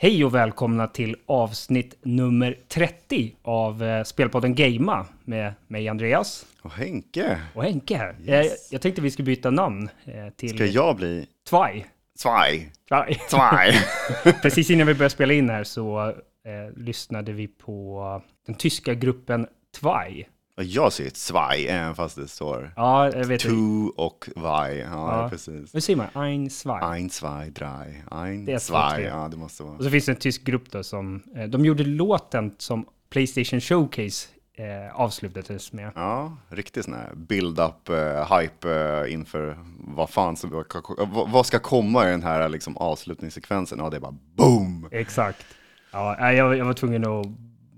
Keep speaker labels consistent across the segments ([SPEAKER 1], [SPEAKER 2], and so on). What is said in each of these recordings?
[SPEAKER 1] Hej och välkomna till avsnitt nummer 30 av eh, spelpodden Gamea med mig Andreas
[SPEAKER 2] Och Henke,
[SPEAKER 1] och Henke här.
[SPEAKER 2] Yes.
[SPEAKER 1] Jag tänkte vi skulle byta namn eh, till
[SPEAKER 2] ska jag bli
[SPEAKER 1] Tvaj.
[SPEAKER 2] Svaj?
[SPEAKER 1] Tvaj.
[SPEAKER 2] Svaj!
[SPEAKER 1] Precis innan vi började spela in här så eh, lyssnade vi på den tyska gruppen Tvaj.
[SPEAKER 2] Jag säger ett svaj, även fast det står
[SPEAKER 1] Ja, jag vet
[SPEAKER 2] tu och vaj. Ja,
[SPEAKER 1] Ja.
[SPEAKER 2] precis.
[SPEAKER 1] Hur säger man? Ein, zwei.
[SPEAKER 2] Ein, zwei, drei. Ein,
[SPEAKER 1] Det är
[SPEAKER 2] zwei. Ja, det måste vara.
[SPEAKER 1] Och så finns det en tysk grupp då som, eh, de gjorde låten som Playstation Showcase eh, avslutades med.
[SPEAKER 2] Ja, riktigt sån här build-up, uh, hype uh, inför vad fan som, vad, vad ska komma i den här liksom, avslutningssekvensen? Ja, det är bara boom!
[SPEAKER 1] Exakt. Ja, jag, jag var tvungen att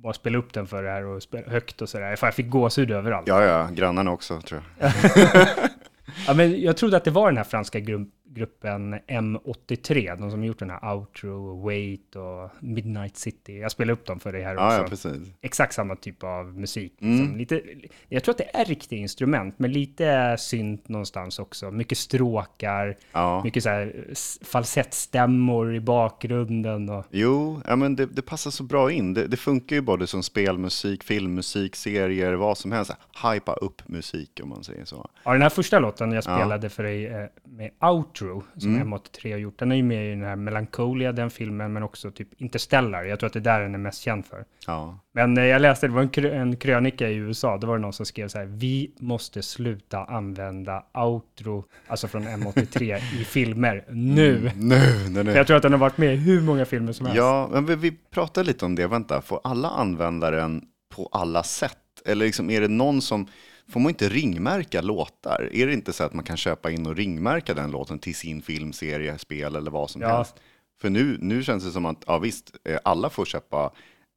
[SPEAKER 1] bara spela upp den för det här och spela högt och sådär. För jag fick gåshud överallt. Ja.
[SPEAKER 2] Ja, ja, grannarna också tror jag.
[SPEAKER 1] men jag trodde att det var den här franska gru- gruppen M83, de som gjort den här Outro, Wait och Midnight City. Jag spelade upp dem för dig här
[SPEAKER 2] Ja,
[SPEAKER 1] också.
[SPEAKER 2] ja, precis.
[SPEAKER 1] Exakt samma typ av musik.
[SPEAKER 2] Mm.
[SPEAKER 1] Liksom. Lite, jag tror att det är riktiga instrument, men lite synt någonstans också. Mycket stråkar,
[SPEAKER 2] Ja.
[SPEAKER 1] mycket så här falsettstämmor i bakgrunden. Och,
[SPEAKER 2] Jo, ja, men det, det passar så bra in. Det, det funkar ju både som spelmusik, filmmusik, serier, vad som helst. Hypa upp musik om man säger så.
[SPEAKER 1] Ja, den här första låten jag spelade för dig eh, med Outro, som
[SPEAKER 2] Mm.
[SPEAKER 1] M83 har gjort, den är ju med i den här Melancholia, den filmen, men också typ Interstellar. Jag tror att det är där den är mest känd för.
[SPEAKER 2] Ja,
[SPEAKER 1] Men eh, jag läste, det var en, krö- en krönika i USA, då var det någon som skrev så här, vi måste sluta använda Outro, alltså från M83, i filmer nu.
[SPEAKER 2] nu, nu,
[SPEAKER 1] För
[SPEAKER 2] nu.
[SPEAKER 1] Jag tror att den har varit med i hur många filmer som helst.
[SPEAKER 2] Ja, men vi, vi pratar lite om det. Vänta, får alla använda den på alla sätt? Eller liksom, är det någon som, får man inte ringmärka låtar? Är det inte så att man kan köpa in och ringmärka den låten till sin film, serie, spel eller vad som
[SPEAKER 1] Ja.
[SPEAKER 2] helst? För nu, nu känns det som att, ja visst, eh, alla får köpa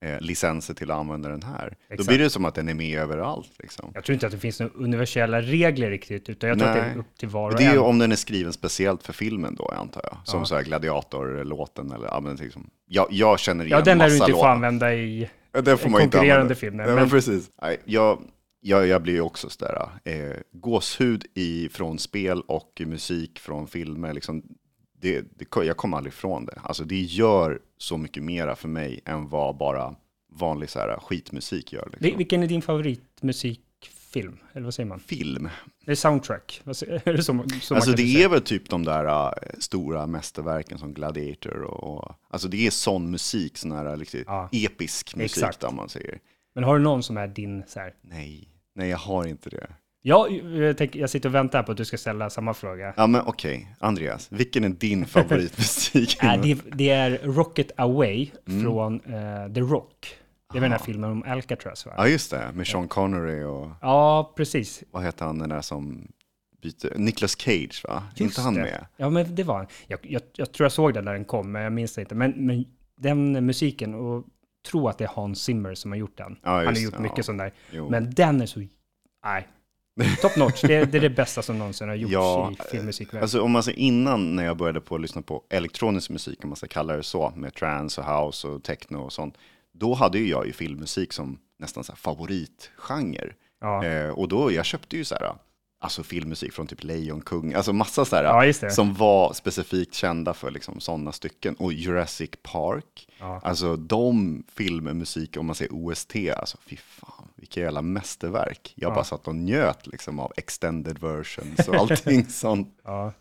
[SPEAKER 2] eh, licenser till att använda den här. Då
[SPEAKER 1] Exakt.
[SPEAKER 2] blir det som att den är med överallt. Liksom.
[SPEAKER 1] Jag tror inte att det finns några universella regler riktigt, utan jag tror att det är upp till var
[SPEAKER 2] Och
[SPEAKER 1] och
[SPEAKER 2] det är ju
[SPEAKER 1] en.
[SPEAKER 2] om den är skriven speciellt för filmen då, antar jag. Som
[SPEAKER 1] Ja.
[SPEAKER 2] så här gladiatorlåten eller, ja men liksom, jag, jag känner igen
[SPEAKER 1] Ja, den lär du
[SPEAKER 2] massa
[SPEAKER 1] inte få
[SPEAKER 2] låtar.
[SPEAKER 1] använda i
[SPEAKER 2] Ja, den får man inte
[SPEAKER 1] konkurrerande
[SPEAKER 2] använda.
[SPEAKER 1] filmer.
[SPEAKER 2] Nej, men
[SPEAKER 1] Men,
[SPEAKER 2] precis. Nej, jag, jag, jag blir ju också sådär, eh, gåshud i, från spel och musik från filmer. Liksom, det, det, jag kommer aldrig ifrån det. Alltså, det gör så mycket mera för mig än vad bara vanlig så här, skitmusik gör. Liksom.
[SPEAKER 1] vilken är din favoritmusikfilm? Eller vad säger man?
[SPEAKER 2] Film.
[SPEAKER 1] Det är soundtrack. Är det så man
[SPEAKER 2] Alltså det
[SPEAKER 1] säga?
[SPEAKER 2] är väl typ de där äh, stora mästerverken som Gladiator och, och alltså det är sån musik, sån här liksom,
[SPEAKER 1] Ja.
[SPEAKER 2] episk musik
[SPEAKER 1] Exakt.
[SPEAKER 2] där man säger.
[SPEAKER 1] Men har du någon som är din så här?
[SPEAKER 2] Nej, nej jag har inte det.
[SPEAKER 1] Ja, jag, tänker, jag sitter och väntar på att du ska ställa samma fråga.
[SPEAKER 2] Ja men okej, Andreas, vilken är din favoritmusik?
[SPEAKER 1] Äh, det, det är Rocket Away
[SPEAKER 2] Mm.
[SPEAKER 1] från eh, The Rock. Det väl den här
[SPEAKER 2] Ah.
[SPEAKER 1] filmen om Alcatraz va?
[SPEAKER 2] Ja just det, med Sean Connery och
[SPEAKER 1] Ja, precis.
[SPEAKER 2] vad heter han den där som byter, Nicolas Cage va?
[SPEAKER 1] Just
[SPEAKER 2] inte han
[SPEAKER 1] det.
[SPEAKER 2] med?
[SPEAKER 1] Ja, men det var han. Jag, jag, jag tror jag såg den när den kom, men jag minns det inte. Men, men den musiken, och tro att det är Hans Zimmer som har gjort den.
[SPEAKER 2] Ja,
[SPEAKER 1] han har gjort
[SPEAKER 2] det,
[SPEAKER 1] mycket
[SPEAKER 2] ja.
[SPEAKER 1] sån där.
[SPEAKER 2] Jo.
[SPEAKER 1] Men den är så... Nej. Top notch. Det, det är det bästa som någonsin har gjorts
[SPEAKER 2] Ja,
[SPEAKER 1] i filmmusikvärlden.
[SPEAKER 2] Alltså om man säger innan när jag började på att lyssna på elektronisk musik, om man ska kalla det så, med trance och house och techno och sånt, då hade ju jag ju filmmusik som nästan så här favoritgenre.
[SPEAKER 1] ja.
[SPEAKER 2] Eh, och då, jag köpte ju så här, alltså filmmusik från typ Lejonkung, alltså massa så här,
[SPEAKER 1] ja,
[SPEAKER 2] som var specifikt kända för liksom sådana stycken. Och Jurassic Park,
[SPEAKER 1] Ja.
[SPEAKER 2] alltså de filmmusik, om man säger OST, alltså fy fan, vilka jävla mästerverk. Jag
[SPEAKER 1] Ja.
[SPEAKER 2] bara satt och njöt liksom av extended versions och allting sånt.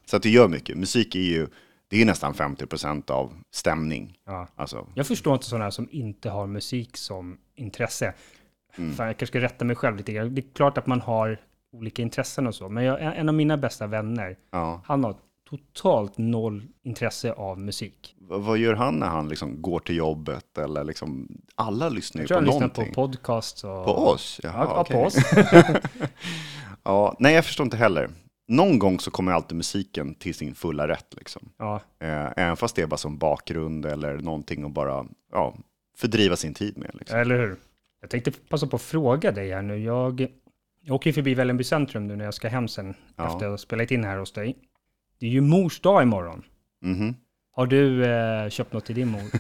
[SPEAKER 2] Så att det gör mycket. Musik är ju, det är ju nästan 50% av stämning.
[SPEAKER 1] ja.
[SPEAKER 2] Alltså,
[SPEAKER 1] Jag förstår inte sådana som inte har musik som intresse.
[SPEAKER 2] Mm.
[SPEAKER 1] Fan, jag kanske ska rätta mig själv lite grann. Det är klart att man har olika intressen och så, men jag, en av mina bästa vänner,
[SPEAKER 2] ja.
[SPEAKER 1] han har totalt noll intresse av musik.
[SPEAKER 2] V- vad gör han när han liksom går till jobbet? Eller liksom, alla lyssnar ju
[SPEAKER 1] Jag tror
[SPEAKER 2] på
[SPEAKER 1] han lyssnar
[SPEAKER 2] någonting.
[SPEAKER 1] på podcasts och...
[SPEAKER 2] På oss? Jaha,
[SPEAKER 1] Ja,
[SPEAKER 2] okej.
[SPEAKER 1] på oss.
[SPEAKER 2] Ja, nej, jag förstår inte heller. Någon gång så kommer alltid musiken till sin fulla rätt. Liksom.
[SPEAKER 1] Ja,
[SPEAKER 2] Eh, även fast det är bara som bakgrund eller någonting att bara ja, fördriva sin tid med. Liksom.
[SPEAKER 1] eller hur? Jag tänkte passa på att fråga dig här nu. Jag, jag åker ju förbi Vällingby centrum nu när jag ska hem sen
[SPEAKER 2] Ja.
[SPEAKER 1] efter att ha spelat in här hos dig. Det är ju mors dag imorgon.
[SPEAKER 2] Mhm.
[SPEAKER 1] Har du eh, köpt något till din mor?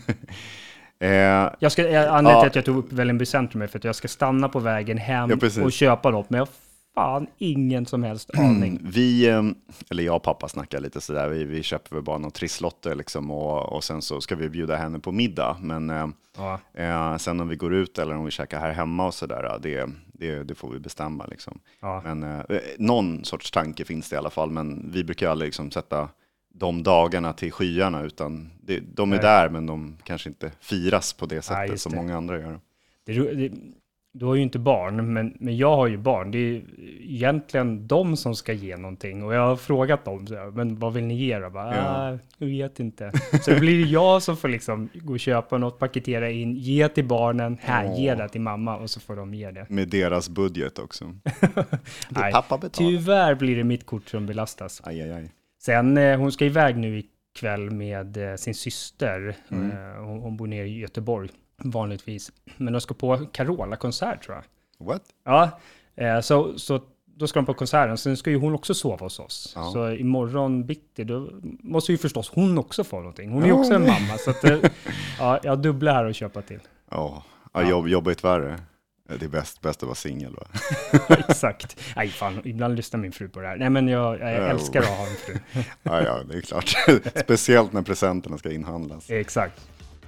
[SPEAKER 2] Eh,
[SPEAKER 1] Jag ska, jag, anledningen
[SPEAKER 2] Ja.
[SPEAKER 1] till att jag tog upp Vällingby centrum är för att jag ska stanna på vägen hem
[SPEAKER 2] Ja,
[SPEAKER 1] och köpa något, men jag fan ingen som helst aning.
[SPEAKER 2] Vi, eh, eller jag och pappa snackar lite sådär, vi, vi köper väl bara några trisslotter liksom och, och sen så ska vi bjuda henne på middag. Men eh,
[SPEAKER 1] Ja,
[SPEAKER 2] eh, sen om vi går ut eller om vi käkar här hemma och sådär, det, det, det får vi bestämma liksom.
[SPEAKER 1] ja.
[SPEAKER 2] Men eh, någon sorts tanke finns det i alla fall, men vi brukar aldrig liksom sätta de dagarna till skyarna, utan det, de är
[SPEAKER 1] Nej.
[SPEAKER 2] där, men de kanske inte firas på det sättet
[SPEAKER 1] just
[SPEAKER 2] som
[SPEAKER 1] det.
[SPEAKER 2] många andra gör.
[SPEAKER 1] Det, det, du har ju inte barn, men, men jag har ju barn. Det är egentligen de som ska ge någonting. Och jag har frågat dem, så här, men vad vill ni ge då? Bara,
[SPEAKER 2] Ja.
[SPEAKER 1] ah, jag vet inte. Så det blir jag som får liksom gå och köpa något, paketera in, ge till barnen, här,
[SPEAKER 2] Åh.
[SPEAKER 1] ge det till mamma och så får de ge det.
[SPEAKER 2] Med deras budget också. Det
[SPEAKER 1] Nej,
[SPEAKER 2] pappa betalar.
[SPEAKER 1] Tyvärr blir det mitt kort som belastas.
[SPEAKER 2] Aj, aj, aj.
[SPEAKER 1] Sen, eh, hon ska iväg nu ikväll med eh, sin syster.
[SPEAKER 2] Mm.
[SPEAKER 1] Eh, hon, hon bor nere i Göteborg vanligtvis. Men de ska på Carola-konsert tror jag.
[SPEAKER 2] What?
[SPEAKER 1] Ja, eh, så, så då ska de på konserten. Sen ska ju hon också sova hos oss.
[SPEAKER 2] Ja.
[SPEAKER 1] Så imorgon bitti, då måste ju förstås hon också få någonting. Hon är ju
[SPEAKER 2] Ja,
[SPEAKER 1] också en mamma. Så att, eh, ja, jag har dubbla här att köpa till.
[SPEAKER 2] Ja, ja. Jobb, jobbigt värre. Det är bäst, bäst att vara singel va?
[SPEAKER 1] Exakt. Nej, fan, ibland lyssnar min fru på det här. Nej, men jag, jag
[SPEAKER 2] Ja.
[SPEAKER 1] älskar att ha en fru.
[SPEAKER 2] Ja, ja, det är klart. Speciellt när presenterna ska inhandlas.
[SPEAKER 1] Exakt.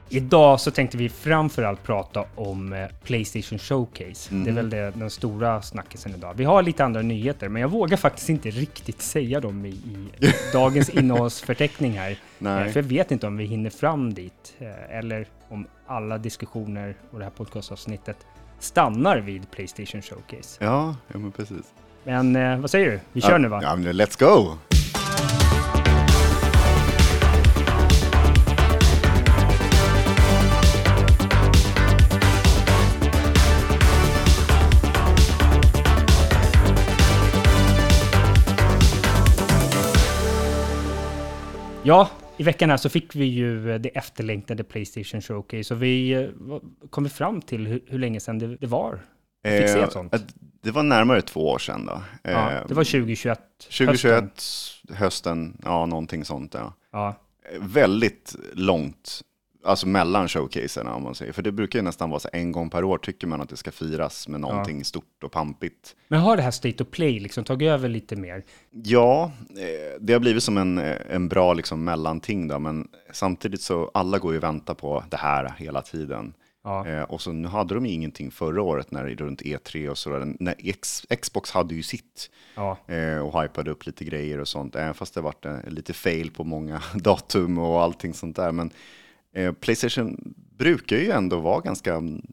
[SPEAKER 1] Idag så tänkte vi framförallt prata om eh, Playstation Showcase.
[SPEAKER 2] Mm.
[SPEAKER 1] Det är väl det, den stora snackisen idag. Vi har lite andra nyheter, men jag vågar faktiskt inte riktigt säga dem i, i dagens innehållsförteckning här. Eh,
[SPEAKER 2] Nej.
[SPEAKER 1] För jag vet inte om vi hinner fram dit, eh, eller om alla diskussioner och det här podcastavsnittet stannar vid Playstation Showcase.
[SPEAKER 2] Ja, ja men precis.
[SPEAKER 1] Men eh, vad säger du? Vi kör
[SPEAKER 2] ja,
[SPEAKER 1] nu va?
[SPEAKER 2] Ja, men let's go!
[SPEAKER 1] Ja, i veckan här så fick vi ju eh, det efterlängtade Playstation Showcase och vi eh, kom fram till hur, hur länge sedan det, var. Fick se ett sånt.
[SPEAKER 2] Eh, det var närmare två år sedan då.
[SPEAKER 1] Ja,
[SPEAKER 2] Eh,
[SPEAKER 1] det var 2021.
[SPEAKER 2] 2021,
[SPEAKER 1] hösten.
[SPEAKER 2] hösten. ja någonting sånt ja.
[SPEAKER 1] Ja,
[SPEAKER 2] Eh, Väldigt långt, alltså mellan showcaserna om man säger. För det brukar ju nästan vara så en gång per år tycker man att det ska firas med någonting stort och pampigt.
[SPEAKER 1] men har det här State of Play liksom tagit över lite mer?
[SPEAKER 2] Ja, eh, det har blivit som en, eh, en bra liksom mellanting då, men samtidigt så alla går ju och väntar på det här hela tiden.
[SPEAKER 1] Ja,
[SPEAKER 2] Eh, och så nu hade de ju ingenting förra året när runt E3 och sådär. X, Xbox hade ju sitt
[SPEAKER 1] ja,
[SPEAKER 2] och hypade upp lite grejer och sånt. Även fast det varit lite fail på många datum och allting sånt där. Men eh, Playstation brukar ju ändå vara ganska mm,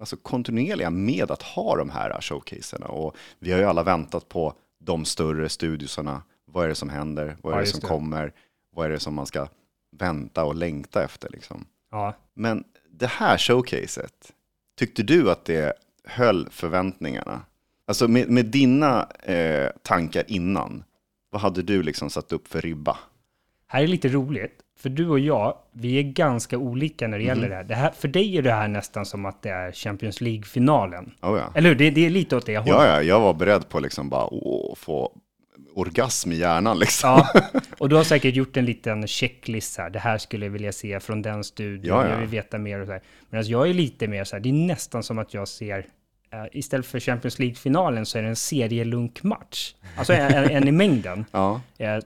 [SPEAKER 2] alltså, kontinuerliga med att ha de här showcaserna. Och vi har ju alla väntat på de större studiosarna. Vad är det som händer? Vad är
[SPEAKER 1] Ja,
[SPEAKER 2] det som
[SPEAKER 1] det.
[SPEAKER 2] kommer? Vad är det som man ska vänta och längta efter liksom?
[SPEAKER 1] ja.
[SPEAKER 2] Men det här showcaset, tyckte du att det höll förväntningarna? Alltså med, med dina eh, tankar innan, vad hade du liksom satt upp för ribba?
[SPEAKER 1] Här är lite roligt, för du och jag, vi är ganska olika när det
[SPEAKER 2] Mhm.
[SPEAKER 1] gäller det här. det här. För dig är det här nästan som att det är Champions League-finalen.
[SPEAKER 2] Oh, ja.
[SPEAKER 1] Eller hur? Det, det är lite åt det hållet.
[SPEAKER 2] ja, ja, jag var beredd på liksom bara åh, få orgasm i hjärnan liksom.
[SPEAKER 1] Ja, och du har säkert gjort en liten checklist här. Det här skulle jag vilja se från den studion.
[SPEAKER 2] Ja, ja.
[SPEAKER 1] Jag vill veta mer och så här. Men alltså jag är lite mer så här, det är nästan som att jag ser eh, istället för Champions League-finalen så är det en serielunkmatch. Alltså en, en, i mängden.
[SPEAKER 2] Ja,
[SPEAKER 1] Eh,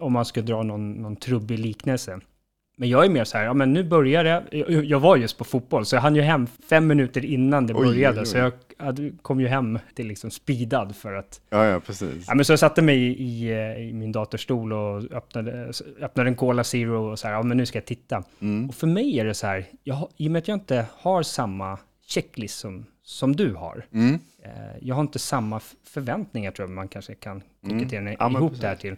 [SPEAKER 1] om man ska dra någon, någon trubbig liknelse. Men jag är mer så här, ja men nu börjar det. Jag, jag var just på fotboll, så jag hann ju hem fem minuter innan det
[SPEAKER 2] Oj,
[SPEAKER 1] började.
[SPEAKER 2] oj, oj.
[SPEAKER 1] Så jag kom ju hem till liksom speedad för att
[SPEAKER 2] ja, ja precis.
[SPEAKER 1] Ja, men så jag satte mig i, i, eh, i min datorstol och öppnade, öppnade en Cola Zero och så här, ja men nu ska jag titta.
[SPEAKER 2] Mm.
[SPEAKER 1] Och för mig är det så här, jag, i och med att jag inte har samma checklist som, som du har,
[SPEAKER 2] Mm.
[SPEAKER 1] eh, jag har inte samma förväntningar tror jag man kanske kan konkretera
[SPEAKER 2] Mm. Ja,
[SPEAKER 1] ihop
[SPEAKER 2] precis.
[SPEAKER 1] det här till.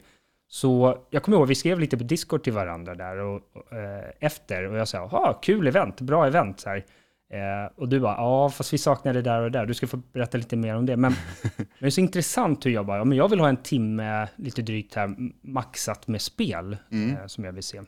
[SPEAKER 1] Så jag kommer ihåg, vi skrev lite på Discord till varandra där och, och, eh, efter och jag sa, ja kul event, bra event så här. Eh, och du bara, ja fast vi saknar det där och där, du ska få berätta lite mer om det. Men, men det är så intressant hur jag bara, ja, men jag vill ha en timme, lite drygt här, maxat med spel
[SPEAKER 2] Mm.
[SPEAKER 1] eh, som jag vill se.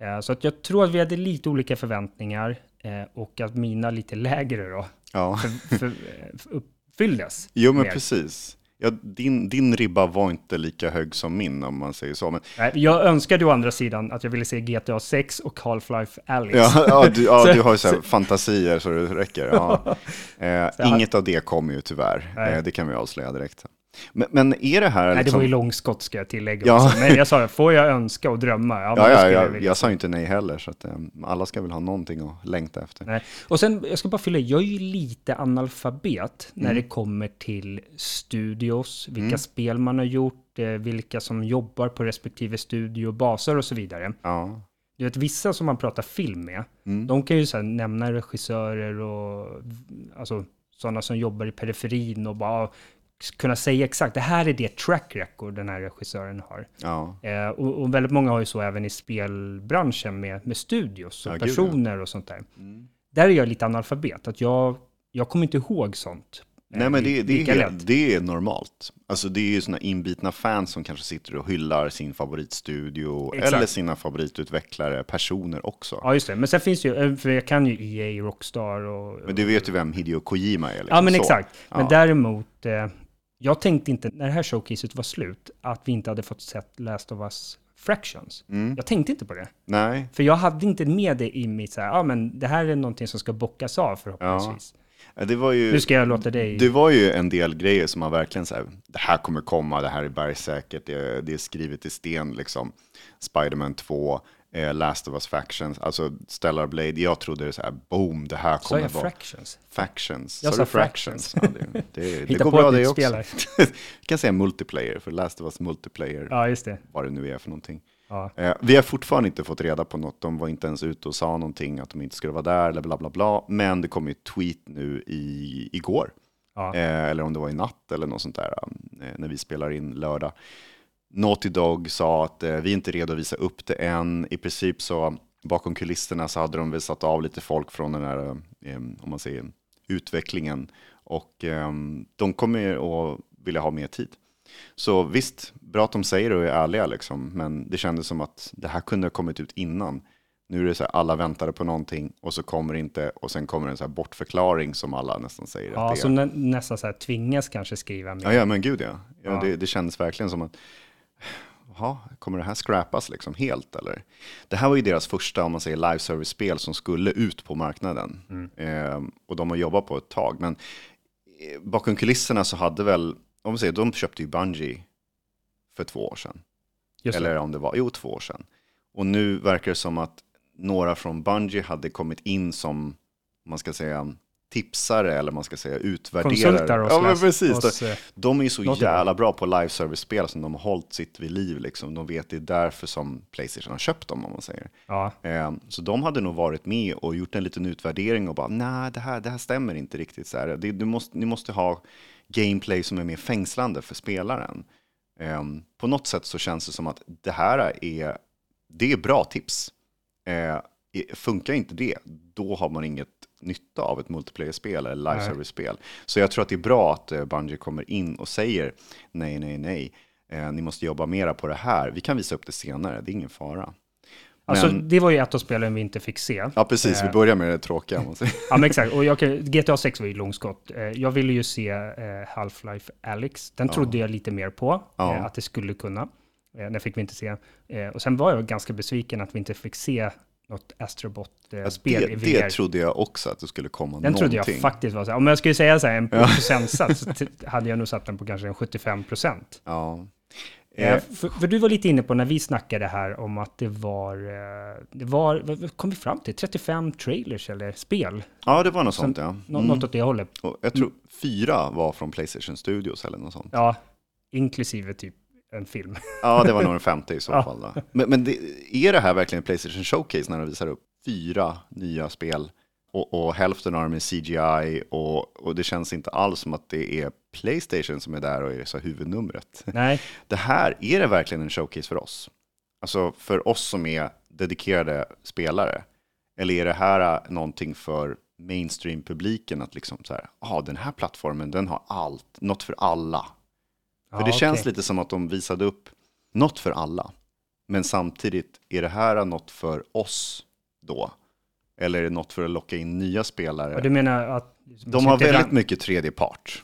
[SPEAKER 1] Eh, så att jag tror att vi hade lite olika förväntningar eh, och att mina lite lägre då
[SPEAKER 2] Ja.
[SPEAKER 1] för, för, eh, för uppfylldes.
[SPEAKER 2] Jo, men
[SPEAKER 1] mer.
[SPEAKER 2] precis. Ja, din, din ribba var inte lika hög som min om man säger så. Men,
[SPEAKER 1] Nej, Jag önskade å andra sidan att jag ville se GTA 6 och Half-Life Alyx.
[SPEAKER 2] ja, ja, du, ja, du har ju så här fantasier så det räcker. Ja. Eh, inget av det kommer ju tyvärr. Eh, det kan vi avslöja direkt. Men, men är det här
[SPEAKER 1] Nej, det
[SPEAKER 2] liksom...
[SPEAKER 1] var ju långskott ska jag tillägga
[SPEAKER 2] Ja.
[SPEAKER 1] också. Men jag sa, får jag önska och drömma? Ja,
[SPEAKER 2] Ja, ja,
[SPEAKER 1] jag
[SPEAKER 2] jag sa ju inte nej heller, så att, eh, alla ska väl ha någonting att längta efter.
[SPEAKER 1] Nej. Och sen, jag ska bara fylla jag är ju lite analfabet när
[SPEAKER 2] Mm.
[SPEAKER 1] det kommer till studios, vilka spel man har gjort, eh, vilka som jobbar på respektive studio, baser och så vidare.
[SPEAKER 2] Ja,
[SPEAKER 1] Du vet, vissa som man pratar film med,
[SPEAKER 2] Mm.
[SPEAKER 1] de kan ju så här nämna regissörer och alltså, sådana som jobbar i periferin och bara kunna säga exakt, det här är det track record den här regissören har.
[SPEAKER 2] ja,
[SPEAKER 1] Eh, och, och väldigt många har ju så även i spelbranschen med, med studios och
[SPEAKER 2] Ja, gud, ja.
[SPEAKER 1] personer och sånt där. Där är jag lite analfabet, att jag, jag kommer inte ihåg sånt. eh,
[SPEAKER 2] Nej men det, det, är helt, det är normalt. Alltså det är ju sådana inbitna fans som kanske sitter och hyllar sin favoritstudio
[SPEAKER 1] Exakt.
[SPEAKER 2] eller sina favoritutvecklare, personer också.
[SPEAKER 1] Ja, just det. Men sen finns det ju, eh, för jag kan ju EA, Rockstar och...
[SPEAKER 2] Men du vet ju vem Hideo Kojima är. Liksom,
[SPEAKER 1] Ja, men
[SPEAKER 2] så.
[SPEAKER 1] exakt. Men
[SPEAKER 2] Ja.
[SPEAKER 1] däremot, eh, jag tänkte inte, när det här showcaset var slut, att vi inte hade fått sett Last of Us Fractions.
[SPEAKER 2] Mm.
[SPEAKER 1] Jag tänkte inte på det.
[SPEAKER 2] Nej,
[SPEAKER 1] För jag hade inte med det i mitt så här, ja men det här är någonting som ska bockas av förhoppningsvis.
[SPEAKER 2] det var ju...
[SPEAKER 1] Nu ska jag låta dig...
[SPEAKER 2] Det var ju en del grejer som man verkligen så här, det här kommer komma, det här är bergsäkert, det är, det är skrivet i sten liksom. Spiderman 2, eh, Last of Us Factions, alltså Stellar Blade, jag trodde det så här, boom, det här
[SPEAKER 1] Sa
[SPEAKER 2] kommer
[SPEAKER 1] jag
[SPEAKER 2] vara...
[SPEAKER 1] Fractions?
[SPEAKER 2] Factions.
[SPEAKER 1] Jag
[SPEAKER 2] Sa
[SPEAKER 1] sa
[SPEAKER 2] du fractions? Ja, det, det, det går bra det också. Vi kan säga multiplayer, för Last of Us multiplayer,
[SPEAKER 1] Ja, just det.
[SPEAKER 2] vad det nu är för någonting.
[SPEAKER 1] Ja.
[SPEAKER 2] Eh, vi har fortfarande inte fått reda på något, de var inte ens ute och sa någonting, att de inte skulle vara där, eller bla bla bla. Men det kom ju ett tweet nu i, igår,
[SPEAKER 1] Ja.
[SPEAKER 2] eh, eller om det var i natt eller något sånt där, eh, när vi spelar in lördag. Naughty Dog sa att eh, vi är inte redo att visa upp det än. I princip så bakom kulisserna så hade de väl satt av lite folk från den här, eh, om man säger, utvecklingen. Och eh, de kommer att vilja ha mer tid. Så visst, bra att de säger det och är ärliga liksom, men det kändes som att det här kunde ha kommit ut innan. Nu är det så här, alla väntade på någonting och så kommer det inte och sen kommer en så här bortförklaring som alla nästan säger att
[SPEAKER 1] Ja,
[SPEAKER 2] det är.
[SPEAKER 1] som nä, nästan så här tvingas kanske skriva mer.
[SPEAKER 2] Ja, ja men gud ja. ja,
[SPEAKER 1] Ja.
[SPEAKER 2] Det, det kändes verkligen som att, jaha, kommer det här scrappas liksom helt eller? Det här var ju deras första, om man säger, live service-spel som skulle ut på marknaden.
[SPEAKER 1] Mm.
[SPEAKER 2] Eh, och de har jobbat på ett tag, men eh, bakom kulisserna så hade väl, om man säger, de köpte ju Bungie för två år sedan.
[SPEAKER 1] Just.
[SPEAKER 2] Eller om det var, jo två år sedan. Och nu verkar det som att några från Bungie hade kommit in som, om man ska säga, tipsare eller man ska säga utvärderare. Ja, men precis.
[SPEAKER 1] oss, eh,
[SPEAKER 2] De är ju så jävla bra på live service-spel som de har hållit sitt vid liv. Liksom. De vet det är därför som Playstation har köpt dem, om man säger.
[SPEAKER 1] ja.
[SPEAKER 2] Eh, så de hade nog varit med och gjort en liten utvärdering och bara, nej, det här, det här stämmer inte riktigt. Så här. Det, du måste, ni måste ha gameplay som är mer fängslande för spelaren. Eh, på något sätt så känns det som att det här är, det är bra tips. Eh, funkar inte det, då har man inget nytta av ett multiplayer-spel eller live service-spel. Så jag tror att det är bra att eh, Bungie kommer in och säger nej, nej, nej. Eh, ni måste jobba mera på det här. Vi kan visa upp det senare, det är ingen fara.
[SPEAKER 1] Alltså,
[SPEAKER 2] Men-
[SPEAKER 1] det var ju ett av spelen vi inte fick se.
[SPEAKER 2] Ja, precis. Vi
[SPEAKER 1] Eh,
[SPEAKER 2] börjar med det tråkiga.
[SPEAKER 1] Ja, men exakt. Och kan, GTA 6 var ju långskott. Eh, Jag ville ju se Half-Life Alyx. Den trodde jag lite mer på,
[SPEAKER 2] Ja.
[SPEAKER 1] att det skulle kunna. Den fick vi inte se. Och sen var jag ganska besviken att vi inte fick se något
[SPEAKER 2] Ja,
[SPEAKER 1] Astrobot-spel i
[SPEAKER 2] det,
[SPEAKER 1] VR.
[SPEAKER 2] det trodde jag också att det skulle komma
[SPEAKER 1] Den
[SPEAKER 2] någonting.
[SPEAKER 1] trodde jag faktiskt var så här. Om jag skulle säga så här, en procentsats, så t- hade jag nog satt den på kanske en 75 procent.
[SPEAKER 2] Ja.
[SPEAKER 1] Eh,
[SPEAKER 2] Eh,
[SPEAKER 1] för, för du var lite inne på när vi snackade här om att det var, eh, det var, vad kom vi fram till? 35 trailers eller spel?
[SPEAKER 2] ja, det var något sånt ja. Mm.
[SPEAKER 1] Något åt det hållet.
[SPEAKER 2] Och jag tror fyra var från Playstation Studios eller något sånt.
[SPEAKER 1] Ja, inklusive typ en film.
[SPEAKER 2] Ja, det var nog den femte i så fall. Då. Men, men det, är det här verkligen Playstation Showcase när de visar upp fyra nya spel och, och hälften av dem är CGI och, och det känns inte alls som att det är Playstation som är där och är så huvudnumret.
[SPEAKER 1] Nej,
[SPEAKER 2] Det här, är det verkligen en showcase för oss? Alltså för oss som är dedikerade spelare? Eller är det här äh, någonting för mainstream-publiken att liksom så här, ja den här plattformen den har allt, något för alla. För
[SPEAKER 1] Ja,
[SPEAKER 2] det känns lite som att de visade upp något för alla. Men samtidigt, är det här något för oss då? Eller är det något för att locka in nya spelare?
[SPEAKER 1] Och du menar att...
[SPEAKER 2] De har väldigt
[SPEAKER 1] ran-
[SPEAKER 2] mycket tredje part.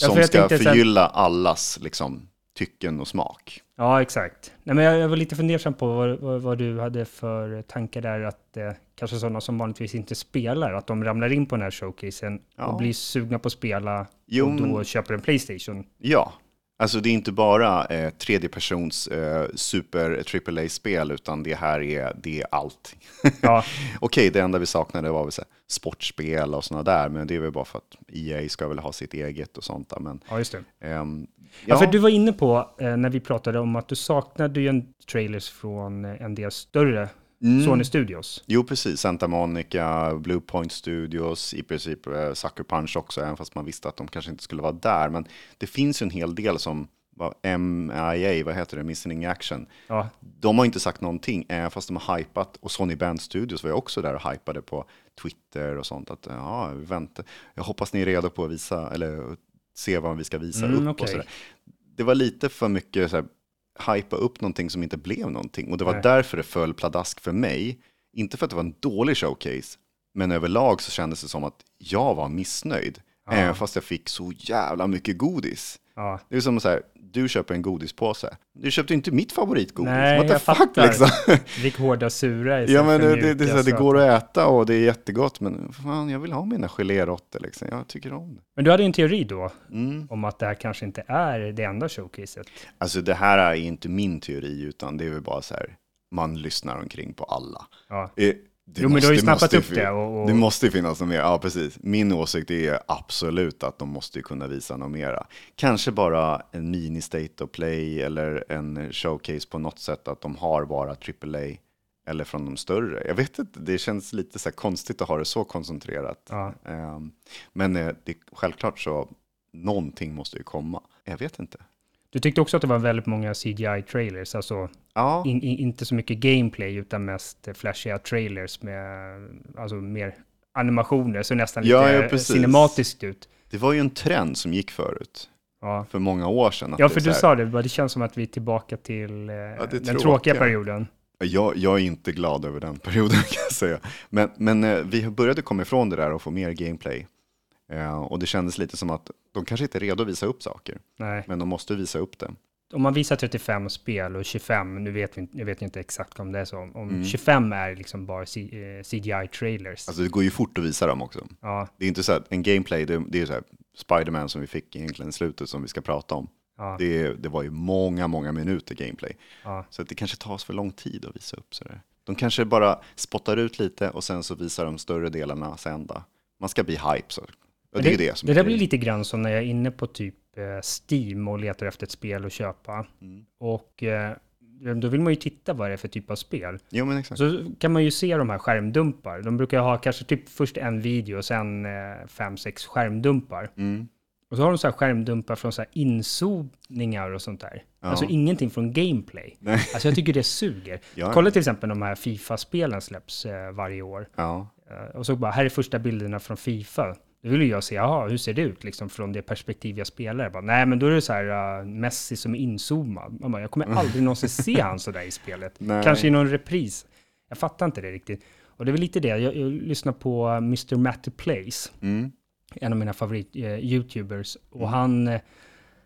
[SPEAKER 1] Ja,
[SPEAKER 2] som
[SPEAKER 1] för jag
[SPEAKER 2] ska förgylla allas liksom, tycken och smak.
[SPEAKER 1] Ja, exakt. Nej, men jag, jag var lite fundersam på vad, vad, vad du hade för tankar där, att eh, kanske sådana som vanligtvis inte spelar, att de ramlar in på den här showcasen
[SPEAKER 2] Ja.
[SPEAKER 1] och blir sugna på att spela
[SPEAKER 2] Jo,
[SPEAKER 1] och då
[SPEAKER 2] men-
[SPEAKER 1] köper en Playstation.
[SPEAKER 2] Ja, alltså det är inte bara eh, tredjepersons eh, super AAA-spel, utan det här är, det är allt.
[SPEAKER 1] Ja,
[SPEAKER 2] Okej, det enda vi saknade var väl så här, sportspel och sådana där, men det är väl bara för att EA ska väl ha sitt eget och sånt där. Men,
[SPEAKER 1] ja just det.
[SPEAKER 2] ehm,
[SPEAKER 1] Ja, för du var inne på, eh, när vi pratade om att du saknade ju en trailers från en del större
[SPEAKER 2] Mm.
[SPEAKER 1] Sony Studios.
[SPEAKER 2] Jo, precis. Santa Monica, Blue Point Studios, i princip eh, Sucker Punch också, även fast man visste att de kanske inte skulle vara där. Men det finns ju en hel del som vad MIA, vad heter det, Missing in Action.
[SPEAKER 1] Ja,
[SPEAKER 2] De har inte sagt någonting, även fast de har hypat. Och Sony Band Studios var ju också där och hypade på Twitter och sånt. Att ja, vi väntar. Jag hoppas ni är redo på att visa, eller se vad vi ska visa
[SPEAKER 1] Mm,
[SPEAKER 2] upp
[SPEAKER 1] okej.
[SPEAKER 2] och sådär. Det var lite för mycket så här, hypa upp någonting som inte blev någonting. Och det var
[SPEAKER 1] Nej.
[SPEAKER 2] därför det föll pladask för mig. Inte för att det var en dålig showcase, men överlag så kändes det som att jag var missnöjd.
[SPEAKER 1] Ja.
[SPEAKER 2] Även fast jag fick så jävla mycket godis.
[SPEAKER 1] Ja.
[SPEAKER 2] Det är som så här, du köper en godispåse. Du köpte inte mitt favoritgodis.
[SPEAKER 1] Nej,
[SPEAKER 2] What the
[SPEAKER 1] jag
[SPEAKER 2] fuck
[SPEAKER 1] fattar.
[SPEAKER 2] liksom.
[SPEAKER 1] Fick hårda sura
[SPEAKER 2] Ja
[SPEAKER 1] istället
[SPEAKER 2] men
[SPEAKER 1] för
[SPEAKER 2] det, det, det, så här, det går att äta och det är jättegott men fan jag vill ha mina geléråttor liksom. Jag tycker om det.
[SPEAKER 1] Men du hade en teori då
[SPEAKER 2] Mm.
[SPEAKER 1] om att det här kanske inte är det enda showcaset.
[SPEAKER 2] Alltså det här är inte min teori utan det är väl bara så här, man lyssnar omkring på alla.
[SPEAKER 1] Ja.
[SPEAKER 2] Eh, Det
[SPEAKER 1] Jo, men du har ju snappat
[SPEAKER 2] måste
[SPEAKER 1] upp det och- och-
[SPEAKER 2] Det måste ju finnas något mer, ja precis. Min åsikt är absolut att de måste ju kunna visa något mera. Kanske bara en mini state of play eller en showcase på något sätt att de har bara AAA eller från de större. Jag vet inte, det känns lite så konstigt att ha det så koncentrerat.
[SPEAKER 1] Ja.
[SPEAKER 2] Ehm, Men eh, det, självklart så, någonting måste ju komma. Jag vet inte.
[SPEAKER 1] Du tyckte också att det var väldigt många CGI-trailers, alltså
[SPEAKER 2] Ja,
[SPEAKER 1] in, in, inte så mycket gameplay utan mest flashiga trailers med alltså mer animationer, så nästan
[SPEAKER 2] Ja,
[SPEAKER 1] lite
[SPEAKER 2] ja, precis.
[SPEAKER 1] cinematiskt ut.
[SPEAKER 2] det var ju en trend som gick förut,
[SPEAKER 1] Ja.
[SPEAKER 2] för många år sedan.
[SPEAKER 1] Ja, för du
[SPEAKER 2] här-
[SPEAKER 1] sa det, det känns som att vi är tillbaka till eh, den
[SPEAKER 2] tråkiga.
[SPEAKER 1] tråkiga perioden.
[SPEAKER 2] Jag, jag är inte glad över den perioden kan jag säga. Men, men eh, vi började komma ifrån det där och få mer gameplay. Eh, och det kändes lite som att de kanske inte är redo att visa upp saker,
[SPEAKER 1] Nej.
[SPEAKER 2] men de måste visa upp det.
[SPEAKER 1] Om man visar 35 spel och 25, nu vet vi, jag vet inte exakt om det är så, om
[SPEAKER 2] Mm.
[SPEAKER 1] 25 är liksom bara C, eh, CGI-trailers.
[SPEAKER 2] Alltså det går ju fort att visa dem också.
[SPEAKER 1] ja,
[SPEAKER 2] Det är inte så att en gameplay, det, det är så här Spider-Man som vi fick egentligen i slutet som vi ska prata om.
[SPEAKER 1] ja,
[SPEAKER 2] Det, det var ju många, många minuter gameplay.
[SPEAKER 1] ja.
[SPEAKER 2] Så det kanske tar för lång tid att visa upp sådär. De kanske bara spottar ut lite och sen så visar de större delarna sen då. Man ska bli hype så. Och det, är det som
[SPEAKER 1] det
[SPEAKER 2] är
[SPEAKER 1] där blir lite grann som när jag är inne på typ eh, Steam och letar efter ett spel att köpa.
[SPEAKER 2] Mm.
[SPEAKER 1] Och eh, då vill man ju titta vad det är för typ av spel.
[SPEAKER 2] Jo men exakt.
[SPEAKER 1] Så kan man ju se de här skärmdumpar. De brukar ha kanske typ först en video och sen eh, fem, sex skärmdumpar.
[SPEAKER 2] Mm.
[SPEAKER 1] Och så har de så här skärmdumpar från så här inzoomningar och sånt där.
[SPEAKER 2] Ja.
[SPEAKER 1] Alltså ingenting från gameplay.
[SPEAKER 2] Nej.
[SPEAKER 1] Alltså jag tycker det suger.
[SPEAKER 2] Ja,
[SPEAKER 1] Kolla till exempel de här Fifa-spelen släpps varje år.
[SPEAKER 2] ja.
[SPEAKER 1] Och så bara, här är första bilderna från Fifa. Då vill jag se, jaha, hur ser det ut liksom från det perspektiv jag spelar? Jag bara, Nej, men då är det så här uh, Messi som är inzoomad. Man bara, jag kommer aldrig någonsin se han så där i spelet.
[SPEAKER 2] Nej.
[SPEAKER 1] Kanske i någon repris. Jag fattar inte det riktigt. Och det är väl lite det, jag, jag lyssnar på uh, Mr. Matty Plays,
[SPEAKER 2] Mm.
[SPEAKER 1] en av mina favorit-youtubers. och
[SPEAKER 2] Mm.
[SPEAKER 1] han, eh,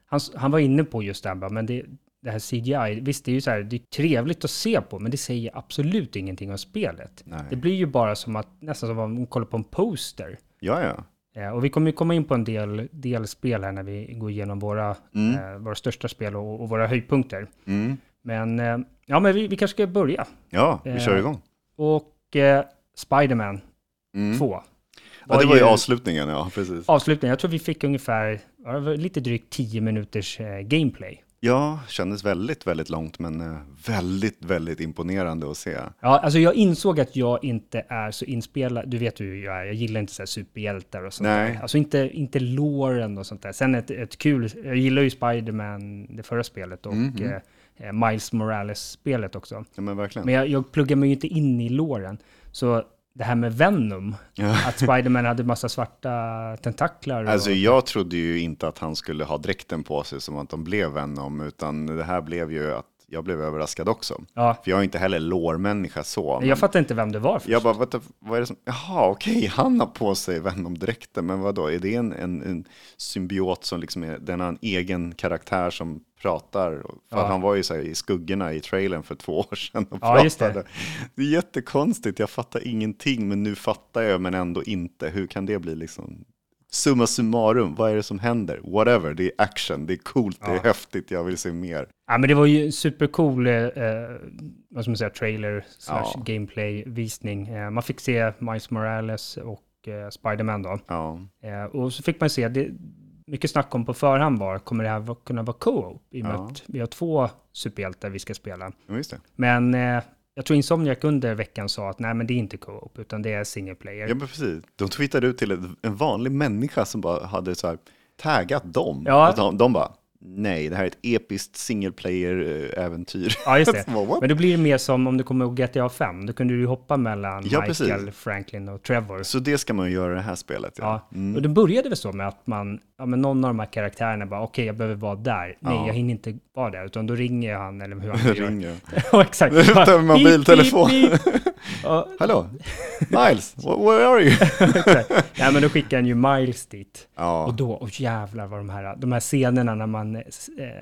[SPEAKER 1] han, han var inne på just det här, men det, det här CGI, visst det är ju så här, det är trevligt att se på, men det säger absolut ingenting om spelet.
[SPEAKER 2] Nej.
[SPEAKER 1] Det blir ju bara som att, nästan som om man kollar på en poster.
[SPEAKER 2] Ja, ja.
[SPEAKER 1] Eh, och vi kommer ju komma in på en del, del spel här när vi går igenom våra,
[SPEAKER 2] Mm.
[SPEAKER 1] eh, våra största spel och, och våra höjdpunkter.
[SPEAKER 2] Mm.
[SPEAKER 1] Men, eh, ja men vi, vi kanske ska börja.
[SPEAKER 2] Ja, vi
[SPEAKER 1] Eh,
[SPEAKER 2] kör igång.
[SPEAKER 1] Och eh, Spiderman
[SPEAKER 2] Mm.
[SPEAKER 1] 2.
[SPEAKER 2] Ja, det var ju avslutningen, ja, precis.
[SPEAKER 1] Avslutningen, jag tror vi fick ungefär, lite drygt 10 minuters gameplay.
[SPEAKER 2] Ja, kändes väldigt, väldigt långt, men eh, väldigt, väldigt imponerande att se.
[SPEAKER 1] Ja, alltså jag insåg att jag inte är så inspelad. Du vet hur jag är. Jag gillar inte så här superhjältar och sånt
[SPEAKER 2] Nej.
[SPEAKER 1] där. Alltså inte, inte låren och sånt där. Sen ett, ett kul, jag gillar ju Spider-Man, det förra spelet, och
[SPEAKER 2] Mhm.
[SPEAKER 1] eh, Miles Morales-spelet också.
[SPEAKER 2] Ja, men verkligen.
[SPEAKER 1] Men jag, jag pluggar mig ju inte in i låren. Så det här med Venom,
[SPEAKER 2] Ja.
[SPEAKER 1] att Spider-Man hade massa svarta tentaklar. Och,
[SPEAKER 2] Alltså jag trodde ju inte att han skulle ha dräkten på sig som att de blev Venom, utan det här blev ju att jag blev överraskad också.
[SPEAKER 1] Ja.
[SPEAKER 2] För jag är inte heller lårmänniska så. men-
[SPEAKER 1] Jag fattar inte vem det var först.
[SPEAKER 2] jag bara, vad, vad är det som, jaha okej, han har på sig Venom-dräkten, men vad då? är det en, en, en symbiot som liksom är, den har en egen karaktär som pratar? För
[SPEAKER 1] Ja.
[SPEAKER 2] han var ju så här i skuggorna i trailern för två år sedan och
[SPEAKER 1] Ja, just det.
[SPEAKER 2] pratade. Det. är jättekonstigt, jag fattar ingenting, men nu fattar jag, men ändå inte. Hur kan det bli liksom? Summa summarum, vad är det som händer? Whatever, det är action, det är coolt, det är
[SPEAKER 1] Ja.
[SPEAKER 2] häftigt, jag vill se mer.
[SPEAKER 1] Ja, men det var ju supercool, eh, eh, vad ska man säga, trailer slash
[SPEAKER 2] Ja.
[SPEAKER 1] gameplay-visning. Eh, man fick se Miles Morales och eh, Spiderman då.
[SPEAKER 2] Ja,
[SPEAKER 1] Eh, och så fick man se, det, mycket snack om på förhand var, kommer det här kunna vara co-op? I och med
[SPEAKER 2] Ja.
[SPEAKER 1] att vi har två superhjältar vi ska spela.
[SPEAKER 2] ja.
[SPEAKER 1] Men eh, jag tror Insomniac under veckan sa att nej, men det är inte co-op, utan det är single player.
[SPEAKER 2] Ja, men precis. De twittrade ut till en vanlig människa som bara hade så här taggat dem.
[SPEAKER 1] Ja.
[SPEAKER 2] Och de, de bara, nej, det här är ett episkt single player-äventyr.
[SPEAKER 1] Ja, just det. Men då blir det mer som om du kommer ihåg GTA 5, då kunde du hoppa mellan
[SPEAKER 2] Ja,
[SPEAKER 1] Michael,
[SPEAKER 2] precis.
[SPEAKER 1] Franklin och Trevor.
[SPEAKER 2] Så det ska man ju göra i det här spelet. Ja.
[SPEAKER 1] Ja, och det började väl så med att man, ja men någon av de här karaktärerna bara, okej jag behöver vara där. Nej,
[SPEAKER 2] Ja.
[SPEAKER 1] jag hinner inte vara där, utan då ringer han eller hur han nu gör.
[SPEAKER 2] Ringer.
[SPEAKER 1] Ja, exakt.
[SPEAKER 2] Ta en mobiltelefon.
[SPEAKER 1] Beep, beep, beep. Ja,
[SPEAKER 2] Hallå, Miles, wh- where are you?
[SPEAKER 1] Nej, men då skickar han ju Miles dit. Och
[SPEAKER 2] Ja,
[SPEAKER 1] då, åh jävlar vad de här, de här scenerna när man eh,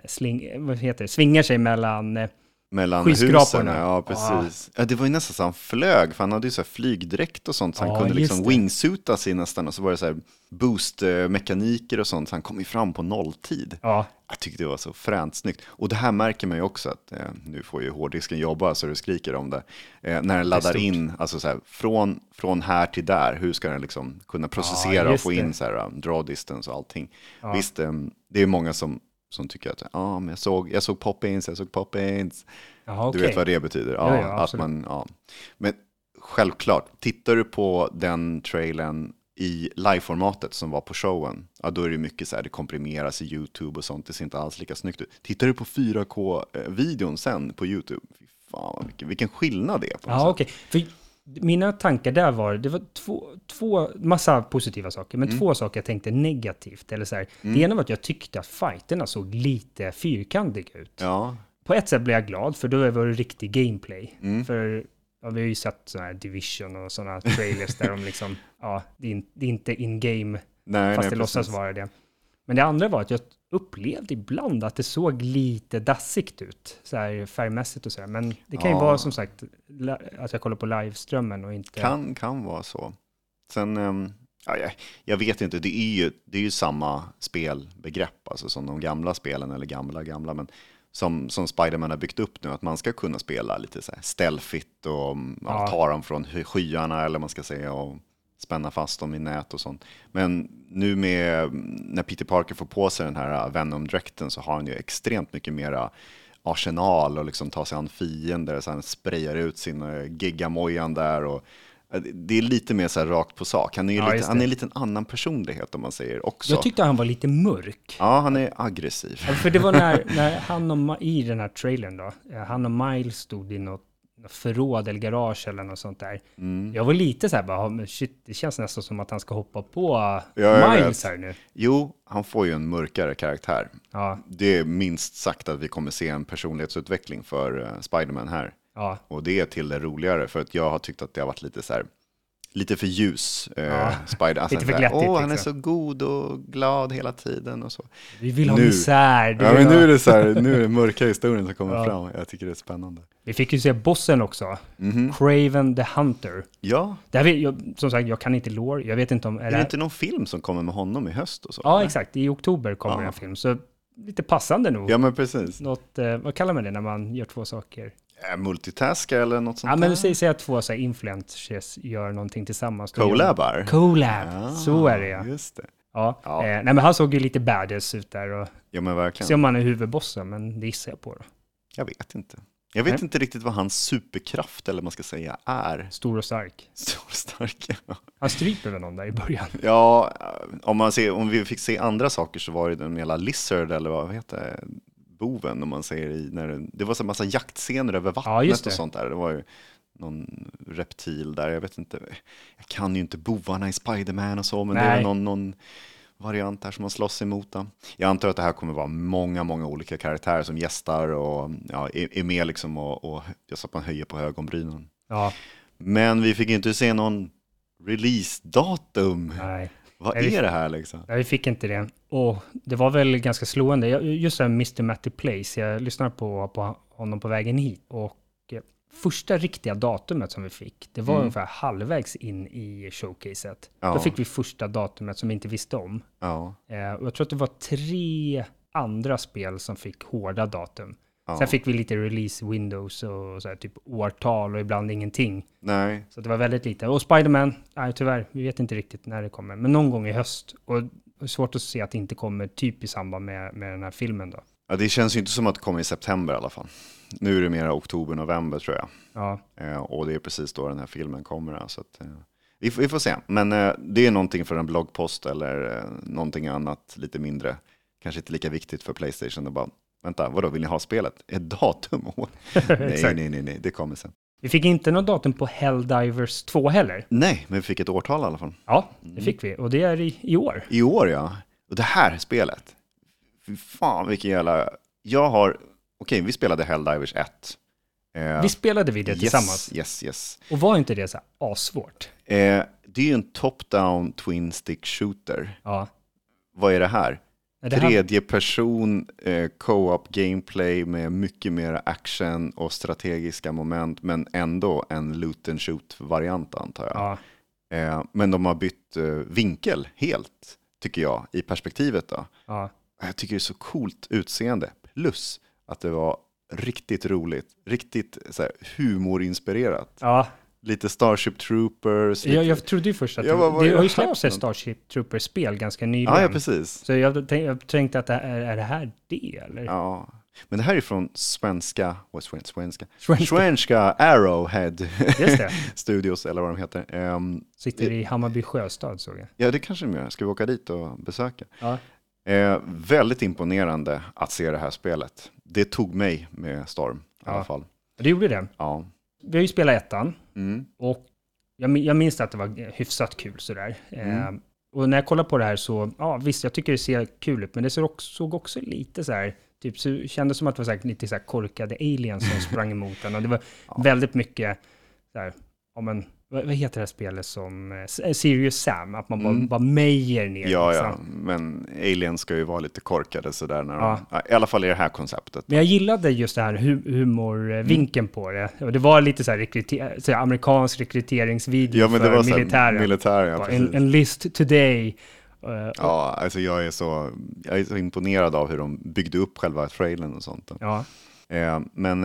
[SPEAKER 1] sling, vad heter det, svingar sig mellan, eh,
[SPEAKER 2] mellan husen. Ja, precis. Ja, det var ju nästan så han flög, för han hade ju så här flygdräkt och sånt, så han
[SPEAKER 1] Ja,
[SPEAKER 2] kunde liksom
[SPEAKER 1] det.
[SPEAKER 2] wingsuta sig nästan. Och så var det så här boost-mekaniker och sånt, så han kom ju fram på nolltid.
[SPEAKER 1] ja,
[SPEAKER 2] Jag tyckte det var så fränt snyggt. Och det här märker man ju också att, eh, nu får ju hårddisken jobba så det skriker om det. Eh, när den laddar in, alltså så här, från, från här till där, hur ska den liksom kunna processera och få in
[SPEAKER 1] det.
[SPEAKER 2] så här, um, draw distance och allting. Visst, eh, det är många som, som tycker att, ah, men jag såg, jag såg pop-ins, jag såg pop-ins.
[SPEAKER 1] ja okej.
[SPEAKER 2] Du vet vad det betyder?
[SPEAKER 1] Ja,
[SPEAKER 2] Ja,
[SPEAKER 1] ja,
[SPEAKER 2] att man, ja. Men självklart, tittar du på den trailern i live-formatet som var på showen, ja, då är det mycket så här, det komprimeras i YouTube och sånt, det ser inte alls lika snyggt ut. Tittar du på 4K-videon sen på YouTube, fy fan mycket, vilken skillnad det är på
[SPEAKER 1] Ja, okej. För mina tankar där var, det var två, två massa positiva saker,
[SPEAKER 2] Mm.
[SPEAKER 1] men två saker jag tänkte negativt. Eller så här. Det ena var att jag tyckte att fighterna såg lite fyrkantiga ut.
[SPEAKER 2] Ja,
[SPEAKER 1] På ett sätt blev jag glad, för då var det riktig gameplay.
[SPEAKER 2] Mm.
[SPEAKER 1] För ja, vi har ju sett sådana här Division och sådana trailers där de liksom, ja, det är, inte in-game, fast
[SPEAKER 2] nej,
[SPEAKER 1] det låtsas vara det. Men det andra var att jag upplevde ibland att det såg lite dassigt ut, så här färgmässigt och så här. Men det kan ju
[SPEAKER 2] Ja.
[SPEAKER 1] vara som sagt att jag kollar på liveströmmen och inte...
[SPEAKER 2] Kan, kan vara så. Sen, ehm, ja, jag, vet inte, det är, ju, det är ju samma spelbegrepp, alltså som de gamla spelen, eller gamla, gamla, men som, som Spiderman har byggt upp nu, att man ska kunna spela lite så här stealthigt och ja, ta dem från sky- skyarna, eller man ska säga, och spänna fast dem i nät och sånt. Men nu med, när Peter Parker får på sig den här Venom-dräkten så har han ju extremt mycket mera arsenal och liksom ta sig an fiender, så han sprayar ut sin eh, gigamojan där och eh, det är lite mer så här rakt på sak. Han är,
[SPEAKER 1] Ja,
[SPEAKER 2] lite, han är en liten annan personlighet om man säger också.
[SPEAKER 1] Jag tyckte han var lite mörk.
[SPEAKER 2] Ja, han är aggressiv.
[SPEAKER 1] Ja, För det var när, när han och, i den här trailern då, eh, han och Miles stod i något förråd eller garage eller något sånt där.
[SPEAKER 2] Mm.
[SPEAKER 1] Jag var lite så här bara, "Ja, men shit, det känns nästan som att han ska hoppa på
[SPEAKER 2] jag
[SPEAKER 1] Miles här nu.
[SPEAKER 2] Jo, han får ju en mörkare karaktär.
[SPEAKER 1] Ja,
[SPEAKER 2] Det är minst sagt att vi kommer se en personlighetsutveckling för uh, Spiderman här.
[SPEAKER 1] ja,
[SPEAKER 2] Och det är till det roligare, för att jag har tyckt att det har varit lite så här, lite för ljus.
[SPEAKER 1] Ja,
[SPEAKER 2] Spider, alltså
[SPEAKER 1] lite för
[SPEAKER 2] här,
[SPEAKER 1] glättigt,
[SPEAKER 2] Åh, han är
[SPEAKER 1] liksom.
[SPEAKER 2] så god och glad hela tiden och så.
[SPEAKER 1] vi vill ha
[SPEAKER 2] Nu.
[SPEAKER 1] misär.
[SPEAKER 2] Ja, men nu är det så här, nu är det mörka historien som kommer
[SPEAKER 1] Ja.
[SPEAKER 2] fram. Jag tycker det är spännande.
[SPEAKER 1] Vi fick ju se bossen också,
[SPEAKER 2] Mhm.
[SPEAKER 1] Craven the Hunter.
[SPEAKER 2] Ja,
[SPEAKER 1] Där vi, jag, som sagt, jag kan inte lore, jag vet inte om... Är
[SPEAKER 2] är
[SPEAKER 1] det
[SPEAKER 2] det inte någon film som kommer med honom i höst och så?
[SPEAKER 1] Ja,
[SPEAKER 2] eller?
[SPEAKER 1] exakt. I oktober kommer
[SPEAKER 2] Ja.
[SPEAKER 1] en film, så lite passande nog.
[SPEAKER 2] Ja, men precis.
[SPEAKER 1] Något, eh, vad kallar man det när man gör två saker?
[SPEAKER 2] Multitaska eller något sånt
[SPEAKER 1] Ja, men säg, säg att två så här, influencers gör någonting tillsammans. Då gör-
[SPEAKER 2] Collabar?
[SPEAKER 1] Collab,
[SPEAKER 2] Ah,
[SPEAKER 1] så är det ja.
[SPEAKER 2] Just det.
[SPEAKER 1] ja.
[SPEAKER 2] Ja.
[SPEAKER 1] Eh, nej, men han såg ju lite badass ut där och
[SPEAKER 2] Ja, men verkligen.
[SPEAKER 1] se om han är huvudbossen, men det gissar jag på då.
[SPEAKER 2] Jag vet inte. Jag vet
[SPEAKER 1] Nej.
[SPEAKER 2] inte riktigt vad hans superkraft, eller vad man ska säga, är.
[SPEAKER 1] Stor och stark.
[SPEAKER 2] Stor och stark. ja.
[SPEAKER 1] Han stryper väl någon där i början.
[SPEAKER 2] Ja, om, man ser, om vi fick se andra saker så var det den hela Lizard, eller vad heter det? Boven, om man säger i, när det, det var så en massa jaktscener över vattnet
[SPEAKER 1] Ja,
[SPEAKER 2] och sånt där. Det var ju någon reptil där, jag vet inte. Jag kan ju inte bovarna i Spiderman och så, men det är
[SPEAKER 1] Nej.
[SPEAKER 2] någon, någon variant här som man slåss emot. Då. Jag antar att det här kommer vara många, många olika karaktärer som gästar och ja, är, är med liksom och, och jag sa att man höjer på ögonbrynen.
[SPEAKER 1] Ja,
[SPEAKER 2] Men vi fick inte se någon releasedatum.
[SPEAKER 1] nej.
[SPEAKER 2] Vad
[SPEAKER 1] Nej, vi-
[SPEAKER 2] är det här liksom?
[SPEAKER 1] Nej, vi fick inte det. Och det var väl ganska slående. Jag- Just det här Mr. Matty Place, jag lyssnade på, på honom på vägen hit. Och eh, första riktiga datumet som vi fick, det var
[SPEAKER 2] Mm.
[SPEAKER 1] ungefär halvvägs in i showcaset.
[SPEAKER 2] Ja.
[SPEAKER 1] Då fick vi första datumet som vi inte visste om.
[SPEAKER 2] Ja,
[SPEAKER 1] Eh, och jag tror att det var tre andra spel som fick hårda datum.
[SPEAKER 2] Ja.
[SPEAKER 1] Sen fick vi lite release windows och så här, typ årtal och ibland ingenting.
[SPEAKER 2] Nej,
[SPEAKER 1] Så det var väldigt lite. Och Spiderman, nej tyvärr, vi vet inte riktigt när det kommer. Men någon gång i höst. Och det är svårt att se att det inte kommer typ i samband med, med den här filmen då.
[SPEAKER 2] ja, det känns ju inte som att det kommer i september i alla fall. Nu är det mer oktober, november tror jag.
[SPEAKER 1] Ja,
[SPEAKER 2] Eh, och det är precis då den här filmen kommer. Så att, eh, vi, får, vi får se. Men eh, det är någonting för en bloggpost eller eh, någonting annat lite mindre. Kanske inte lika viktigt för Playstation. Och bara, vänta, vadå, vill ni ha spelet? Ett datum? nej, nej, nej, nej, det kommer sen.
[SPEAKER 1] Vi fick inte något datum på Helldivers 2 heller.
[SPEAKER 2] Nej, men vi fick ett årtal i alla fall.
[SPEAKER 1] Ja,
[SPEAKER 2] Mm.
[SPEAKER 1] det fick vi. Och det är i, i år.
[SPEAKER 2] I år ja. Och det här spelet. Fy fan vilken jävla... Jag har... Okej, vi spelade Helldivers 1. Eh,
[SPEAKER 1] Vi spelade vi det tillsammans.
[SPEAKER 2] Yes, yes.
[SPEAKER 1] Och var inte det så här assvårt?
[SPEAKER 2] Eh, det är ju en top-down twin stick shooter.
[SPEAKER 1] Ja.
[SPEAKER 2] Vad är det här? Tredje person, eh, co-op gameplay med mycket mer action och strategiska moment, men ändå en loot and shoot-variant antar jag.
[SPEAKER 1] ja,
[SPEAKER 2] Eh, men de har bytt eh, vinkel helt, tycker jag, i perspektivet då.
[SPEAKER 1] ja.
[SPEAKER 2] Jag tycker det är så coolt utseende, plus att det var riktigt roligt, riktigt så här, humorinspirerat.
[SPEAKER 1] ja.
[SPEAKER 2] Lite Starship Troopers. Lite...
[SPEAKER 1] Jag, jag trodde ju först att
[SPEAKER 2] Ja,
[SPEAKER 1] det,
[SPEAKER 2] vad- vad
[SPEAKER 1] det
[SPEAKER 2] är
[SPEAKER 1] har ju
[SPEAKER 2] det
[SPEAKER 1] släppts ett? Starship Troopers-spel ganska nyligen.
[SPEAKER 2] ja, ja, precis.
[SPEAKER 1] Så jag, tänk, jag tänkte att det här, är det här det eller?
[SPEAKER 2] Ja. Men det här är från svenska, vad sven, svenska?
[SPEAKER 1] Svenska.
[SPEAKER 2] svenska Arrowhead
[SPEAKER 1] det.
[SPEAKER 2] Studios, eller vad de heter. Ehm,
[SPEAKER 1] Sitter i Hammarby sjöstad såg jag.
[SPEAKER 2] ja, det kanske de gör. Ska vi åka dit och besöka?
[SPEAKER 1] Ja.
[SPEAKER 2] Eh, väldigt imponerande att se det här spelet. Det tog mig med storm i
[SPEAKER 1] Ja.
[SPEAKER 2] alla fall.
[SPEAKER 1] Det gjorde det.
[SPEAKER 2] Ja.
[SPEAKER 1] Vi har ju spelat ettan
[SPEAKER 2] Mm.
[SPEAKER 1] och jag, jag minns att det var hyfsat kul sådär.
[SPEAKER 2] Mm.
[SPEAKER 1] Eh, och när jag kollar på det här så, ja visst, jag tycker det ser kul ut, men det såg också, såg också lite så här, typ, så kändes som att det var så här, lite så här korkade aliens som sprang emot den. Och det var väldigt mycket, så här, ja men, vad, heter det här spelet som, eh, Serious Sam, att man bara,
[SPEAKER 2] Mm.
[SPEAKER 1] bara mejer ner.
[SPEAKER 2] Ja,
[SPEAKER 1] liksom.
[SPEAKER 2] ja, men aliens ska ju vara lite korkade sådär. När
[SPEAKER 1] Ja.
[SPEAKER 2] de, I alla fall i det här konceptet.
[SPEAKER 1] Men jag gillade just det här hu- humorvinkeln på det. Och det var lite så här, rekryter- så här amerikansk rekryteringsvideo
[SPEAKER 2] Ja, men det
[SPEAKER 1] för
[SPEAKER 2] var så här
[SPEAKER 1] militären.
[SPEAKER 2] militären, ja,
[SPEAKER 1] Bara, en, en list today. Eh,
[SPEAKER 2] Ja, alltså jag är, så, jag är så imponerad av hur de byggde upp själva trailern och sånt.
[SPEAKER 1] ja.
[SPEAKER 2] Eh, men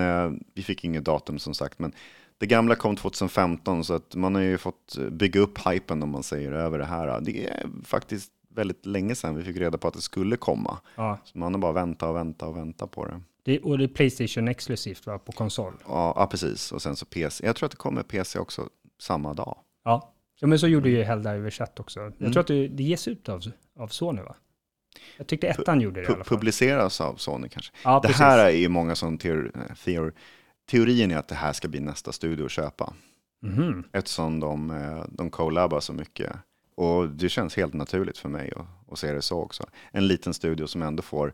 [SPEAKER 2] vi fick inget datum som sagt. Men det gamla kom 2015 så att man har ju fått bygga upp hypen om man säger över det här. Det är faktiskt väldigt länge sedan vi fick reda på att det skulle komma.
[SPEAKER 1] ja.
[SPEAKER 2] Så man har bara väntat och väntat och väntat på det.
[SPEAKER 1] Det, och det är Playstation exklusivt va, på konsol.
[SPEAKER 2] Ja, ja, precis. Och sen så PC. Jag tror att det kommer PC också samma dag.
[SPEAKER 1] Ja. ja men så gjorde ju Helldivers 1 också. Jag
[SPEAKER 2] Mm.
[SPEAKER 1] tror att det, det ges ut av, av Sony va? Jag tyckte ettan gjorde det i alla fall.
[SPEAKER 2] publiceras av Sony kanske.
[SPEAKER 1] Ja,
[SPEAKER 2] det
[SPEAKER 1] precis.
[SPEAKER 2] här är ju många som teor, teor, teorin är att det här ska bli nästa studio att köpa.
[SPEAKER 1] Mhm.
[SPEAKER 2] Eftersom de, eh, de collabar så mycket. Och det känns helt naturligt för mig att, att se det så också. En liten studio som ändå får,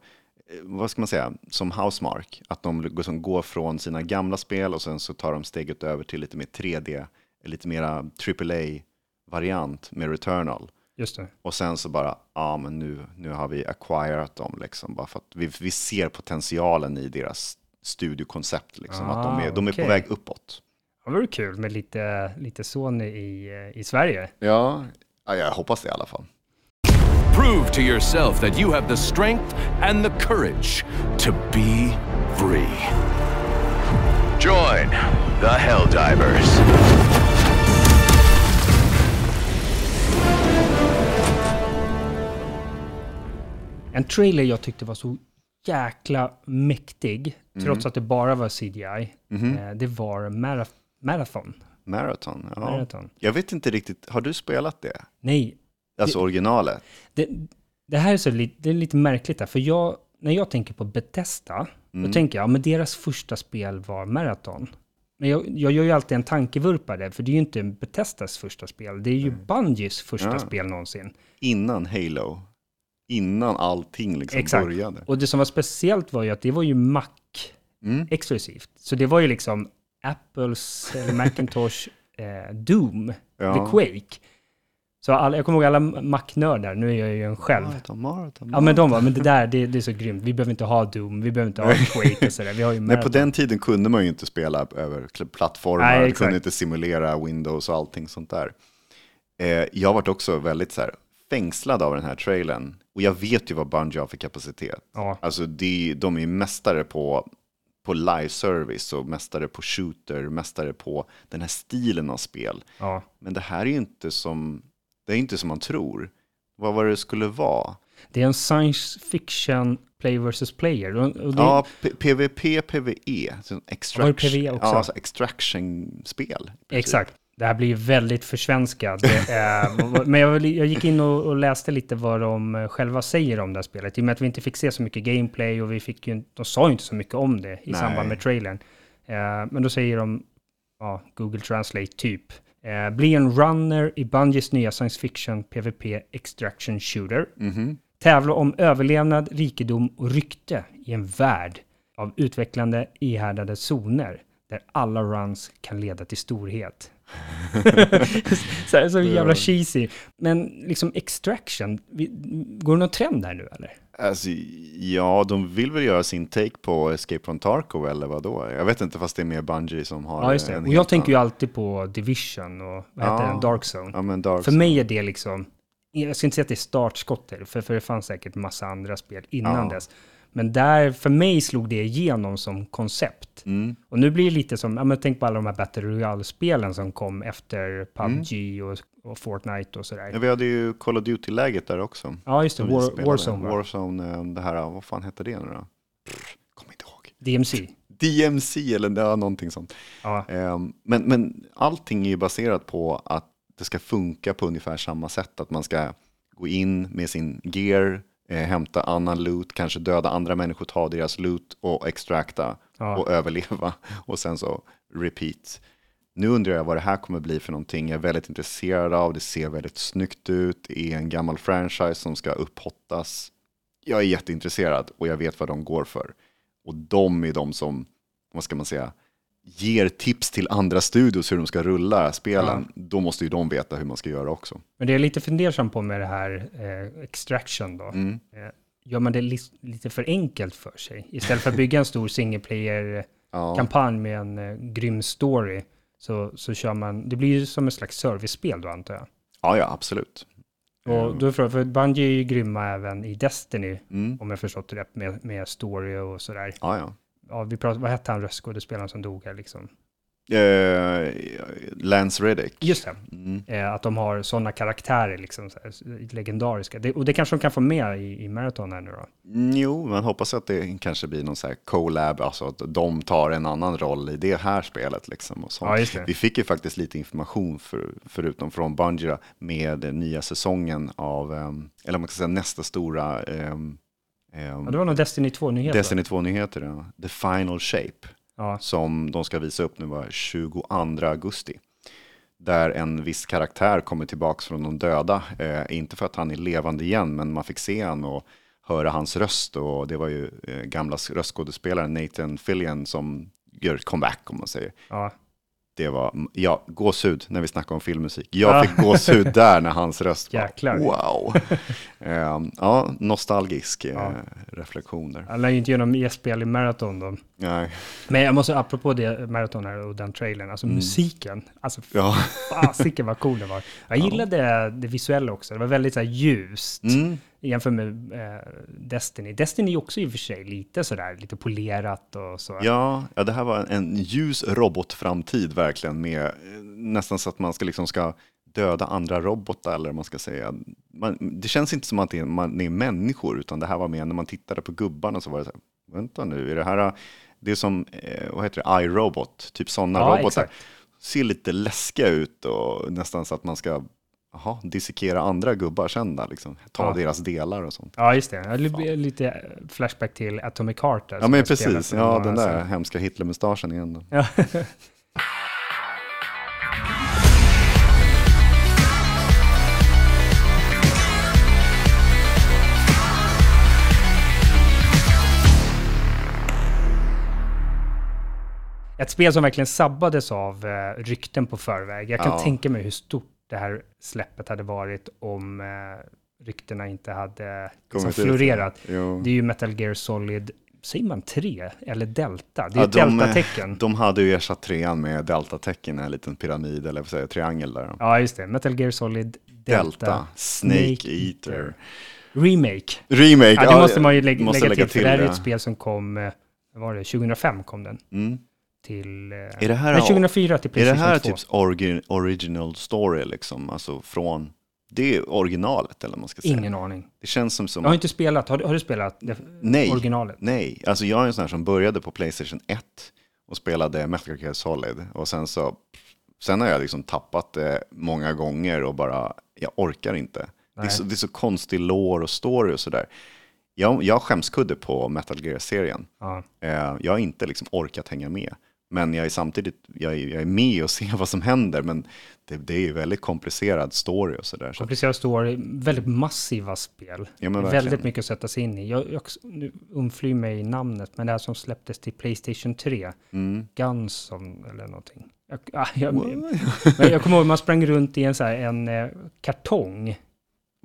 [SPEAKER 2] eh, vad ska man säga, som Housemark. Att de går- som går från sina gamla spel och sen så tar de steget över till lite mer 3D, lite mera AAA-variant med Returnal.
[SPEAKER 1] Just det.
[SPEAKER 2] Och sen så bara, ja men nu, nu har vi acquirat dem liksom. Bara för att vi, vi ser potentialen i deras studiokoncept liksom. att de är, de är
[SPEAKER 1] Ah, okej.
[SPEAKER 2] på väg uppåt.
[SPEAKER 1] Det vore kul med lite, lite Sony i, eh, i Sverige.
[SPEAKER 2] Ja, ja, jag hoppas det i alla fall.
[SPEAKER 3] Prove to yourself that you have the strength and the courage to be free.
[SPEAKER 4] Join the Helldivers.
[SPEAKER 1] En trailer jag tyckte var så jäkla mäktig,
[SPEAKER 2] Mm.
[SPEAKER 1] trots att det bara var CGI,
[SPEAKER 2] Mhm.
[SPEAKER 1] eh, det var Marath- Marathon.
[SPEAKER 2] Marathon, ja.
[SPEAKER 1] Marathon.
[SPEAKER 2] Jag vet inte riktigt, har du spelat det?
[SPEAKER 1] Nej,
[SPEAKER 2] Alltså
[SPEAKER 1] Det-
[SPEAKER 2] originalet?
[SPEAKER 1] det, det här är, så li, det är lite märkligt, där, för jag, när jag tänker på Bethesda,
[SPEAKER 2] Mm.
[SPEAKER 1] då tänker jag, ja, men deras första spel var Marathon. Men jag, jag gör ju alltid en tankevurpa där, för det är ju inte Bethesdas första spel, det är ju Bungies första
[SPEAKER 2] Ja.
[SPEAKER 1] spel någonsin.
[SPEAKER 2] Innan Halo? innan allting liksom
[SPEAKER 1] Exakt.
[SPEAKER 2] började.
[SPEAKER 1] Och det som var speciellt var ju att det var ju Mac
[SPEAKER 2] Mm.
[SPEAKER 1] exklusivt. Så det var ju liksom Apples eller Macintosh eh, Doom,
[SPEAKER 2] Ja.
[SPEAKER 1] The Quake. Så alla, jag kommer ihåg alla Mac-nördar, nu är jag ju en själv.
[SPEAKER 2] Maraton, maraton,
[SPEAKER 1] Ja men de var, men det där, det, det är så grymt. Vi behöver inte ha Doom, vi behöver inte ha Quake och sådär. Vi har ju
[SPEAKER 2] Nej, på
[SPEAKER 1] Marathon.
[SPEAKER 2] den tiden kunde man ju inte spela över plattformar,
[SPEAKER 1] Nej,
[SPEAKER 2] kunde inte simulera Windows och allting sånt där. Eh, jag varit också väldigt så här, fängslad av den här trailern. Och jag vet ju vad Bungie har för kapacitet.
[SPEAKER 1] Ja,
[SPEAKER 2] Alltså de, de är ju mästare på, på live service och mästare på shooter, mästare på den här stilen av spel.
[SPEAKER 1] ja.
[SPEAKER 2] Men det här är ju inte som, det är inte som man tror. Vad var det skulle vara?
[SPEAKER 1] Det är en science fiction play versus player. Och, det,
[SPEAKER 2] Ja, PVP, PVE. så extraction,
[SPEAKER 1] PvE också?
[SPEAKER 2] Ja, alltså extraction-spel.
[SPEAKER 1] Exakt. Det här blir väldigt försvenskat. Eh, Men jag, jag gick in och, och läste lite vad de eh, själva säger om det här spelet. I och med att vi inte fick se så mycket gameplay och vi fick ju, de sa ju inte så mycket om det i
[SPEAKER 2] Nej.
[SPEAKER 1] samband med trailern. Eh, Men då säger de, ja, Google Translate typ, eh, bli en runner i Bungies nya science fiction PVP extraction shooter.
[SPEAKER 2] Mhm.
[SPEAKER 1] Tävla om överlevnad, rikedom och rykte i en värld av utvecklande ihärdade zoner där alla runs kan leda till storhet. så, här, så jävla cheesy. Men liksom extraction, går det någon trend här nu eller?
[SPEAKER 2] Alltså, ja, de vill väl göra sin take på Escape from Tarkov eller vad då? Jag vet inte fast det är mer Bungie som har
[SPEAKER 1] Ja, just det. Och jag tänker ju alltid på Division och vad heter
[SPEAKER 2] Ja.
[SPEAKER 1] den, Dark Zone.
[SPEAKER 2] Ja, men Dark
[SPEAKER 1] För mig är det liksom, jag ska inte säga att det är startskottet, för, för det fanns säkert massa andra spel innan
[SPEAKER 2] Ja.
[SPEAKER 1] dess. Men där, för mig slog det igenom som koncept.
[SPEAKER 2] Mm.
[SPEAKER 1] Och nu blir det lite som, ja men tänk på alla de här Battle Royale-spelen som kom efter PubG
[SPEAKER 2] Mm.
[SPEAKER 1] och, och Fortnite och sådär.
[SPEAKER 2] Ja, vi hade ju Call of Duty-läget där också.
[SPEAKER 1] Ja, just det, War. Warzone, va?
[SPEAKER 2] Warzone, eh, det här, vad fan hette det nu då? Kommer inte ihåg.
[SPEAKER 1] DMC.
[SPEAKER 2] DMC eller ja, någonting sånt.
[SPEAKER 1] Ja,
[SPEAKER 2] Ehm, Men, men allting är ju baserat på att det ska funka på ungefär samma sätt. Att man ska gå in med sin gear, eh, hämta annan loot, kanske döda andra människor, ta deras loot och extracta
[SPEAKER 1] Ja.
[SPEAKER 2] och överleva. Och sen så repeat. Nu undrar jag vad det här kommer bli för någonting. Jag är väldigt intresserad av, det ser väldigt snyggt ut. Det är en gammal franchise som ska upphottas. Jag är jätteintresserad och jag vet vad de går för. Och de är de som, vad ska man säga, ger tips till andra studios hur de ska rulla spelen. Då måste ju de veta hur man ska göra också.
[SPEAKER 1] men det är lite fundersam på med det här eh, extraction då.
[SPEAKER 2] Mm.
[SPEAKER 1] Eh, gör man det li lite för enkelt för sig? Istället för att bygga en stor single player-kampanj
[SPEAKER 2] Ja,
[SPEAKER 1] med en eh, grym story, så, så kör man, det blir ju som ett slags servicespel då antar jag.
[SPEAKER 2] ja, ja absolut.
[SPEAKER 1] Och då är frågan, för Bungie är ju grymma även i Destiny,
[SPEAKER 2] Mm.
[SPEAKER 1] om jag förstått det rätt, med, med story och sådär.
[SPEAKER 2] Ja, ja.
[SPEAKER 1] Ja, vi pratar, vad hette han röstskådespelaren som dog här liksom?
[SPEAKER 2] Eh, Lance Reddick.
[SPEAKER 1] Just det,
[SPEAKER 2] Mm.
[SPEAKER 1] eh, att de har sådana karaktärer liksom, så här, legendariska. Det, och det kanske de kan få med i, i Marathon här nu då.
[SPEAKER 2] Mm, Jo, man hoppas att det kanske blir någon så här collab, alltså att de tar en annan roll i det här spelet. Liksom och.
[SPEAKER 1] Ja.
[SPEAKER 2] Vi fick ju faktiskt lite information, för, förutom från Bungie, då, med den nya säsongen av, ehm, eller man ska säga nästa stora ehm,
[SPEAKER 1] Ja, det var nog Destiny 2-nyheter.
[SPEAKER 2] Destiny 2-nyheter, ja. The Final Shape,
[SPEAKER 1] Ja,
[SPEAKER 2] som de ska visa upp nu var 22 augusti. Där en viss karaktär kommer tillbaka från de döda. Eh, inte för att han är levande igen, men man fick se han och höra hans röst. Och det var ju eh, gamla röstskådespelaren Nathan Fillion som gör comeback om man säger.
[SPEAKER 1] ja.
[SPEAKER 2] Det var, ja, gåshud när vi snackar om filmmusik. Jag fick gåshud där när hans röst var, wow. Eh, ja, nostalgisk eh,
[SPEAKER 1] Ja.
[SPEAKER 2] reflektion där.
[SPEAKER 1] Han lär ju inte göra någon gästspel i Marathon då.
[SPEAKER 2] Nej.
[SPEAKER 1] Men jag måste, apropå det, Marathon här och den trailern, alltså musiken. Alltså
[SPEAKER 2] Mm. Ja.
[SPEAKER 1] fasiken vad cool det var. Jag gillade det visuella också, det var väldigt så här ljust.
[SPEAKER 2] Mm.
[SPEAKER 1] Jämfört med eh, Destiny. Destiny är också i och för sig lite sådär, lite polerat och så.
[SPEAKER 2] Ja, ja, det här var en, en ljus robotframtid verkligen med eh, nästan så att man ska, liksom ska döda andra robotar eller vad man ska säga. Man, det känns inte som att det är, man är människor utan det här var mer när man tittade på gubbarna så var det så här, vänta nu, är det här, det är som, eh, vad heter det, iRobot, typ sådana
[SPEAKER 1] Ja,
[SPEAKER 2] robotar.
[SPEAKER 1] exakt.
[SPEAKER 2] Ser lite läskiga ut och nästan så att man ska aha, dissekera andra gubbar sen där, liksom. ta
[SPEAKER 1] ja.
[SPEAKER 2] deras delar och sånt.
[SPEAKER 1] Ja, just det. Fan. Lite flashback till Atomic Heart. Där,
[SPEAKER 2] ja, men precis. Ja, den där
[SPEAKER 1] sen.
[SPEAKER 2] hemska Hitlermustaschen igen. Då.
[SPEAKER 1] Ja. Ett spel som verkligen sabbades av eh, rykten på förväg. Jag kan
[SPEAKER 2] ja.
[SPEAKER 1] tänka mig hur stort det här släppet hade varit om eh, ryktena inte hade liksom, florerat. Det är ju Metal Gear Solid, säger man 3 eller Delta? Det är
[SPEAKER 2] Ja,
[SPEAKER 1] ett
[SPEAKER 2] de, eh,
[SPEAKER 1] Delta-tecken.
[SPEAKER 2] De hade ju ersatt trean med deltatecken, en liten pyramid eller vad säger triangel där.
[SPEAKER 1] Ja, just det. Metal Gear Solid Delta.
[SPEAKER 2] Delta, Snake Eater.
[SPEAKER 1] Remake.
[SPEAKER 2] Remake,
[SPEAKER 1] Ja, det måste man ju lägga,
[SPEAKER 2] måste
[SPEAKER 1] lägga, till, för det här är ett spel som kom, eh, vad var det, 2005 kom den
[SPEAKER 2] Mm.
[SPEAKER 1] Till...
[SPEAKER 2] Är det här,
[SPEAKER 1] nej, 2004 till
[SPEAKER 2] är det
[SPEAKER 1] Playstation
[SPEAKER 2] här
[SPEAKER 1] 2.
[SPEAKER 2] typ orgi, original story liksom? Alltså från, det är originalet eller vad man ska säga.
[SPEAKER 1] Ingen aning.
[SPEAKER 2] Det känns som, som
[SPEAKER 1] Jag har inte spelat, har du, har du spelat det,
[SPEAKER 2] Nej.
[SPEAKER 1] originalet?
[SPEAKER 2] Nej, alltså jag är en sån här som började på Playstation 1 och spelade Metal Gear Solid. Och sen så, sen har jag liksom tappat det många gånger och bara, jag orkar inte. Det är, så, det är så konstig lore och story och sådär. Jag, jag skämskudde på Metal Gear-serien.
[SPEAKER 1] Ja.
[SPEAKER 2] Eh, jag har inte liksom orkat hänga med. Men jag är samtidigt, jag är, jag är med och ser vad som händer. Men det, det är ju väldigt komplicerad story och sådär. Så,
[SPEAKER 1] Komplicerad story, väldigt massiva spel.
[SPEAKER 2] Ja,
[SPEAKER 1] väldigt mycket att sätta sig in i. Jag, jag nu undflyr mig namnet, men det här som släpptes till Playstation 3,
[SPEAKER 2] mm.
[SPEAKER 1] Gunson eller någonting. Jag, ah, jag, men jag kommer ihåg man sprang runt i en, så här, en eh, kartong.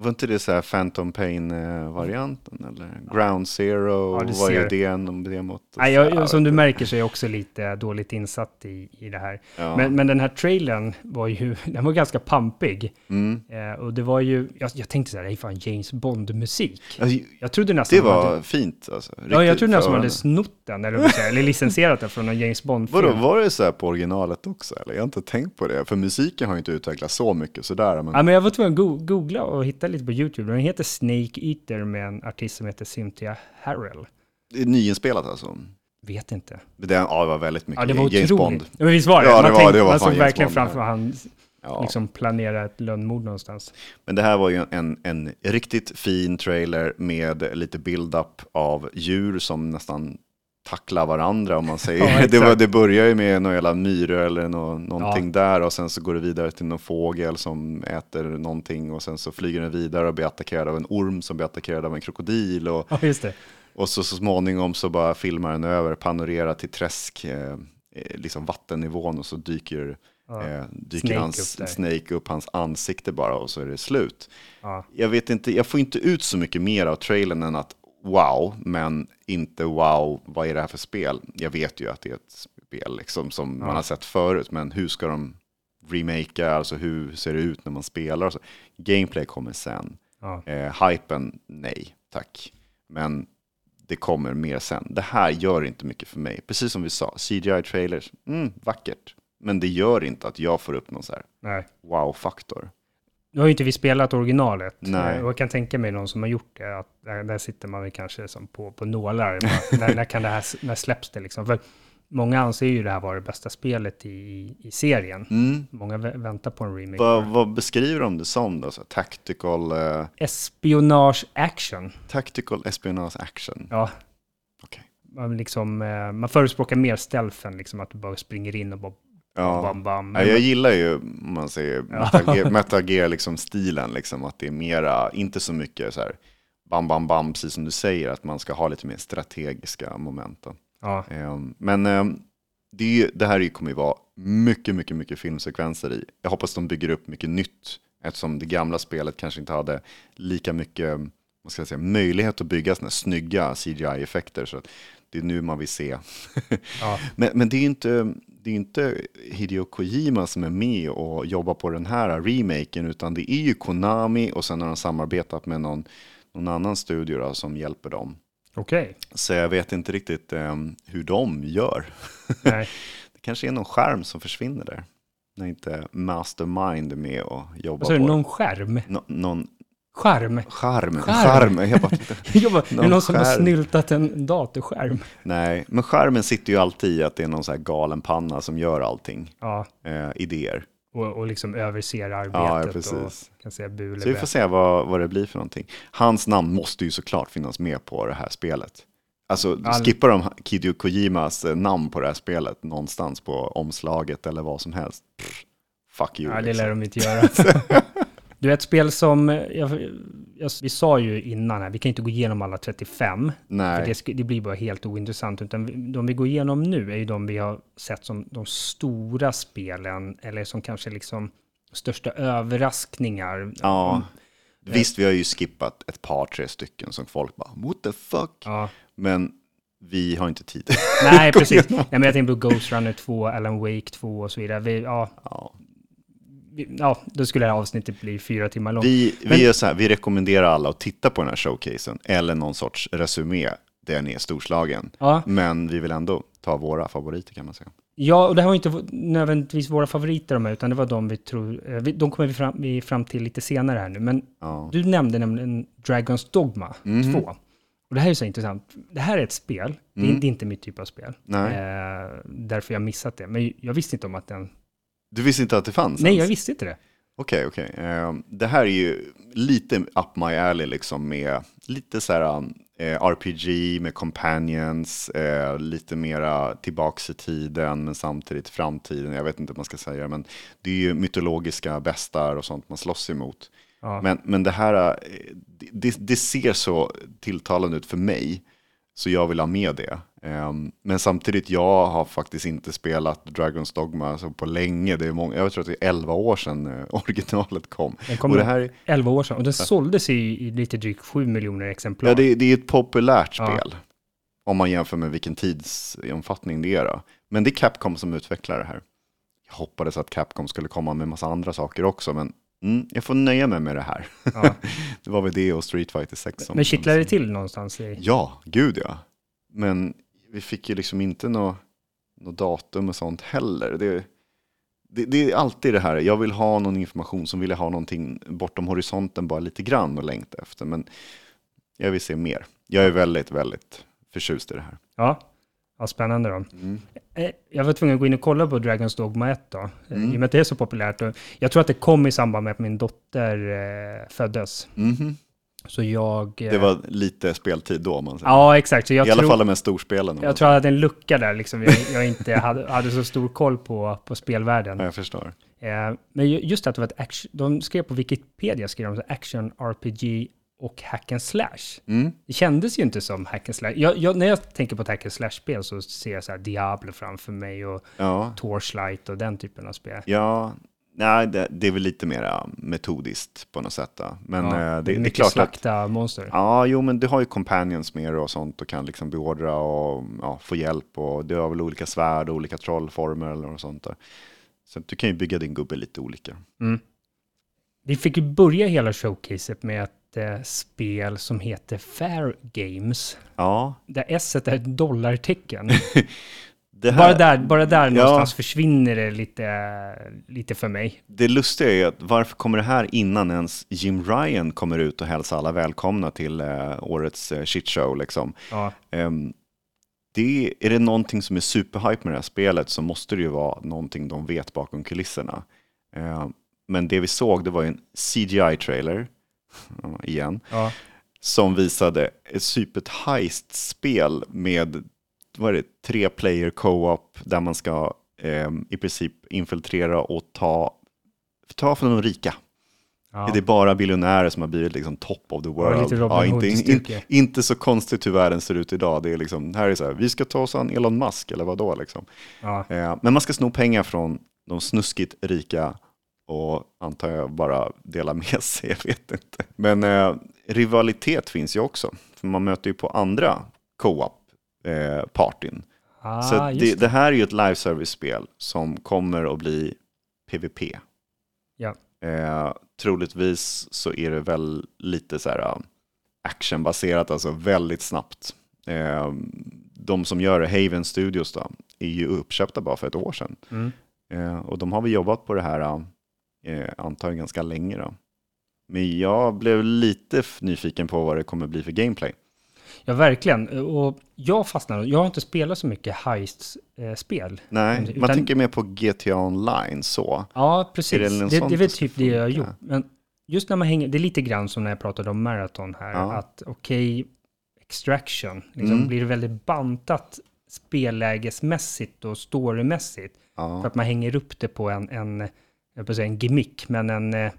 [SPEAKER 2] Var inte det så här Phantom Pain-varianten? Eller Ground Zero?
[SPEAKER 1] Ja,
[SPEAKER 2] vad är det? Om det mot,
[SPEAKER 1] Nej, jag, jag, som du märker så är jag också lite dåligt insatt i, i det här.
[SPEAKER 2] Ja.
[SPEAKER 1] Men, men den här trailern var ju, den var ganska pampig.
[SPEAKER 2] Mm.
[SPEAKER 1] Eh, och det var ju, jag, jag tänkte så här, det är fan James Bond-musik.
[SPEAKER 2] Alltså,
[SPEAKER 1] Jag trodde nästan
[SPEAKER 2] det
[SPEAKER 1] de hade-
[SPEAKER 2] var fint alltså.
[SPEAKER 1] Ja, jag trodde nästan de hade snott den, eller, man eller licensierat den från någon James Bond-film.
[SPEAKER 2] Vadå, var det så här på originalet också? Eller? Jag har inte tänkt på det. För musiken har ju inte utvecklats så mycket sådär. Men...
[SPEAKER 1] Ja, men jag var tvungen att go- googla och hitta lite på YouTube. Den heter Snake Eater med en artist som heter Cynthia Harrell.
[SPEAKER 2] Det är nyinspelat alltså.
[SPEAKER 1] Vet inte.
[SPEAKER 2] Det, ja, det var väldigt mycket
[SPEAKER 1] Ja, det var
[SPEAKER 2] James
[SPEAKER 1] otroligt.
[SPEAKER 2] Bond.
[SPEAKER 1] Ja, men visst var det?
[SPEAKER 2] Ja, det
[SPEAKER 1] man
[SPEAKER 2] var-
[SPEAKER 1] tänkte,
[SPEAKER 2] det var
[SPEAKER 1] man såg verkligen framför han
[SPEAKER 2] Ja.
[SPEAKER 1] liksom planera ett lönnmord någonstans.
[SPEAKER 2] Men det här var ju en, en riktigt fin trailer med lite build-up av djur som nästan tacklar varandra om man säger.
[SPEAKER 1] Ja,
[SPEAKER 2] det, var, det börjar ju med någon jävla myror eller nå, någonting där och sen så går det vidare till någon fågel som äter någonting och sen så flyger den vidare och blir attackerad av en orm som blir attackerad av en krokodil och,
[SPEAKER 1] Ja,
[SPEAKER 2] och så, så småningom så bara filmar den över, panorerar till träsk, eh, eh, liksom vattennivån och så dyker, eh, dyker
[SPEAKER 1] Snake
[SPEAKER 2] hans
[SPEAKER 1] upp.
[SPEAKER 2] Snake upp hans ansikte bara och så är det slut
[SPEAKER 1] Ja.
[SPEAKER 2] jag vet inte, jag får inte ut så mycket mer av trailern än att wow, men inte wow, vad är det här för spel? Jag vet ju att det är ett spel liksom, som man har sett förut, men hur ska de remakea, alltså hur ser det ut när man spelar? och så. Gameplay kommer sen.
[SPEAKER 1] Ja.
[SPEAKER 2] Eh, hypen, nej, tack. Men det kommer mer sen. Det här gör inte mycket för mig. Precis som vi sa, CGI-trailers, mm, vackert. Men det gör inte att jag får upp någon så här wow-faktor.
[SPEAKER 1] Nu har ju inte vi spelat originalet.
[SPEAKER 2] Nej.
[SPEAKER 1] Och jag kan tänka mig någon som har gjort det. Att där, där sitter man väl kanske som på, på nålar. När, när, kan det här, när släpps det liksom? För många anser ju det här vara det bästa spelet i, i, serien.
[SPEAKER 2] Mm.
[SPEAKER 1] Många vä- väntar på en remake.
[SPEAKER 2] Vad, vad beskriver de det som då? Så, tactical, eh,
[SPEAKER 1] Espionage action.
[SPEAKER 2] tactical espionage action.
[SPEAKER 1] Ja,
[SPEAKER 2] Okej.
[SPEAKER 1] man, liksom, eh, man förespråkar mer stealth än liksom att du bara springer in och bara
[SPEAKER 2] Ja.
[SPEAKER 1] bam, bam.
[SPEAKER 2] Ja, jag gillar ju, om man säger, Gear, Metal Gear liksom stilen, liksom, att det är mera, inte så mycket så här, bam, bam, bam, precis som du säger, att man ska ha lite mer strategiska moment.
[SPEAKER 1] Ja,
[SPEAKER 2] Ehm, Men ehm, det, ju, det här kommer ju vara mycket, mycket, mycket filmsekvenser i. Jag hoppas de bygger upp mycket nytt, eftersom det gamla spelet kanske inte hade lika mycket vad ska jag säga, möjlighet att bygga såna snygga CGI-effekter. Så att det är nu man vill se.
[SPEAKER 1] Ja.
[SPEAKER 2] men, men det är ju inte, det är inte Hideo Kojima som är med och jobbar på den här remaken, utan det är ju Konami och sen har de samarbetat med någon, någon annan studio då, som hjälper dem.
[SPEAKER 1] okej.
[SPEAKER 2] Så jag vet inte riktigt ehm, hur de gör.
[SPEAKER 1] Nej.
[SPEAKER 2] Det kanske är någon skärm som försvinner där. När inte Mastermind är med och jobbar
[SPEAKER 1] du,
[SPEAKER 2] på
[SPEAKER 1] någon skärm?
[SPEAKER 2] Nå- någon
[SPEAKER 1] Skärm?
[SPEAKER 2] skärm.
[SPEAKER 1] Skärm.
[SPEAKER 2] Jag bara,
[SPEAKER 1] Jag bara, är det
[SPEAKER 2] Någon
[SPEAKER 1] någon som har
[SPEAKER 2] skärm.
[SPEAKER 1] snyltat en datorskärm?
[SPEAKER 2] nej, men skärmen sitter ju alltid i att det är någon så här galen panna som gör allting.
[SPEAKER 1] Ja,
[SPEAKER 2] Eh, idéer.
[SPEAKER 1] och, och liksom överser arbetet
[SPEAKER 2] Ja,
[SPEAKER 1] och kan säga bu
[SPEAKER 2] Så vi får se vad, vad det blir för någonting. Hans namn måste ju såklart finnas med på det här spelet. Alltså,
[SPEAKER 1] All-
[SPEAKER 2] skippar de Hideo Kojimas eh, namn på det här spelet någonstans på omslaget eller vad som helst. Pff, fuck you.
[SPEAKER 1] Ja, det
[SPEAKER 2] liksom.
[SPEAKER 1] lär de inte göra. Du är ett spel som, jag, jag, vi sa ju innan här, vi kan inte gå igenom alla 35.
[SPEAKER 2] Nej.
[SPEAKER 1] För det, det blir bara helt ointressant. Utan de vi går igenom nu är ju de vi har sett som de stora spelen. Eller som kanske liksom största överraskningar.
[SPEAKER 2] Ja. Visst, vi har ju skippat ett par, tre stycken som folk bara, what the fuck?
[SPEAKER 1] Ja.
[SPEAKER 2] Men vi har inte tid.
[SPEAKER 1] Nej, precis. Nej, men jag tänker på Ghost Runner 2, Alan Wake 2 och så vidare. Vi, ja,
[SPEAKER 2] ja.
[SPEAKER 1] Ja, då skulle det här avsnittet bli fyra timmar långt.
[SPEAKER 2] vi,
[SPEAKER 1] Men-
[SPEAKER 2] vi, är så här, vi rekommenderar alla att titta på den här showcasen, eller någon sorts resumé där ni är storslagen.
[SPEAKER 1] Ja.
[SPEAKER 2] Men vi vill ändå ta våra favoriter kan man säga.
[SPEAKER 1] Ja, och det här var inte nödvändigtvis våra favoriter de här, utan det var de vi tror, eh, de kommer vi fram, vi fram till lite senare här nu. Men
[SPEAKER 2] Ja.
[SPEAKER 1] du nämnde nämligen Dragons Dogma
[SPEAKER 2] Mhm.
[SPEAKER 1] 2. Och det här är så intressant. Det här är ett spel, det, är,
[SPEAKER 2] Mm.
[SPEAKER 1] det är inte mitt typ av spel.
[SPEAKER 2] Nej.
[SPEAKER 1] Eh, därför jag missat det. Men jag visste inte om att den...
[SPEAKER 2] Du visste inte att det fanns?
[SPEAKER 1] Nej,
[SPEAKER 2] ens?
[SPEAKER 1] jag visste inte det.
[SPEAKER 2] Okej, okej. Ehm, Det här är ju lite up my alley liksom med lite så här eh, RPG med companions, eh, lite mera tillbaks i tiden men samtidigt framtiden. Jag vet inte vad man ska säga, men det är ju mytologiska bestar och sånt man slåss emot.
[SPEAKER 1] Ja.
[SPEAKER 2] Men, men det här, eh, det, det ser så tilltalande ut för mig, så jag vill ha med det. Ehm, men samtidigt, jag har faktiskt inte spelat Dragons Dogma alltså på länge. Det är många, jag tror att det är 11 år sedan eh, originalet kom.
[SPEAKER 1] Den kom
[SPEAKER 2] och det här, är-
[SPEAKER 1] 11 år sedan. Och den såldes i, lite drygt 7 miljoner exemplar.
[SPEAKER 2] ja, det, det är ett populärt
[SPEAKER 1] Ja.
[SPEAKER 2] spel. Om man jämför med vilken tidsomfattning det är. Då. Men det är Capcom som utvecklar det här. Jag hoppades att Capcom skulle komma med massa andra saker också, men mm, jag får nöja mig med det här.
[SPEAKER 1] Ja.
[SPEAKER 2] det var väl det och Street Fighter 6. Som,
[SPEAKER 1] Men kittlar det till någonstans? I,
[SPEAKER 2] Ja, gud ja. Men vi fick ju liksom inte något nå datum och sånt heller. Det, det, det är alltid det här, jag vill ha någon information, som vill jag ha någonting bortom horisonten bara lite grann och längta efter. Men jag vill se mer. Jag är väldigt, väldigt förtjust i det här.
[SPEAKER 1] ja. ja, spännande då.
[SPEAKER 2] Mm.
[SPEAKER 1] Eh, Jag var tvungen att gå in och kolla på Dragons Dogma 1 då. Eh,
[SPEAKER 2] Mm.
[SPEAKER 1] I och med att det är så populärt. Jag tror att det kom i samband med att min dotter eh, föddes.
[SPEAKER 2] Mhm.
[SPEAKER 1] Så jag... eh,
[SPEAKER 2] Det var lite speltid då, om man säger.
[SPEAKER 1] Ja, exakt.
[SPEAKER 2] I alla
[SPEAKER 1] tror,
[SPEAKER 2] fall här storspelen.
[SPEAKER 1] jag tror att jag hade en lucka där, liksom. jag, jag inte hade, hade så stor koll på, på spelvärlden.
[SPEAKER 2] Ja, jag förstår.
[SPEAKER 1] Eh, men ju- just att det var ett action, de skrev på Wikipedia, skrev de action, RPG och hack and slash.
[SPEAKER 2] Mm.
[SPEAKER 1] Det kändes ju inte som hack and slash. Jag, jag, när jag tänker på ett hack and slash-spel så ser jag så här Diablo framför mig och
[SPEAKER 2] Ja,
[SPEAKER 1] Torchlight och den typen av spel.
[SPEAKER 2] ja. Nej, det, det är väl lite mer metodiskt på något sätt. Då. Men
[SPEAKER 1] Ja,
[SPEAKER 2] eh, det, det är
[SPEAKER 1] mycket
[SPEAKER 2] klart att
[SPEAKER 1] slakta monster.
[SPEAKER 2] Ja, jo, men du har ju companions med och sånt och kan liksom beordra och ja, få hjälp. Och du har väl olika svärd och olika trollformer eller något sånt där. Så du kan ju bygga din gubbe lite olika.
[SPEAKER 1] Vi fick ju börja hela showcaset med ett eh, spel som heter Fair Games.
[SPEAKER 2] Ja,
[SPEAKER 1] Där S är ett dollartecken.
[SPEAKER 2] det
[SPEAKER 1] bara
[SPEAKER 2] här,
[SPEAKER 1] där, bara där
[SPEAKER 2] Ja.
[SPEAKER 1] någonstans försvinner det lite, lite för mig.
[SPEAKER 2] det lustiga är ju att varför kommer det här innan ens Jim Ryan kommer ut och hälsar alla välkomna till eh, årets eh, shitshow liksom.
[SPEAKER 1] Ja,
[SPEAKER 2] Ehm, det, är det någonting som är superhype med det här spelet så måste det ju vara någonting de vet bakom kulisserna. Ehm, men det vi såg det var en CGI-trailer, igen,
[SPEAKER 1] ja,
[SPEAKER 2] som visade ett supert heist-spel med vad är det, tre player co-op där man ska ehm, i princip infiltrera och ta, ta från de rika.
[SPEAKER 1] ja.
[SPEAKER 2] Det är bara biljonärer som har blivit liksom top of the world.
[SPEAKER 1] Robin
[SPEAKER 2] inte, in, inte så konstigt hur världen ser ut idag. Det är liksom, här är så här, vi ska ta oss an Elon Musk eller vad då liksom.
[SPEAKER 1] ja.
[SPEAKER 2] Eh, men man ska sno pengar från de snuskigt rika och antar jag bara dela med sig, jag vet inte. Men eh, rivalitet finns ju också, för man möter ju på andra co-op-partyn.
[SPEAKER 1] Ah,
[SPEAKER 2] så det, det här är ju ett live service-spel som kommer att bli PVP.
[SPEAKER 1] Ja.
[SPEAKER 2] Eh, troligtvis så är det väl lite så här uh, actionbaserat, alltså väldigt snabbt. Eh, de som gör det, Haven Studios då, är ju uppköpta bara för ett år sedan.
[SPEAKER 1] Mm.
[SPEAKER 2] Eh, och de har väl jobbat på det här eh, antagligen ganska länge då. Men jag blev lite nyfiken på vad det kommer bli för gameplay.
[SPEAKER 1] Ja, verkligen. Och jag fastnade. Jag har inte spelat så mycket heist-spel.
[SPEAKER 2] Nej,
[SPEAKER 1] Utan-
[SPEAKER 2] man tänker mer på GTA Online så.
[SPEAKER 1] Ja, precis. Det,
[SPEAKER 2] det
[SPEAKER 1] det, är väl typ det jag har gjort. Men just när man hänger, det är lite grann som när jag pratade om Marathon här,
[SPEAKER 2] Ja.
[SPEAKER 1] att okej, extraction, liksom,
[SPEAKER 2] Mm.
[SPEAKER 1] blir det väldigt bantat spellägesmässigt och storymässigt.
[SPEAKER 2] Ja.
[SPEAKER 1] För att man hänger upp det på en, en jag på säga en gimmick, men en, eh,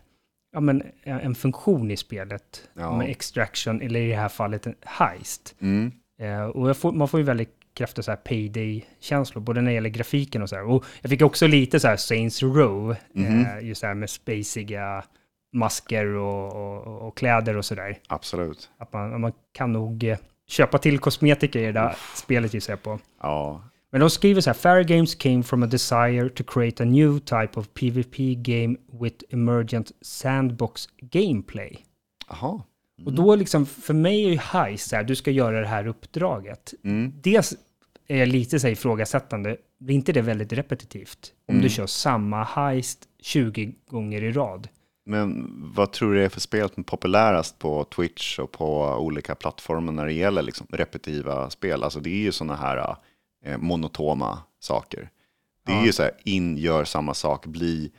[SPEAKER 1] ja, men, en funktion i spelet.
[SPEAKER 2] Ja.
[SPEAKER 1] Med extraction, eller i det här fallet en heist.
[SPEAKER 2] Mm.
[SPEAKER 1] Eh, och får, man får ju väldigt kraftiga så här payday-känslor, både när det gäller grafiken och så här. Och jag fick också lite så här Saints Row,
[SPEAKER 2] Mhm.
[SPEAKER 1] eh, just det här med spaciga masker och, och, och kläder och sådär.
[SPEAKER 2] Absolut.
[SPEAKER 1] Att man, man kan nog eh, köpa till kosmetika i det där spelet gissar jag på.
[SPEAKER 2] Ja,
[SPEAKER 1] Men de skriver så här, Fair Games came from a desire to create a new type of PVP game with emergent sandbox gameplay.
[SPEAKER 2] Jaha.
[SPEAKER 1] Och då liksom, för mig är ju heist så här, du ska göra det här uppdraget.
[SPEAKER 2] Mm.
[SPEAKER 1] Dels är jag lite så här ifrågasättande, blir inte det väldigt repetitivt? Om
[SPEAKER 2] Mm.
[SPEAKER 1] du kör samma heist 20 gånger i rad.
[SPEAKER 2] Men vad tror du är för spel som är populärast på Twitch och på olika plattformar när det gäller liksom repetitiva spel? Alltså det är ju sådana här eh, monotoma saker. Det är ju så här, in, gör samma sak, bli,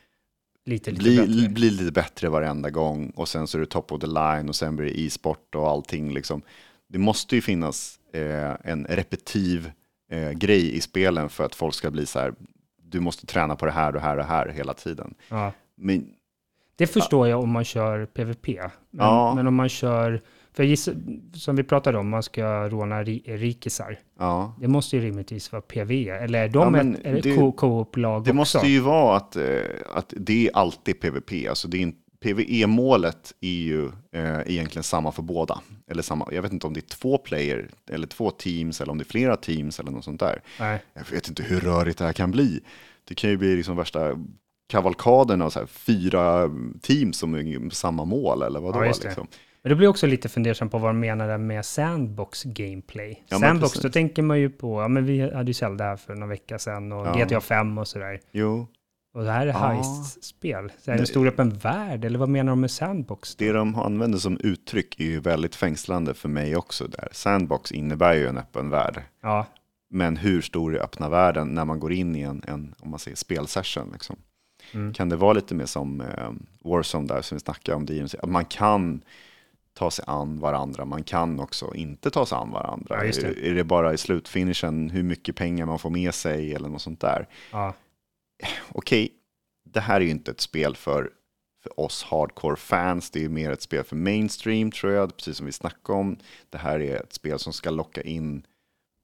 [SPEAKER 1] Lite, lite
[SPEAKER 2] bli,
[SPEAKER 1] bättre.
[SPEAKER 2] bli lite bättre varenda gång och sen så är det top of the line och sen blir det e-sport och allting liksom. Det måste ju finnas eh, en repetitiv eh, grej i spelen för att folk ska bli så här, du måste träna på det här och här och här hela tiden.
[SPEAKER 1] Ja.
[SPEAKER 2] Men
[SPEAKER 1] Det förstår jag om man kör PVP. Men,
[SPEAKER 2] Ja.
[SPEAKER 1] men om man kör, för jag gissar, som vi pratade om, man ska råna ri, rikisar.
[SPEAKER 2] ja,
[SPEAKER 1] Det måste ju rimligtvis vara PVE. Eller är de
[SPEAKER 2] Ja,
[SPEAKER 1] ett, är det
[SPEAKER 2] det-
[SPEAKER 1] co- co-op-lag
[SPEAKER 2] Det
[SPEAKER 1] också?
[SPEAKER 2] måste ju vara att, eh, att det är alltid PVP. Alltså det är en, PVE-målet är ju eh, egentligen samma för båda. Eller samma, jag vet inte om det är två player, eller två teams, eller om det är flera teams eller något sånt där.
[SPEAKER 1] Nej.
[SPEAKER 2] Jag vet inte hur rörigt det här kan bli. Det kan ju bli liksom värsta kavalkaden av så här fyra teams som är samma mål, eller vadå?
[SPEAKER 1] Ja, just det.
[SPEAKER 2] liksom.
[SPEAKER 1] Men då blir också lite fundersam på vad de menar med sandbox gameplay.
[SPEAKER 2] Ja,
[SPEAKER 1] sandbox, då tänker man ju på, ja men vi hade ju Zelda här för några vecka sedan och
[SPEAKER 2] Ja.
[SPEAKER 1] GTA 5 och sådär.
[SPEAKER 2] Jo,
[SPEAKER 1] Och det här är
[SPEAKER 2] Ja.
[SPEAKER 1] heist-spel. Är det en stor öppen värld, eller vad menar de med sandbox? Då?
[SPEAKER 2] det de använder som uttryck är ju väldigt fängslande för mig också där. Sandbox innebär ju en öppen värld.
[SPEAKER 1] Ja,
[SPEAKER 2] Men hur stor är öppna världen när man går in i en, en om man säger, spelsession? Liksom?
[SPEAKER 1] Mm.
[SPEAKER 2] Kan det vara lite mer som eh, Warzone där som vi snackade om DMC? Att man kan ta sig an varandra, man kan också inte ta sig an varandra.
[SPEAKER 1] Ja, det.
[SPEAKER 2] Är, är det bara i slutfinishen hur mycket pengar man får med sig eller något sånt där?
[SPEAKER 1] ja,
[SPEAKER 2] Okej, det här är ju inte ett spel för, för oss hardcore fans, det är ju mer ett spel för mainstream tror jag, precis som vi snackade om. Det här är ett spel som ska locka in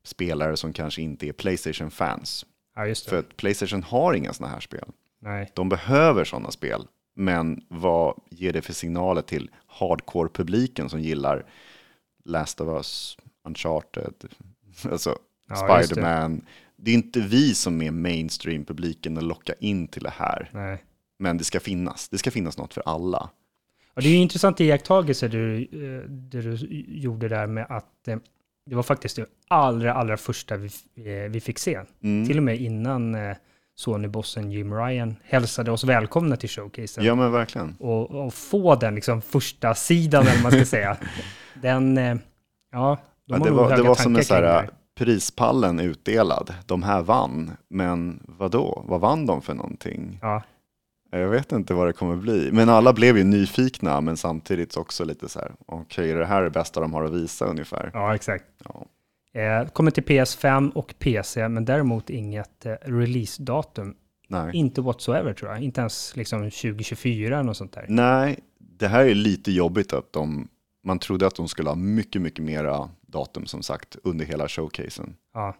[SPEAKER 2] spelare som kanske inte är Playstation-fans.
[SPEAKER 1] ja.
[SPEAKER 2] För att Playstation har inga sådana här spel.
[SPEAKER 1] Nej.
[SPEAKER 2] De behöver sådana spel. Men vad ger det för signaler till hardcore-publiken som gillar Last of Us, Uncharted, alltså
[SPEAKER 1] Ja, just det.
[SPEAKER 2] Spiderman. Det. är inte vi som är mainstream-publiken och locka in till det här.
[SPEAKER 1] Nej.
[SPEAKER 2] Men det ska finnas. Det ska finnas något för alla.
[SPEAKER 1] Och det är ju intressant iakttagelse du, eh, det du gjorde där med att eh, det var faktiskt det allra, allra första vi, eh, vi fick se.
[SPEAKER 2] Mm.
[SPEAKER 1] Till och med innan Sony-bossen Jim Ryan hälsade oss välkomna till showcasen.
[SPEAKER 2] Ja men verkligen.
[SPEAKER 1] Och, och få den liksom första sidan, eller man ska säga. Den, eh, ja, de
[SPEAKER 2] Ja,
[SPEAKER 1] har
[SPEAKER 2] det
[SPEAKER 1] nog
[SPEAKER 2] var,
[SPEAKER 1] höga
[SPEAKER 2] det var som en
[SPEAKER 1] det
[SPEAKER 2] här prispallen utdelad. De här vann. Men vad då? Vad vann de för någonting?
[SPEAKER 1] Ja,
[SPEAKER 2] Jag vet inte vad det kommer bli. Men alla blev ju nyfikna, men samtidigt också lite så här, okej, är det här det bästa de har att visa ungefär?
[SPEAKER 1] ja, exakt.
[SPEAKER 2] Ja.
[SPEAKER 1] Eh, kommer till PS5 och PC, men däremot inget eh, releasedatum.
[SPEAKER 2] Nej.
[SPEAKER 1] Inte whatsoever tror jag. Inte ens liksom 2024 eller något sånt där.
[SPEAKER 2] Nej, det här är lite jobbigt att de, man trodde att de skulle ha mycket, mycket mera datum som sagt under hela showcasen.
[SPEAKER 1] Ja,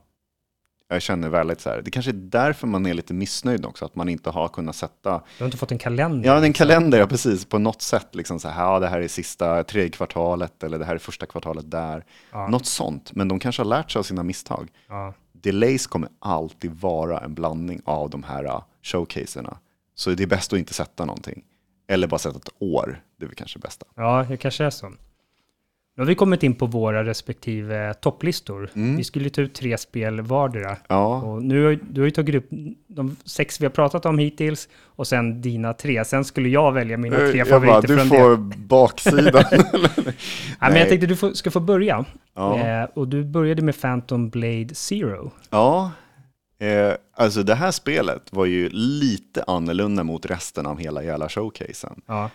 [SPEAKER 2] Jag känner väldigt så här, det kanske är därför man är lite missnöjd också, att man inte har kunnat sätta
[SPEAKER 1] du har inte fått en kalender.
[SPEAKER 2] Ja, en
[SPEAKER 1] liksom.
[SPEAKER 2] kalender, ja precis, på något sätt. Liksom så här, ja, det här är sista tredje kvartalet eller det här är första kvartalet där.
[SPEAKER 1] Ja.
[SPEAKER 2] Något sånt, men de kanske har lärt sig av sina misstag.
[SPEAKER 1] Ja,
[SPEAKER 2] Delays kommer alltid vara en blandning av de här uh, showcaserna. Så det är bäst att inte sätta någonting. Eller bara sätta ett år, det är väl kanske bästa.
[SPEAKER 1] ja, det kanske är så. Nu har vi kommit in på våra respektive topplistor.
[SPEAKER 2] Mm.
[SPEAKER 1] Vi skulle ta ut tre spel vardera.
[SPEAKER 2] Ja,
[SPEAKER 1] Och nu har du har ju tagit upp de sex vi har pratat om hittills och sen dina tre. Sen skulle jag välja mina tre
[SPEAKER 2] Eh, jag
[SPEAKER 1] favoriter
[SPEAKER 2] bara, du
[SPEAKER 1] från
[SPEAKER 2] får
[SPEAKER 1] det.
[SPEAKER 2] baksidan.
[SPEAKER 1] Nej, men
[SPEAKER 2] Nej.
[SPEAKER 1] jag tänkte du får, ska få börja.
[SPEAKER 2] ja.
[SPEAKER 1] Eh, och du började med Phantom Blade Zero.
[SPEAKER 2] Ja, eh, alltså det här spelet var ju lite annorlunda mot resten av hela jävla showcasen.
[SPEAKER 1] Ja,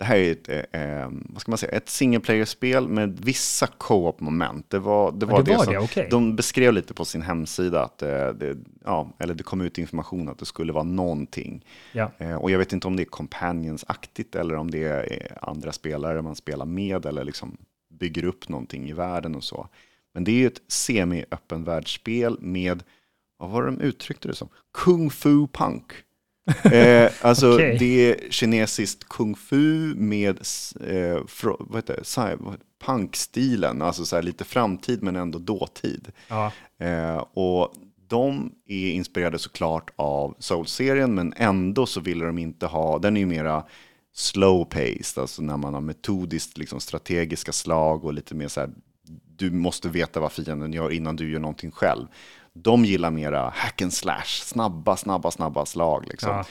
[SPEAKER 2] det här är ett, eh, eh, vad ska man säga, ett single player-spel med vissa co-op-moment. Det var det, var
[SPEAKER 1] det var
[SPEAKER 2] som,
[SPEAKER 1] det, okej.
[SPEAKER 2] De beskrev lite på sin hemsida att eh, det, ja, eller det kom ut information att det skulle vara någonting.
[SPEAKER 1] Ja.
[SPEAKER 2] Eh, och jag vet inte om det är companions-aktigt eller om det är eh, andra spelare man spelar med eller liksom bygger upp någonting i världen och så. Men det är ju ett semi-öppen världsspel med, vad var det de uttryckte det som? Kung fu punk. eh, alltså
[SPEAKER 1] Okej.
[SPEAKER 2] det är kinesiskt kung fu med eh, fro, vad heter det, Sci- punkstilen, alltså så lite framtid men ändå dåtid.
[SPEAKER 1] Ja.
[SPEAKER 2] Eh, och de är inspirerade såklart av Soul-serien, men ändå så ville de inte ha, den är ju mera slow-paced, alltså när man har metodiskt liksom strategiska slag och lite mer så här, du måste veta vad fienden gör innan du gör någonting själv. De gillar mera hack and slash, snabba, snabba, snabba slag liksom.
[SPEAKER 1] Ja.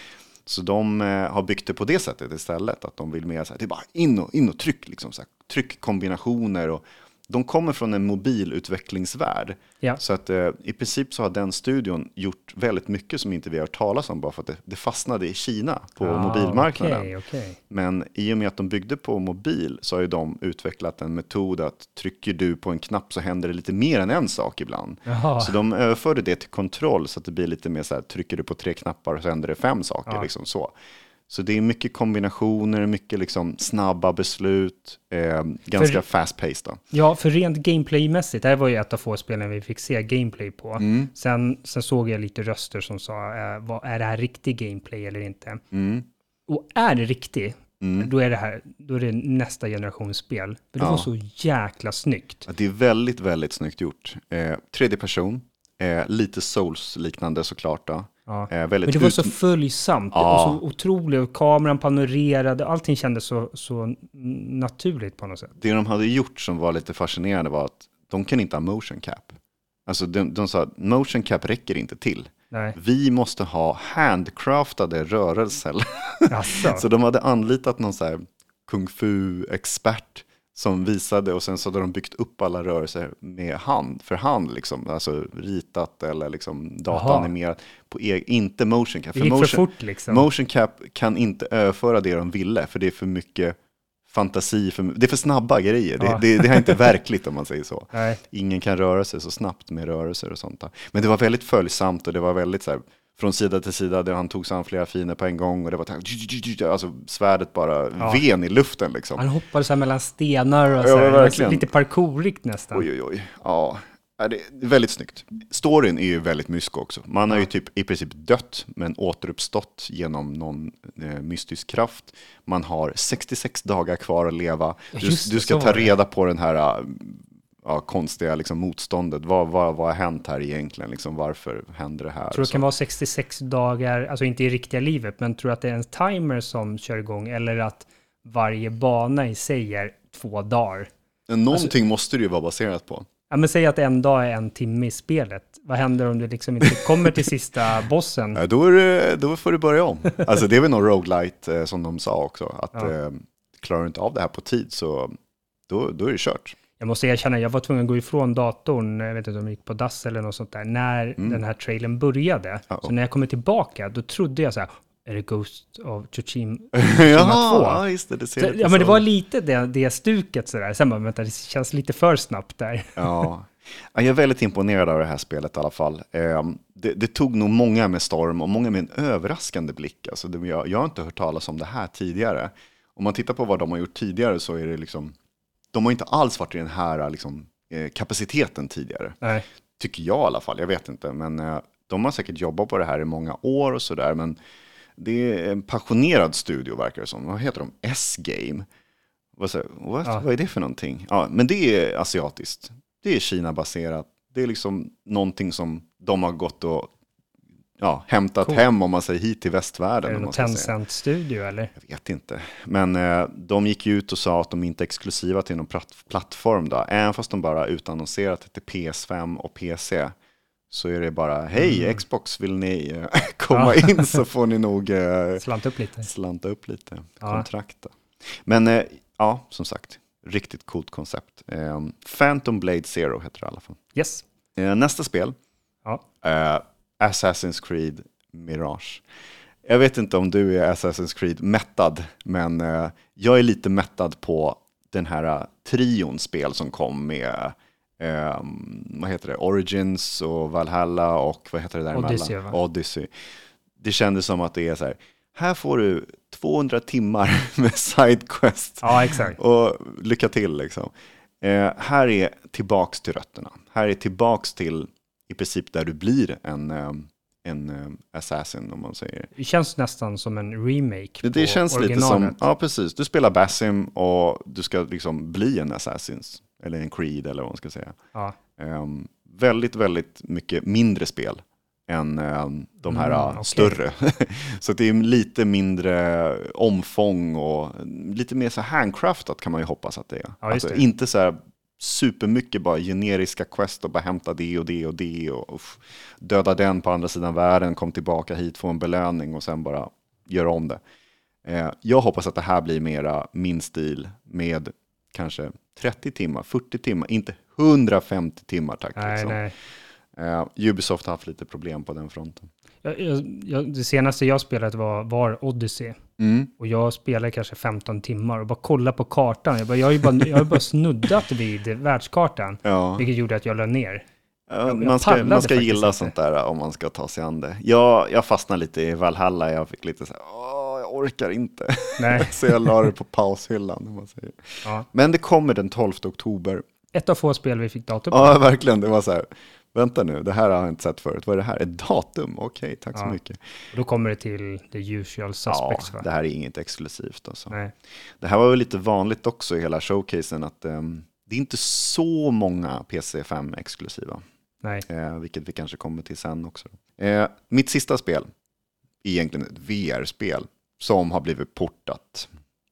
[SPEAKER 2] Så de eh, har byggt det på det sättet istället, att de vill mer så här, det är bara in och, in och tryck, liksom, så här, tryckkombinationer och de kommer från en mobilutvecklingsvärld.
[SPEAKER 1] Ja.
[SPEAKER 2] Så att eh, i princip så har den studion gjort väldigt mycket som inte vi har hört talas om bara för att det, det fastnade i Kina på
[SPEAKER 1] Ah,
[SPEAKER 2] mobilmarknaden.
[SPEAKER 1] okej, okej.
[SPEAKER 2] Men i och med att de byggde på mobil så har ju de utvecklat en metod att trycker du på en knapp så händer det lite mer än en sak ibland.
[SPEAKER 1] Jaha.
[SPEAKER 2] Så de överförde det till kontroll så att det blir lite mer så här, trycker du på tre knappar så händer det fem saker.
[SPEAKER 1] Ja.
[SPEAKER 2] Liksom så. Så det är mycket kombinationer, mycket liksom snabba beslut, eh, ganska fast-paced.
[SPEAKER 1] Ja, för rent gameplaymässigt, det här var ju ett av få spelen vi fick se gameplay på.
[SPEAKER 2] Mm.
[SPEAKER 1] Sen, sen såg jag lite röster som sa, eh, vad, är det här riktig gameplay eller inte?
[SPEAKER 2] Mm.
[SPEAKER 1] Och är det riktigt, då, är det här, då är det nästa generations spel. För det
[SPEAKER 2] Ja.
[SPEAKER 1] var så jäkla snyggt.
[SPEAKER 2] Ja, Det är väldigt, väldigt snyggt gjort. Eh, tredje person, eh, lite Souls-liknande såklart. Då.
[SPEAKER 1] Ja.
[SPEAKER 2] Eh,
[SPEAKER 1] Men det var så följsamt
[SPEAKER 2] Ja.
[SPEAKER 1] och så otroligt. Och kameran panorerade, allting kändes så, så naturligt på något sätt.
[SPEAKER 2] Det de hade gjort som var lite fascinerande var att de kan inte ha motion cap. Alltså de, de sa att motion cap räcker inte till.
[SPEAKER 1] Nej,
[SPEAKER 2] Vi måste ha handcraftade rörelser.
[SPEAKER 1] alltså.
[SPEAKER 2] så de hade anlitat någon så här kung fu-expert som visade och sen så hade de byggt upp alla rörelser med hand, för hand liksom. Alltså ritat eller liksom dataanimerat. På e- inte motion cap.
[SPEAKER 1] gick
[SPEAKER 2] motion,
[SPEAKER 1] för fort liksom.
[SPEAKER 2] Motion cap kan inte överföra det de ville, för det är för mycket fantasi, för, det är för snabba grejer.
[SPEAKER 1] Ja.
[SPEAKER 2] Det, det, det är inte verkligt om man säger så.
[SPEAKER 1] Nej.
[SPEAKER 2] Ingen kan röra sig så snabbt med rörelser och sånt. där. Men det var väldigt följsamt och det var väldigt så här, från sida till sida, där han tog sig an flera fiender på en gång och det var alltså svärdet bara
[SPEAKER 1] Ja.
[SPEAKER 2] ven i luften liksom.
[SPEAKER 1] Han hoppade så här mellan stenar och
[SPEAKER 2] Ja,
[SPEAKER 1] så här,
[SPEAKER 2] verkligen.
[SPEAKER 1] lite parkourigt nästan.
[SPEAKER 2] Oj, oj, oj. Ja, Ja, det är väldigt snyggt. Storyn är ju väldigt mysko också. Man har ju typ i princip dött, men återuppstått genom någon eh, mystisk kraft. Man har 66 dagar kvar att leva.
[SPEAKER 1] Ja,
[SPEAKER 2] Du, du ska ta reda på den här eh, ja, konstiga liksom, motståndet. Vad, vad, vad har hänt här egentligen? Liksom, varför händer det här?
[SPEAKER 1] Tror
[SPEAKER 2] Och
[SPEAKER 1] det kan vara 66 dagar, alltså inte i riktiga livet, men tror att det är en timer som kör igång eller att varje bana i sig är två dagar.
[SPEAKER 2] Någonting måste det ju vara baserat på.
[SPEAKER 1] Ja, men säg att en dag är en timme i spelet. Vad händer om du liksom inte kommer till sista bossen?
[SPEAKER 2] Ja, då, det, då får du börja om. Alltså det är väl någon roguelite eh, som de sa också. Att
[SPEAKER 1] Ja.
[SPEAKER 2] eh, klarar du inte av det här på tid så då, då är det kört.
[SPEAKER 1] Jag måste erkänna, jag var tvungen att gå ifrån datorn, jag vet inte om jag gick på dass eller något sånt där, när den här trailern började.
[SPEAKER 2] Uh-oh.
[SPEAKER 1] Så när jag kommer tillbaka, då trodde jag så här, är det Ghost of Tsushima?
[SPEAKER 2] Jaha,
[SPEAKER 1] två.
[SPEAKER 2] ja, just det. Det ser
[SPEAKER 1] Så, ja, men det var lite det, det stuket sådär. Sen bara, vänta, det känns lite för snabbt där.
[SPEAKER 2] Ja. Ja, Jag är väldigt imponerad av det här spelet i alla fall. Ehm, Det, det tog nog många med storm och många med en överraskande blick. Alltså jag, jag har inte hört talas om det här tidigare. Om man tittar på vad de har gjort tidigare så är det liksom, de har inte alls varit i den här liksom, eh, kapaciteten tidigare.
[SPEAKER 1] Nej.
[SPEAKER 2] Tycker jag i alla fall, jag vet inte. Men eh, de har säkert jobbat på det här i många år och sådär. Men det är en passionerad studio verkar det som. Vad heter de? S-Game. Vad?
[SPEAKER 1] Ja.
[SPEAKER 2] Vad är det för någonting? Ja, men det är asiatiskt. Det är Kina-baserat. Det är liksom någonting som de har gått och ja, hämtat
[SPEAKER 1] Coolt.
[SPEAKER 2] hem om man säger hit till
[SPEAKER 1] Är
[SPEAKER 2] västvärlden.
[SPEAKER 1] det någon
[SPEAKER 2] man ska säga.
[SPEAKER 1] Tencent-studio eller?
[SPEAKER 2] Jag vet inte. Men eh, de gick ut och sa att de inte är exklusiva till någon platt, plattform. Då. Även fast de bara utannonserat det till PS5 och PC. Så är det bara, hej Xbox, vill ni eh, komma
[SPEAKER 1] Ja.
[SPEAKER 2] in så får ni nog eh,
[SPEAKER 1] Slant upp lite.
[SPEAKER 2] slanta upp lite
[SPEAKER 1] Ja.
[SPEAKER 2] kontrakt. Då. Men eh, ja, som sagt, riktigt coolt koncept. Eh, Phantom Blade Zero heter det i alla fall.
[SPEAKER 1] Yes.
[SPEAKER 2] Eh, nästa spel,
[SPEAKER 1] Ja.
[SPEAKER 2] Assassin's Creed Mirage. Jag vet inte om du är Assassin's Creed mättad, men eh, jag är lite mättad på den här eh, trion spel som kom med eh, vad heter det, Origins och Valhalla och vad heter det där
[SPEAKER 1] Odyssey, va?
[SPEAKER 2] Odyssey. Det kändes som att det är så här, här får du 200 timmar med sidequest
[SPEAKER 1] Ja, exakt.
[SPEAKER 2] och lycka till liksom. Eh, här är tillbaks till rötterna. Här är tillbaks till i princip där du blir en, eh, en eh, assassin om man säger.
[SPEAKER 1] Det känns nästan som en remake
[SPEAKER 2] Det, det känns lite som,
[SPEAKER 1] originalet.
[SPEAKER 2] ja precis, du spelar Basim och du ska liksom bli en assassins. Eller en creed eller vad man ska säga.
[SPEAKER 1] Ja.
[SPEAKER 2] Ehm, väldigt, väldigt mycket mindre spel än ehm, de här
[SPEAKER 1] Mm,
[SPEAKER 2] ah,
[SPEAKER 1] okej.
[SPEAKER 2] större. så det är lite mindre omfång och lite mer så handcraftat kan man ju hoppas att det är.
[SPEAKER 1] Ja, just
[SPEAKER 2] Alltså,
[SPEAKER 1] det.
[SPEAKER 2] inte så här supermycket bara generiska quest och bara hämta det och det och det och uff, döda den på andra sidan världen, kom tillbaka hit, få en belöning och sen bara göra om det. Eh, jag hoppas att det här blir mera min stil med kanske 30 timmar, 40 timmar, inte 150 timmar tack.
[SPEAKER 1] Nej,
[SPEAKER 2] liksom.
[SPEAKER 1] nej.
[SPEAKER 2] Eh, Ubisoft har haft lite problem på den fronten.
[SPEAKER 1] Jag, jag, jag, det senaste jag spelat var, var Odyssey.
[SPEAKER 2] Mm.
[SPEAKER 1] Och jag spelade kanske 15 timmar och bara kolla på kartan. Jag, bara, jag har ju bara, jag har bara snuddat vid världskartan.
[SPEAKER 2] Ja.
[SPEAKER 1] Vilket gjorde att jag la ner.
[SPEAKER 2] Ja, man ska, man ska gilla
[SPEAKER 1] inte.
[SPEAKER 2] sånt där om man ska ta sig an det. Jag, jag fastnade lite i Valhalla, jag fick lite så här, "Åh, jag orkar inte. Så jag la det på paushyllan. Om man säger.
[SPEAKER 1] Ja.
[SPEAKER 2] Men det kommer den 12 oktober.
[SPEAKER 1] Ett av få spel vi fick datum på.
[SPEAKER 2] Ja, verkligen. Det var så här, vänta nu, det här har jag inte sett förut. Vad är det här? Ett datum? Okej, tack så
[SPEAKER 1] Ja.
[SPEAKER 2] mycket.
[SPEAKER 1] Och då kommer det till the usual
[SPEAKER 2] Ja,
[SPEAKER 1] suspects. va?
[SPEAKER 2] det här är inget exklusivt. Alltså.
[SPEAKER 1] Nej.
[SPEAKER 2] Det här var väl lite vanligt också i hela showcasen att ehm, det är inte så många PC5 exklusiva.
[SPEAKER 1] Nej.
[SPEAKER 2] Eh, vilket vi kanske kommer till sen också. Eh, mitt sista spel, är egentligen ett VR-spel som har blivit portat.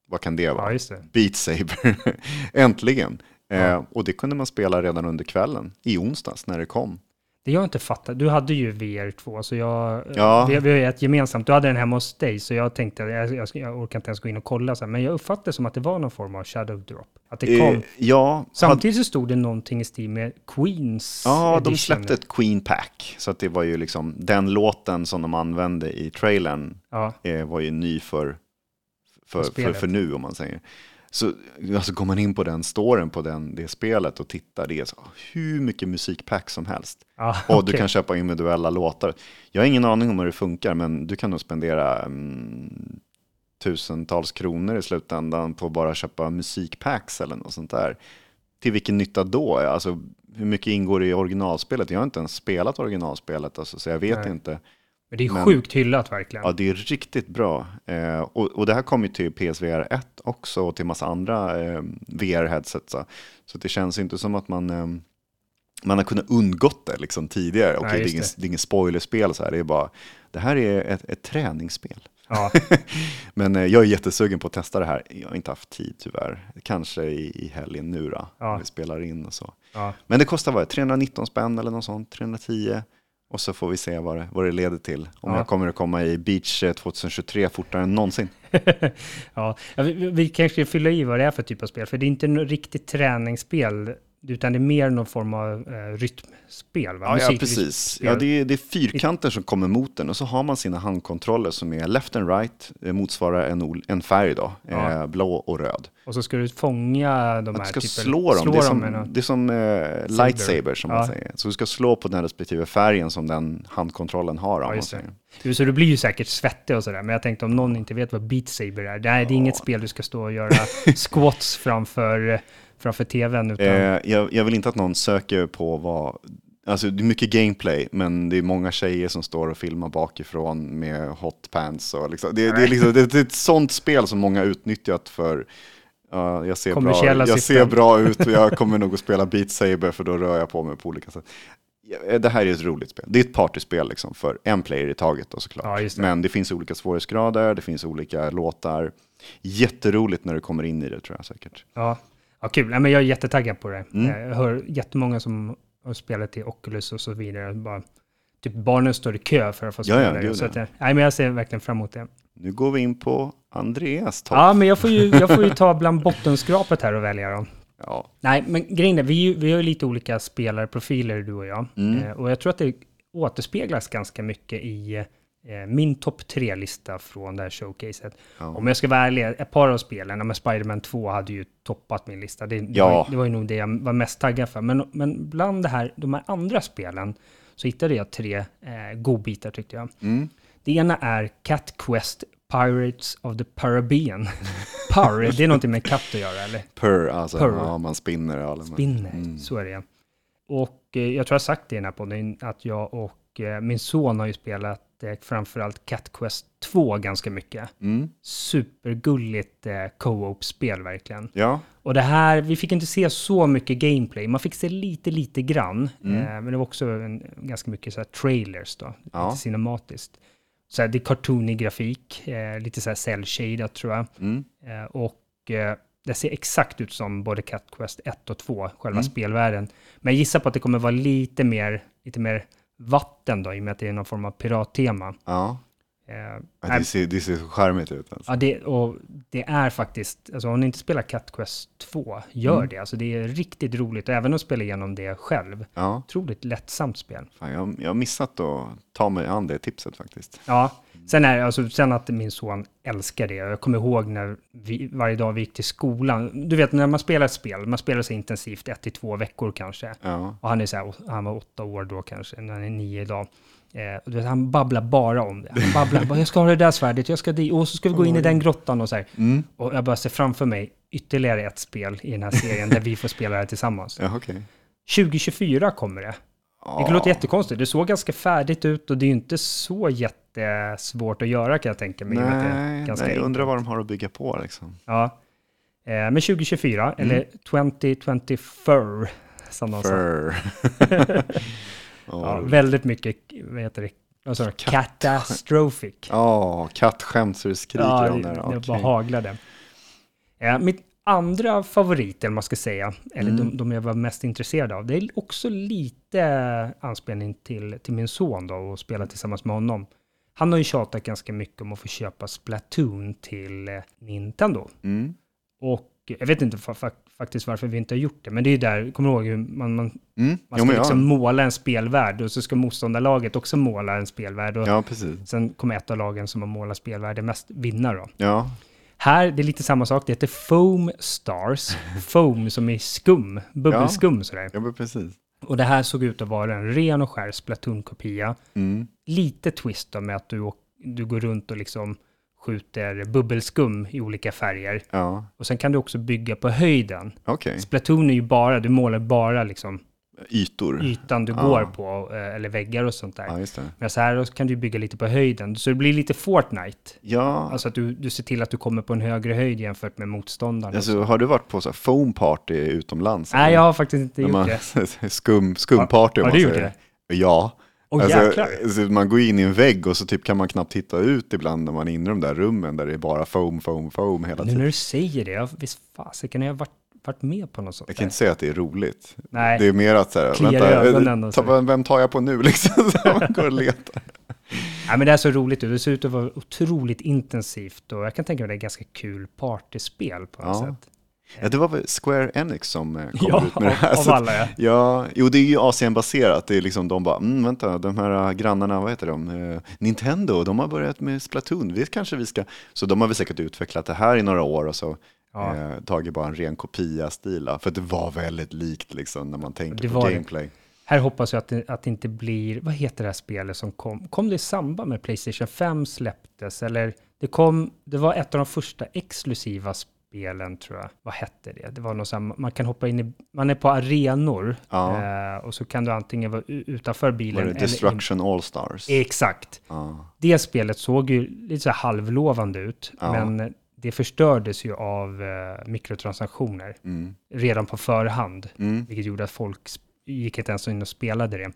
[SPEAKER 2] Vad kan det
[SPEAKER 1] Ja,
[SPEAKER 2] vara?
[SPEAKER 1] just det.
[SPEAKER 2] Beat Saber. Äntligen. Eh,
[SPEAKER 1] Ja.
[SPEAKER 2] Och det kunde man spela redan under kvällen, i onsdags när det kom.
[SPEAKER 1] Det jag inte fattar, du hade ju VR2, så jag,
[SPEAKER 2] Ja.
[SPEAKER 1] vi, vi har ju ett gemensamt, du hade den hemma hos dig, så jag tänkte, jag, jag, jag orkar inte ens gå in och kolla, så här, men jag uppfattade som att det var någon form av shadow drop. Att det kom.
[SPEAKER 2] Eh, ja,
[SPEAKER 1] Samtidigt så stod det någonting i stil med Queens
[SPEAKER 2] Ja, de
[SPEAKER 1] edition.
[SPEAKER 2] släppte ett Queen Pack. Så att det var ju liksom den låten som de använde i trailern
[SPEAKER 1] Ja,
[SPEAKER 2] eh, var ju ny för, för, för,
[SPEAKER 1] spelet.
[SPEAKER 2] för nu om man säger. Så alltså, går man in på den storen på den, det spelet och tittar, det är så, hur mycket musikpack som helst.
[SPEAKER 1] ja
[SPEAKER 2] Och du kan köpa individuella låtar. Jag har ingen aning om hur det funkar, men du kan nog spendera mm, tusentals kronor i slutändan på att bara köpa musikpacks eller något sånt där. Till vilken nytta då? Alltså, hur mycket ingår i originalspelet? Jag har inte ens spelat originalspelet, alltså, så jag vet
[SPEAKER 1] Nej.
[SPEAKER 2] inte.
[SPEAKER 1] Men det är
[SPEAKER 2] men-
[SPEAKER 1] sjukt hyllat verkligen.
[SPEAKER 2] Ja, det är riktigt bra. Eh, och, och det här kommer ju till PSVR 1 också och till massa andra eh, VR-headsets. Så, så det känns inte som att man, eh, man har kunnat undgått det liksom tidigare. Okej, det, är ingen,
[SPEAKER 1] det.
[SPEAKER 2] det är spoilerspel, så här. det är bara, det här är ett, ett träningsspel.
[SPEAKER 1] Ja,
[SPEAKER 2] Men eh, jag är jättesugen på att testa det här. Jag har inte haft tid tyvärr. Kanske i, i helgen nu då,
[SPEAKER 1] Ja.
[SPEAKER 2] vi spelar in och så.
[SPEAKER 1] ja.
[SPEAKER 2] Men det kostar vad? 319 spänn eller något sånt, 310. Och så får vi se vad det, vad det leder till. Om
[SPEAKER 1] Ja.
[SPEAKER 2] jag kommer att komma i Beach eh, 2023 fortare än någonsin.
[SPEAKER 1] ja. vi, vi- kanske fylla i vad det är för typ av spel, för det är inte något riktigt träningsspel, utan det är mer någon form av eh, rytmspel. Va?
[SPEAKER 2] Ja, ja precis. Ja, det, är, det är fyrkanter som kommer mot den och så har man sina handkontroller som är left and right, eh, motsvarar en, en färg då,
[SPEAKER 1] Ja.
[SPEAKER 2] eh, blå och röd.
[SPEAKER 1] Och så ska du fånga de här...
[SPEAKER 2] du ska
[SPEAKER 1] typ,
[SPEAKER 2] slå dem, det är som,
[SPEAKER 1] någon-
[SPEAKER 2] det är som eh, lightsaber som man
[SPEAKER 1] Ja.
[SPEAKER 2] säger. Så du ska slå på den respektive färgen som den handkontrollen har.
[SPEAKER 1] Ja,
[SPEAKER 2] man
[SPEAKER 1] just det. så du blir ju säkert svettig och sådär, men jag tänkte om någon inte vet vad Beat Saber är, det är, det är inget spel du ska stå och göra squats framför, eh, framför tvn, utan
[SPEAKER 2] Eh, jag, jag vill inte att någon söker på vad... Alltså det är mycket gameplay, men det är många tjejer som står och filmar bakifrån med hotpants. Och liksom, det, det, är liksom, det, är ett sånt spel som många utnyttjat för... ja, jag ser, bra, jag ser bra ut och jag kommer nog att spela Beat Saber för då rör jag på mig på olika sätt. Ja, Det här är ett roligt spel. Det är ett partyspel liksom för en player i taget då såklart.
[SPEAKER 1] Ja, det.
[SPEAKER 2] Men det finns olika svårighetsgrader, det finns olika låtar. Jätteroligt när du kommer in i det tror jag säkert.
[SPEAKER 1] ja, ja kul. Nej, men jag är jättetaggad på det.
[SPEAKER 2] Mm.
[SPEAKER 1] Eh, Jag hör jättemånga som har spelat till Oculus och så vidare. Bara, typ barnen står i kö för att få
[SPEAKER 2] Ja,
[SPEAKER 1] spela
[SPEAKER 2] ja,
[SPEAKER 1] det.
[SPEAKER 2] gud,
[SPEAKER 1] Så
[SPEAKER 2] ja.
[SPEAKER 1] att, jag- nej, men jag ser verkligen fram emot det.
[SPEAKER 2] Nu går vi in på Andreas topp.
[SPEAKER 1] Ja, men jag får ju, jag får ju ta bland bottenskrapet här och välja då.
[SPEAKER 2] Ja.
[SPEAKER 1] Nej, men grejen är, vi, vi har ju lite olika spelarprofiler, du och jag.
[SPEAKER 2] Mm.
[SPEAKER 1] Eh, och jag tror att det återspeglas ganska mycket i eh, min topp tre-lista från det här showcaset.
[SPEAKER 2] Ja.
[SPEAKER 1] Om jag ska vara ärlig, ett par av spelen, men Spider-Man 2 hade ju toppat min lista. Det, det,
[SPEAKER 2] Ja.
[SPEAKER 1] var, det var ju nog det jag var mest taggad för. Men, men bland det här, de här andra spelen så hittade jag tre eh, godbitar tyckte jag.
[SPEAKER 2] Mm.
[SPEAKER 1] Det ena är Cat Quest Pirates of the Caribbean. Pir, det är någonting med katt att göra, eller?
[SPEAKER 2] Purr, alltså.
[SPEAKER 1] Purr.
[SPEAKER 2] Ja, man spinner. Ja,
[SPEAKER 1] Spinner,
[SPEAKER 2] Mm.
[SPEAKER 1] så är det. Och eh, jag tror jag har sagt det i den här podden, att jag och eh, min son har ju spelat eh, framförallt Cat Quest 2 ganska mycket.
[SPEAKER 2] Mm.
[SPEAKER 1] Supergulligt eh, co-op-spel verkligen.
[SPEAKER 2] Ja,
[SPEAKER 1] Och det här, vi fick inte se så mycket gameplay, man fick se lite, lite grann.
[SPEAKER 2] Mm.
[SPEAKER 1] Eh, men det var också en, ganska mycket så trailers då,
[SPEAKER 2] Ja.
[SPEAKER 1] lite cinematiskt. Så här, det är cartoonig grafik, eh, lite så här cell-shaded tror jag.
[SPEAKER 2] mm.
[SPEAKER 1] Och det ser exakt ut som både Cat Quest 1 och 2, själva
[SPEAKER 2] Mm.
[SPEAKER 1] spelvärlden. Men jag gissar på att det kommer vara lite mer, lite mer vatten då, i och med att det är någon form av pirattema.
[SPEAKER 2] ja.
[SPEAKER 1] Eh,
[SPEAKER 2] Ja, Det ser, det ser så charmigt ut. Alltså.
[SPEAKER 1] Ja, det, och det är faktiskt, alltså om ni inte spelar Cat Quest 2, gör
[SPEAKER 2] Mm.
[SPEAKER 1] det. Alltså det är riktigt roligt, även att spela igenom det själv.
[SPEAKER 2] Ja,
[SPEAKER 1] Otroligt lättsamt spel.
[SPEAKER 2] fan, jag, jag har missat att ta mig an det tipset faktiskt.
[SPEAKER 1] Ja, sen, är, alltså, sen att min son älskar det. Jag kommer ihåg när vi, varje dag vi gick till skolan. Du vet, när man spelar ett spel, man spelar så intensivt, ett till två veckor kanske.
[SPEAKER 2] Ja,
[SPEAKER 1] Och han, är så här, han var åtta år då kanske, när han är nio idag. Eh, du vet, han babblar bara om det. Han babblar, bara, jag ska ha det där svärdet, jag ska dit, och så ska vi gå in i den grottan och så här.
[SPEAKER 2] mm.
[SPEAKER 1] Och jag bara ser framför mig ytterligare ett spel i den här serien där vi får spela det här tillsammans.
[SPEAKER 2] ja okej.
[SPEAKER 1] 2024 kommer det. Det låter jättekonstigt. Det såg ganska färdigt ut och det är ju inte så jättesvårt att göra kan jag tänka mig.
[SPEAKER 2] Nej, nej, jag undrar vad de har att bygga på liksom.
[SPEAKER 1] Ja. Eh, men 2024,
[SPEAKER 2] Mm.
[SPEAKER 1] eller 2024, som de sa. Ja, väldigt mycket, vad heter det? Sa du? Catastrophic.
[SPEAKER 2] Ja, kattskämt så det skriker
[SPEAKER 1] Ja,
[SPEAKER 2] om
[SPEAKER 1] det,
[SPEAKER 2] det. Okej.
[SPEAKER 1] bara haglade. Ja, mitt andra favorit, eller man ska säga, eller
[SPEAKER 2] Mm.
[SPEAKER 1] de, de jag var mest intresserad av, det är också lite anspelning till, till min son då, och spela tillsammans med honom. Han har ju tjatat ganska mycket om att få köpa Splatoon till eh, Nintendo.
[SPEAKER 2] Mm.
[SPEAKER 1] Och jag vet inte faktiskt varför vi inte har gjort det, men det är ju där, kommer du ihåg hur man, man,
[SPEAKER 2] Mm.
[SPEAKER 1] man
[SPEAKER 2] Jo,
[SPEAKER 1] ska
[SPEAKER 2] ja.
[SPEAKER 1] liksom måla en spelvärld och så ska motståndarlaget också måla en spelvärld. Och
[SPEAKER 2] ja, precis.
[SPEAKER 1] Sen kommer ett av lagen som har målat spelvärlden mest vinna då.
[SPEAKER 2] Ja,
[SPEAKER 1] Här, det är lite samma sak. Det heter Foam Stars. Foam som är skum, bubbelskum sådär.
[SPEAKER 2] ja precis.
[SPEAKER 1] Och det här såg ut att vara en ren och skär Splatoon-kopia.
[SPEAKER 2] Mm.
[SPEAKER 1] Lite twist då med att du, du går runt och liksom skjuter bubbelskum i olika färger.
[SPEAKER 2] Ja,
[SPEAKER 1] Och sen kan du också bygga på höjden.
[SPEAKER 2] okej.
[SPEAKER 1] Splatoon är ju bara, du målar bara liksom
[SPEAKER 2] Ytor.
[SPEAKER 1] ytan du
[SPEAKER 2] Ja.
[SPEAKER 1] går på, eh, eller väggar och sånt där.
[SPEAKER 2] Det.
[SPEAKER 1] Men så här kan du bygga lite på höjden. Så det blir lite Fortnite.
[SPEAKER 2] Ja,
[SPEAKER 1] Alltså att du, du ser till att du kommer på en högre höjd jämfört med motståndaren.
[SPEAKER 2] alltså, har du varit på så här foam party utomlands?
[SPEAKER 1] Nej, jag har faktiskt inte
[SPEAKER 2] När
[SPEAKER 1] gjort
[SPEAKER 2] man,
[SPEAKER 1] det.
[SPEAKER 2] skum, skumparty
[SPEAKER 1] Har- har du gjort
[SPEAKER 2] säger. Ja.
[SPEAKER 1] Åh
[SPEAKER 2] Alltså, man går in i en vägg och så typ kan man knappt titta ut ibland när man är inne i de där rummen där det är bara foam, foam, foam hela
[SPEAKER 1] Nu
[SPEAKER 2] tiden.
[SPEAKER 1] när du säger det, jag, visst fasiken har jag varit, varit med på något sånt
[SPEAKER 2] Jag
[SPEAKER 1] där.
[SPEAKER 2] kan inte säga att det är roligt.
[SPEAKER 1] Nej.
[SPEAKER 2] Det är mer att så här,
[SPEAKER 1] Kliar
[SPEAKER 2] vänta,
[SPEAKER 1] ögonen
[SPEAKER 2] ta, vem tar jag på nu liksom? Så man går och letar.
[SPEAKER 1] Nej, men det är så roligt ut. Det ser ut att vara otroligt intensivt och jag kan tänka mig att det är ganska kul partyspel på något
[SPEAKER 2] Ja.
[SPEAKER 1] sätt.
[SPEAKER 2] Ja, det var väl Square Enix som eh, kom
[SPEAKER 1] Ja,
[SPEAKER 2] ut med det här.
[SPEAKER 1] av, av alla ja.
[SPEAKER 2] Ja, jo det är ju Asien-baserat. Det är liksom de bara, mm, vänta, de här grannarna, vad heter de? Eh, Nintendo, de har börjat med Splatoon, det kanske vi ska... Så de har väl säkert utvecklat det här i några år och så
[SPEAKER 1] Ja.
[SPEAKER 2] eh, tagit bara en ren kopia-stil. För det var väldigt likt liksom när man tänker på
[SPEAKER 1] var det.
[SPEAKER 2] gameplay.
[SPEAKER 1] Här hoppas jag att det, att det inte blir, vad heter det här spelet som kom? Kom det i samband med Playstation 5 släpptes? Eller det kom, det var ett av de första exklusiva spelen tror jag. Vad hette det? Det var något sånt, man kan hoppa in i, man är på arenor
[SPEAKER 2] Ja.
[SPEAKER 1] eh, och så kan du antingen vara utanför
[SPEAKER 2] Var
[SPEAKER 1] bilen
[SPEAKER 2] det
[SPEAKER 1] eller
[SPEAKER 2] Destruction All-Stars?
[SPEAKER 1] in. Exakt.
[SPEAKER 2] Ja.
[SPEAKER 1] Det spelet såg ju lite så här halvlovande ut,
[SPEAKER 2] Ja.
[SPEAKER 1] men det förstördes ju av eh, mikrotransaktioner
[SPEAKER 2] Mm.
[SPEAKER 1] redan på förhand.
[SPEAKER 2] Mm.
[SPEAKER 1] Vilket gjorde att folk gick inte ens in och spelade det.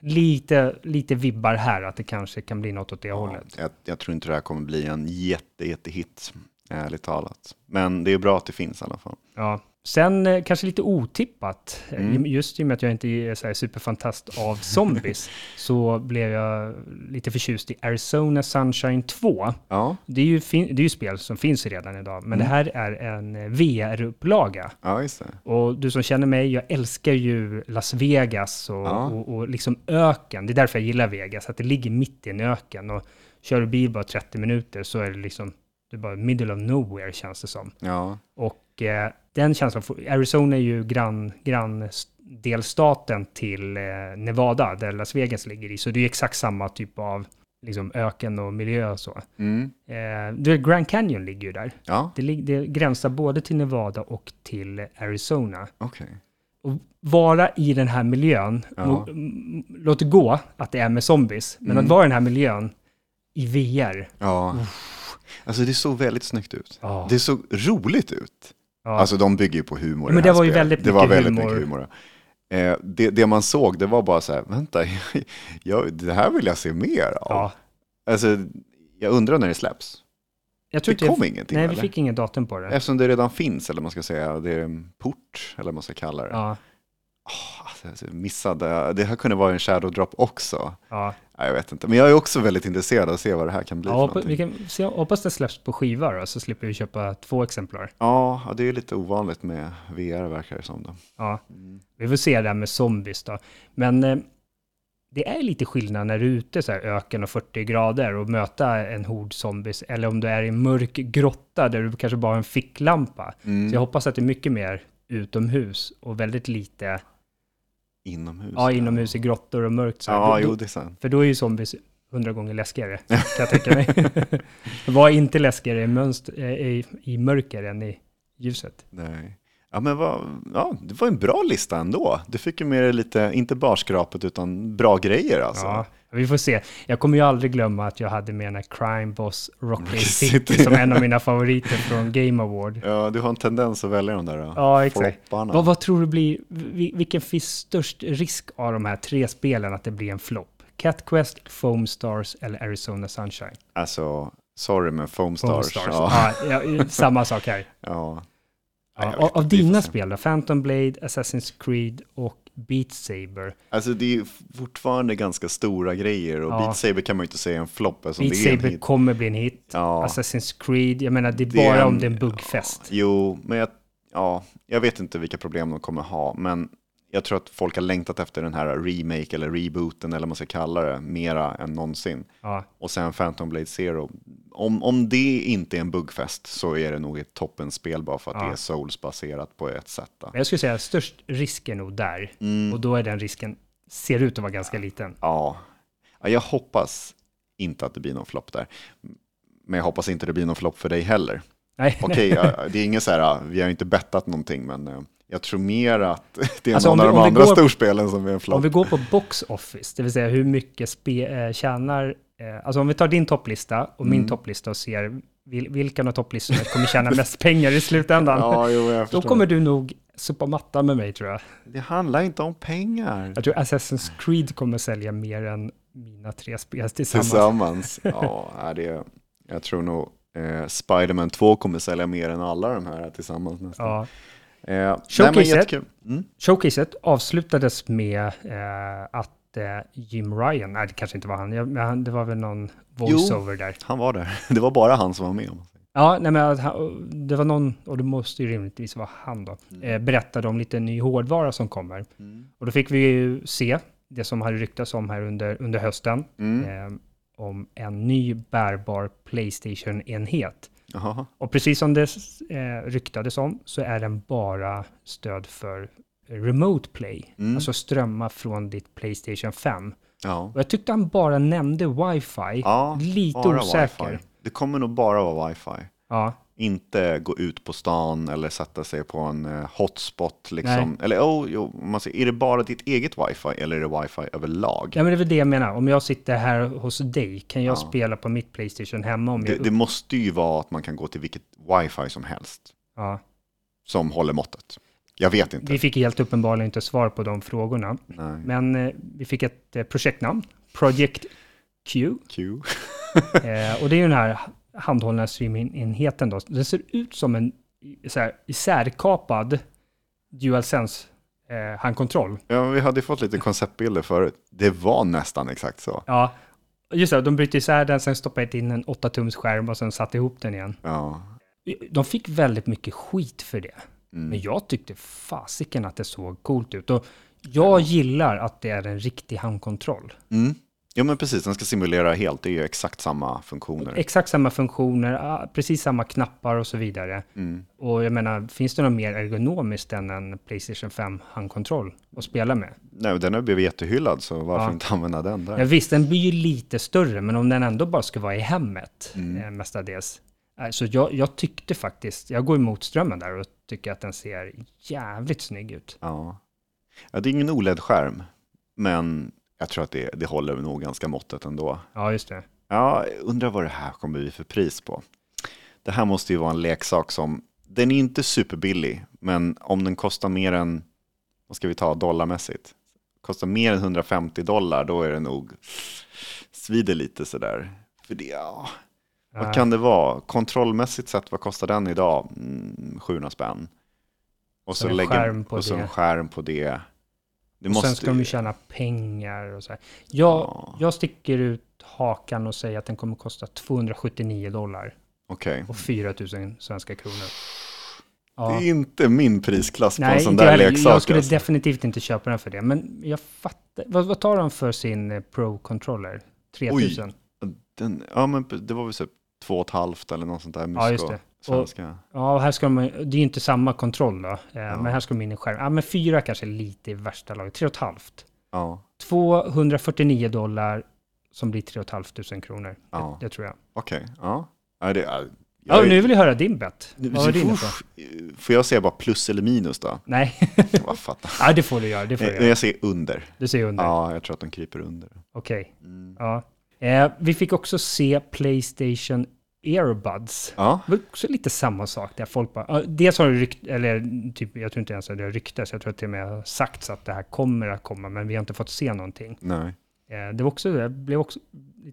[SPEAKER 1] Lite, lite vibbar här att det kanske kan bli något åt det
[SPEAKER 2] Ja,
[SPEAKER 1] hållet.
[SPEAKER 2] jag, jag tror inte det här kommer bli en jätte, jättehit, ärligt talat. Men det är bra att det finns i alla fall.
[SPEAKER 1] Ja. Sen eh, kanske lite otippat, eh,
[SPEAKER 2] Mm.
[SPEAKER 1] just i och med att jag inte är så superfantast av zombies, så blev jag lite förtjust i Arizona Sunshine 2.
[SPEAKER 2] Ja,
[SPEAKER 1] Det är ju, det är ju spel som finns redan idag, men
[SPEAKER 2] Mm.
[SPEAKER 1] det här är en eh, VR-upplaga.
[SPEAKER 2] ja.
[SPEAKER 1] Och du som känner mig, jag älskar ju Las Vegas och,
[SPEAKER 2] Ja.
[SPEAKER 1] och, och liksom öken. Det är därför jag gillar Vegas, att det ligger mitt i en öken. Och kör du bil bara 30 minuter så är det liksom, det är bara middle of nowhere känns det som.
[SPEAKER 2] Ja,
[SPEAKER 1] Och eh, den känslan, Arizona är ju grann, granndelstaten till eh, Nevada, där Las Vegas ligger i, så det är exakt samma typ av liksom, öken och miljö och så.
[SPEAKER 2] mm.
[SPEAKER 1] Eh, det- Grand Canyon ligger ju där.
[SPEAKER 2] ja
[SPEAKER 1] Det, det gränsar både till Nevada och till Arizona.
[SPEAKER 2] okej.
[SPEAKER 1] Och vara i den här miljön,
[SPEAKER 2] Ja.
[SPEAKER 1] må- m- låt gå att det är med zombies, men
[SPEAKER 2] Mm.
[SPEAKER 1] att vara i den här miljön i VR.
[SPEAKER 2] Ja. Alltså det såg väldigt snyggt ut.
[SPEAKER 1] Ja.
[SPEAKER 2] Det såg roligt ut.
[SPEAKER 1] Ja.
[SPEAKER 2] Alltså de bygger ju på humor.
[SPEAKER 1] Ja, men det var ju
[SPEAKER 2] spelet.
[SPEAKER 1] väldigt
[SPEAKER 2] det var
[SPEAKER 1] mycket
[SPEAKER 2] väldigt
[SPEAKER 1] humor.
[SPEAKER 2] mycket humor. Eh, det, det man såg, det var bara så här, vänta, jag, det här vill jag se mer av.
[SPEAKER 1] ja.
[SPEAKER 2] Alltså, jag undrar när det släpps.
[SPEAKER 1] Jag tror
[SPEAKER 2] Det kom
[SPEAKER 1] jag,
[SPEAKER 2] ingenting,
[SPEAKER 1] Nej, vi
[SPEAKER 2] eller?
[SPEAKER 1] fick ingen datum på det.
[SPEAKER 2] Eftersom det redan finns, eller man ska säga, det är en port, eller vad man ska kalla det.
[SPEAKER 1] Ja,
[SPEAKER 2] Åh, alltså, jag missade, det här kunde vara en shadow drop också.
[SPEAKER 1] ja.
[SPEAKER 2] Jag vet inte, men jag är också väldigt intresserad av att se vad det här kan bli
[SPEAKER 1] ja
[SPEAKER 2] för
[SPEAKER 1] vi kan se, hoppas det släpps på skiva då, så slipper vi köpa två exemplar.
[SPEAKER 2] Ja, det är lite ovanligt med VR verkar det som. Då.
[SPEAKER 1] Ja, vi får se det här med zombies då. Men eh, det är lite skillnad när du är ute så här öken och 40 grader och möta en hord zombies, eller om du är i en mörk grotta där du kanske bara har en ficklampa.
[SPEAKER 2] Mm.
[SPEAKER 1] Så jag hoppas att det är mycket mer utomhus och väldigt lite
[SPEAKER 2] Inomhus?
[SPEAKER 1] ja, inomhus i grottor och mörkt. Så.
[SPEAKER 2] Ja,
[SPEAKER 1] Då-
[SPEAKER 2] jo det är sant.
[SPEAKER 1] för då är ju zombies hundra gånger läskigare, kan jag tänka mig. Vad är inte läskigare i, mönster, eh, i, i mörker än i ljuset?
[SPEAKER 2] Nej. Ja, men vad, ja, det var en bra lista ändå. Du fick ju med dig lite, inte bara skrapet, utan bra grejer alltså.
[SPEAKER 1] Ja, vi får se. Jag kommer ju aldrig glömma att jag hade med den Crime Boss Rocky
[SPEAKER 2] Rocky
[SPEAKER 1] City som en av mina favoriter från Game Award.
[SPEAKER 2] Ja, du har en tendens att välja de där då.
[SPEAKER 1] Ja, exakt. Vad, vad tror du blir, vi- vilken finns störst risk av de här tre spelen att det blir en flopp? Cat Quest, Foam Stars eller Arizona Sunshine?
[SPEAKER 2] Alltså, sorry men Foam
[SPEAKER 1] Foam
[SPEAKER 2] Stars.
[SPEAKER 1] Stars.
[SPEAKER 2] Ja,
[SPEAKER 1] Ja, samma sak här.
[SPEAKER 2] ja.
[SPEAKER 1] Ja, av dina spel då? Phantom Blade, Assassin's Creed och Beat Saber.
[SPEAKER 2] Alltså det är fortfarande ganska stora grejer och
[SPEAKER 1] Ja.
[SPEAKER 2] Beat Saber kan man ju inte säga en flopp eftersom
[SPEAKER 1] Beat Saber
[SPEAKER 2] hit.
[SPEAKER 1] kommer bli en hit.
[SPEAKER 2] Ja.
[SPEAKER 1] Assassin's Creed, jag menar det är
[SPEAKER 2] Det
[SPEAKER 1] bara
[SPEAKER 2] en-
[SPEAKER 1] om det är en buggfest.
[SPEAKER 2] Jo, men jag, ja, jag vet inte vilka problem de kommer ha, men jag tror att folk har längtat efter den här remake eller rebooten eller vad man ska kalla det, mera än någonsin.
[SPEAKER 1] Ja.
[SPEAKER 2] Och sen Phantom Blade Zero. Om, om det inte är en buggfest så är det nog ett toppenspel bara för att
[SPEAKER 1] Ja.
[SPEAKER 2] det är Souls-baserat på ett sätt. Då.
[SPEAKER 1] Jag skulle säga att störst risk är nog där.
[SPEAKER 2] Mm.
[SPEAKER 1] Och då är den risken, ser ut att vara ganska liten.
[SPEAKER 2] Ja. ja, jag hoppas inte att det blir någon flopp där. Men jag hoppas inte det blir någon flopp för dig heller.
[SPEAKER 1] Nej,
[SPEAKER 2] Okej, det är ingen så här, vi har inte bettat någonting, men eh, jag tror mer att det är
[SPEAKER 1] Alltså,
[SPEAKER 2] någon
[SPEAKER 1] om
[SPEAKER 2] av
[SPEAKER 1] vi-
[SPEAKER 2] de
[SPEAKER 1] vi
[SPEAKER 2] andra
[SPEAKER 1] går-
[SPEAKER 2] storspelen som är en flopp.
[SPEAKER 1] Om vi går på box office, det vill säga hur mycket spe, eh, tjänar, eh, alltså om vi tar din topplista och
[SPEAKER 2] Mm.
[SPEAKER 1] min topplista och ser vil, vilken av topplistorna kommer tjäna mest pengar i slutändan.
[SPEAKER 2] Ja, jo,
[SPEAKER 1] Då kommer du nog sopa mattan med mig tror jag.
[SPEAKER 2] Det handlar inte om pengar.
[SPEAKER 1] Jag tror Assassin's Creed kommer sälja mer än mina tre spel tillsammans.
[SPEAKER 2] Tillsammans. Ja, det, jag tror nog eh, Spider-Man 2 kommer sälja mer än alla de här tillsammans nästan.
[SPEAKER 1] Ja.
[SPEAKER 2] Eh,
[SPEAKER 1] Showcaset.
[SPEAKER 2] Mm.
[SPEAKER 1] Showcaset avslutades med eh, att eh, Jim Ryan, nej det kanske inte var han, jag, det var väl någon voiceover där.
[SPEAKER 2] Han var där. Det var bara han som var med.
[SPEAKER 1] Ja, nej, men det var någon, och det måste ju rimligtvis vara han då, eh, berättade om lite ny hårdvara som kommer. Och då fick vi ju se det som hade ryktats om här under, under hösten,
[SPEAKER 2] Mm.
[SPEAKER 1] eh, om en ny bärbar Playstation-enhet.
[SPEAKER 2] Jaha.
[SPEAKER 1] Och precis som det eh, ryktades om så är den bara stöd för remote play,
[SPEAKER 2] Mm.
[SPEAKER 1] alltså strömma från ditt Playstation 5.
[SPEAKER 2] Ja.
[SPEAKER 1] Och jag tyckte han bara nämnde wifi,
[SPEAKER 2] Ja,
[SPEAKER 1] lite osäker.
[SPEAKER 2] wifi. Det kommer nog bara vara wifi.
[SPEAKER 1] Ja,
[SPEAKER 2] Inte gå ut på stan eller sätta sig på en eh, hotspot. Liksom.
[SPEAKER 1] Nej.
[SPEAKER 2] Eller oh, jo, man säger, är det bara ditt eget wifi eller är det wifi överlag?
[SPEAKER 1] ja men det är väl det jag menar. Om jag sitter här hos dig, kan jag
[SPEAKER 2] Ja.
[SPEAKER 1] spela på mitt Playstation hemma om
[SPEAKER 2] Det,
[SPEAKER 1] jag...
[SPEAKER 2] det måste ju vara att man kan gå till vilket wifi som helst
[SPEAKER 1] ja.
[SPEAKER 2] som håller måttet. Jag vet inte.
[SPEAKER 1] Vi fick helt uppenbarligen inte svar på de frågorna.
[SPEAKER 2] Nej.
[SPEAKER 1] Men eh, vi fick ett eh, projektnamn, Project Q.
[SPEAKER 2] Q.
[SPEAKER 1] Eh, och det är ju den här handhållna streamingenheten då. Den ser ut som en så här, isärkapad DualSense eh, handkontroll.
[SPEAKER 2] Ja, vi hade fått lite konceptbilder förut. Det var nästan exakt så.
[SPEAKER 1] Ja, just det. De bryter isär den, sen stoppade in en 8-tums skärm och sen satte ihop den igen.
[SPEAKER 2] Ja.
[SPEAKER 1] De fick väldigt mycket skit för det.
[SPEAKER 2] Mm.
[SPEAKER 1] Men jag tyckte fasiken att det såg coolt ut. Och jag gillar att det är en riktig handkontroll.
[SPEAKER 2] Mm. Ja men precis, den ska simulera helt. Det är ju exakt samma funktioner.
[SPEAKER 1] Exakt samma funktioner, ah, precis samma knappar och så vidare.
[SPEAKER 2] Mm.
[SPEAKER 1] Och jag menar, finns det något mer ergonomiskt än en Playstation 5 handkontroll att spela med?
[SPEAKER 2] Nej, den har blivit jättehyllad så varför
[SPEAKER 1] Ja.
[SPEAKER 2] inte använda den där?
[SPEAKER 1] Ja, visst, den blir ju lite större, men om den ändå bara ska vara i hemmet
[SPEAKER 2] Mm.
[SPEAKER 1] eh, mestadels. Eh, Så jag, jag tyckte faktiskt, jag går emot strömmen där och tycker att den ser jävligt snygg ut.
[SPEAKER 2] Ja. ja, det är ingen OLED-skärm, men jag tror att det, det håller nog ganska måttet ändå.
[SPEAKER 1] Ja, just det.
[SPEAKER 2] Ja, undrar vad det här kommer bli för pris på. Det här måste ju vara en leksak som, den är inte superbillig, men om den kostar mer än, vad ska vi ta dollarmässigt? Kostar mer än 150 dollar, då är det nog, svider lite sådär. För det, ja, vad kan det vara? Kontrollmässigt sett, vad kostar den idag? Mm, 700 spänn. Och så,
[SPEAKER 1] en
[SPEAKER 2] lägger, och så
[SPEAKER 1] det.
[SPEAKER 2] en skärm på det. Det
[SPEAKER 1] och
[SPEAKER 2] måste,
[SPEAKER 1] sen ska de ju tjäna pengar och så här. Jag,
[SPEAKER 2] Ja.
[SPEAKER 1] jag sticker ut hakan och säger att den kommer kosta 279 dollar
[SPEAKER 2] Okej.
[SPEAKER 1] och 4 000 svenska kronor. Ja.
[SPEAKER 2] Det är inte min prisklass på en
[SPEAKER 1] Nej,
[SPEAKER 2] sån
[SPEAKER 1] inte
[SPEAKER 2] där leksak.
[SPEAKER 1] jag skulle
[SPEAKER 2] alltså.
[SPEAKER 1] definitivt inte köpa den för det. Men jag fattar. Vad, vad tar de för sin eh, Pro-controller? 3000?
[SPEAKER 2] Den, ja, men det var väl så ett halvt eller något sånt där.
[SPEAKER 1] Ja, just det.
[SPEAKER 2] Svenska.
[SPEAKER 1] Ja, och här ska de, det är ju inte samma kontroll då. Eh, Men här ska de in i skärm. Ja, men fyra kanske lite i värsta laget. Tre och ett halvt.
[SPEAKER 2] Ja,
[SPEAKER 1] 249 dollar som blir 3 500 kronor.
[SPEAKER 2] Ja.
[SPEAKER 1] Det, det tror jag.
[SPEAKER 2] okej. Ja. Ja, det, ja,
[SPEAKER 1] Ja, nu vill jag höra din bet. Vad var din
[SPEAKER 2] Uff,
[SPEAKER 1] på?
[SPEAKER 2] Får jag säga bara plus eller minus då?
[SPEAKER 1] Nej,
[SPEAKER 2] Vad fattar.
[SPEAKER 1] ja, det får du göra. Det får du göra.
[SPEAKER 2] Jag säger under.
[SPEAKER 1] Du ser under.
[SPEAKER 2] Ja, jag tror att de kryper under.
[SPEAKER 1] Okej.
[SPEAKER 2] Mm.
[SPEAKER 1] Ja. Eh, vi fick också se Playstation Earbuds.
[SPEAKER 2] Ja,
[SPEAKER 1] Det var också lite samma sak där folk bara, dels har det rykt, eller typ, jag tror inte ens att det har ryktats, jag tror att det med har sagts att det här kommer att komma, men vi har inte fått se någonting.
[SPEAKER 2] nej.
[SPEAKER 1] Eh, det var också, jag blev också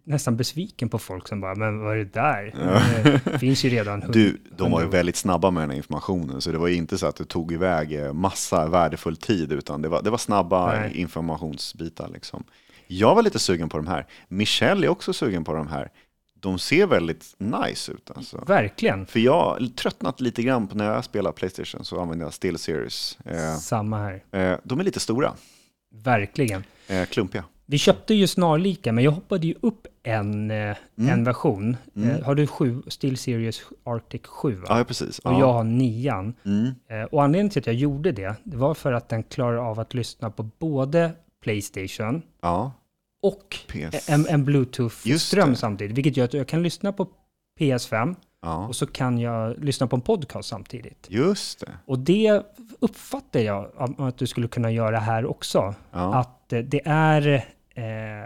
[SPEAKER 1] nästan besviken på folk som bara, men vad är det där?
[SPEAKER 2] Ja.
[SPEAKER 1] Det finns ju redan hund-
[SPEAKER 2] Du, de var ju väldigt snabba med den här informationen, så det var ju inte så att det tog iväg eh, massa värdefull tid, utan det var, det var snabba
[SPEAKER 1] Nej.
[SPEAKER 2] informationsbitar. Liksom. Jag var lite sugen på de här. Michelle är också sugen på de här. De ser väldigt nice ut alltså.
[SPEAKER 1] Verkligen.
[SPEAKER 2] För jag har tröttnat lite grann på när jag spelar Playstation så använder jag Still Series. Eh,
[SPEAKER 1] Samma här.
[SPEAKER 2] eh, de är lite stora,
[SPEAKER 1] Verkligen.
[SPEAKER 2] eh, klumpiga.
[SPEAKER 1] Vi köpte ju snarlika, men jag hoppade ju upp en, eh, en version.
[SPEAKER 2] Mm.
[SPEAKER 1] Eh, har du sju, Steel Series Arctic 7? Va?
[SPEAKER 2] Ja, precis.
[SPEAKER 1] Och
[SPEAKER 2] Ja.
[SPEAKER 1] jag har nian.
[SPEAKER 2] Mm.
[SPEAKER 1] Eh, och anledningen till att jag gjorde det, det var för att den klarar av att lyssna på både Playstation
[SPEAKER 2] ja,
[SPEAKER 1] och
[SPEAKER 2] PS.
[SPEAKER 1] en, en Bluetooth-ström samtidigt. Vilket gör att jag kan lyssna på PS5
[SPEAKER 2] ja,
[SPEAKER 1] och så kan jag lyssna på en podcast samtidigt.
[SPEAKER 2] just det.
[SPEAKER 1] Och det uppfattar jag att du skulle kunna göra här också.
[SPEAKER 2] Ja.
[SPEAKER 1] Att eh, det är, eh,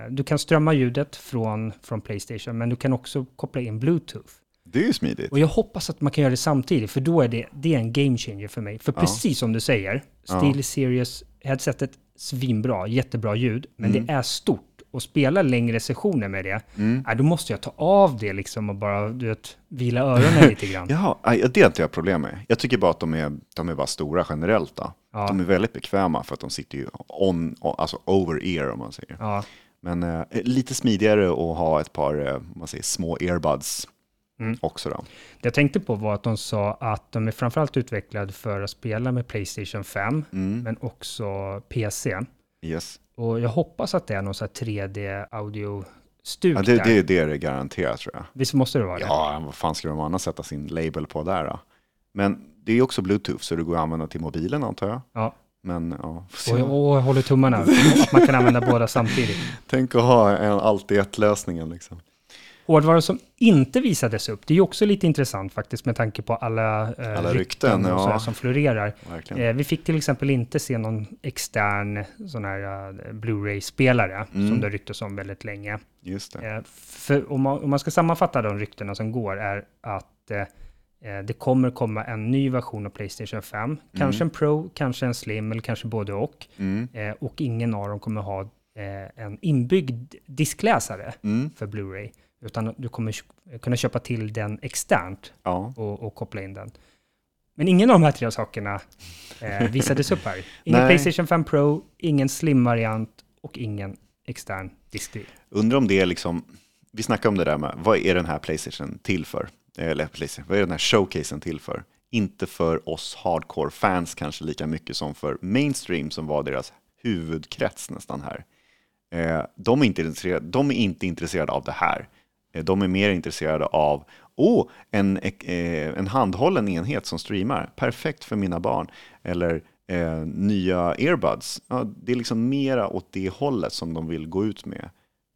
[SPEAKER 1] du kan strömma ljudet från, från Playstation, men du kan också koppla in Bluetooth.
[SPEAKER 2] Det är ju smidigt.
[SPEAKER 1] Och jag hoppas att man kan göra det samtidigt, för då är det, det är en game changer för mig. För
[SPEAKER 2] Ja.
[SPEAKER 1] precis som du säger. Steel Series headsetet, svinbra, jättebra ljud, men
[SPEAKER 2] Mm.
[SPEAKER 1] det är stort. Och spela längre sessioner med det,
[SPEAKER 2] Mm.
[SPEAKER 1] äh, då måste jag ta av det liksom och bara, du vet, vila öronen lite grann.
[SPEAKER 2] Jaha, det har inte jag problem med. Jag tycker bara att de är, de är bara stora generellt. Då.
[SPEAKER 1] Ja.
[SPEAKER 2] De är väldigt bekväma för att de sitter ju on, alltså over ear om man säger.
[SPEAKER 1] Ja,
[SPEAKER 2] Men eh, lite smidigare att ha ett par eh, man säger, små earbuds
[SPEAKER 1] Mm.
[SPEAKER 2] också. Då.
[SPEAKER 1] Det jag tänkte på var att de sa att de är framförallt utvecklade för att spela med Playstation 5,
[SPEAKER 2] Mm.
[SPEAKER 1] men också PC.
[SPEAKER 2] Yes.
[SPEAKER 1] Och jag hoppas att det är någon sån här 3D-audio-stuk
[SPEAKER 2] Ja, det, det, det är det garanterat tror jag.
[SPEAKER 1] Visst måste det vara det?
[SPEAKER 2] Ja, vad fan ska de annars sätta sin label på där då? Men det är ju också bluetooth så det går att använda till mobilen antar jag.
[SPEAKER 1] Ja.
[SPEAKER 2] Men ja.
[SPEAKER 1] Och jag, och jag håller tummarna att man kan använda båda samtidigt.
[SPEAKER 2] tänk att ha en allt i ett-lösningen liksom.
[SPEAKER 1] Hårdvara som inte visades upp, det är ju också lite intressant faktiskt med tanke på alla, eh,
[SPEAKER 2] Alla rykten,
[SPEAKER 1] och
[SPEAKER 2] ja.
[SPEAKER 1] som florerar. Eh, vi fick till exempel inte se någon extern sån här eh, Blu-ray-spelare
[SPEAKER 2] Mm.
[SPEAKER 1] som det ryktas om väldigt länge.
[SPEAKER 2] Just.
[SPEAKER 1] Eh, för om man, om man ska sammanfatta de ryktena som går är att eh, eh, det kommer komma en ny version av Playstation 5. Kanske en Pro, kanske en Slim eller kanske både och.
[SPEAKER 2] Mm.
[SPEAKER 1] Och ingen av dem kommer ha en inbyggd diskläsare
[SPEAKER 2] Mm.
[SPEAKER 1] för Blu-ray. Utan du kommer kunna köpa till den externt
[SPEAKER 2] Ja.
[SPEAKER 1] och, och koppla in den. Men ingen av de här tre sakerna eh, visades upp här. Ingen
[SPEAKER 2] Nej.
[SPEAKER 1] Playstation 5 Pro, ingen Slim-variant och ingen extern diskdriv.
[SPEAKER 2] Undrar om det är liksom, vi snackade om det där med, vad är den här Playstation till för? Eller Playstation, vad är den här showcasen till för? Inte för oss hardcore-fans kanske lika mycket som för mainstream som var deras huvudkrets nästan här. Eh, de, är inte de är inte intresserade av det här. Eh, de är mer intresserade av oh, en, eh, en handhållen enhet som streamar, perfekt för mina barn. Eller eh, nya earbuds. Ja, det är liksom mera åt det hållet som de vill gå ut med.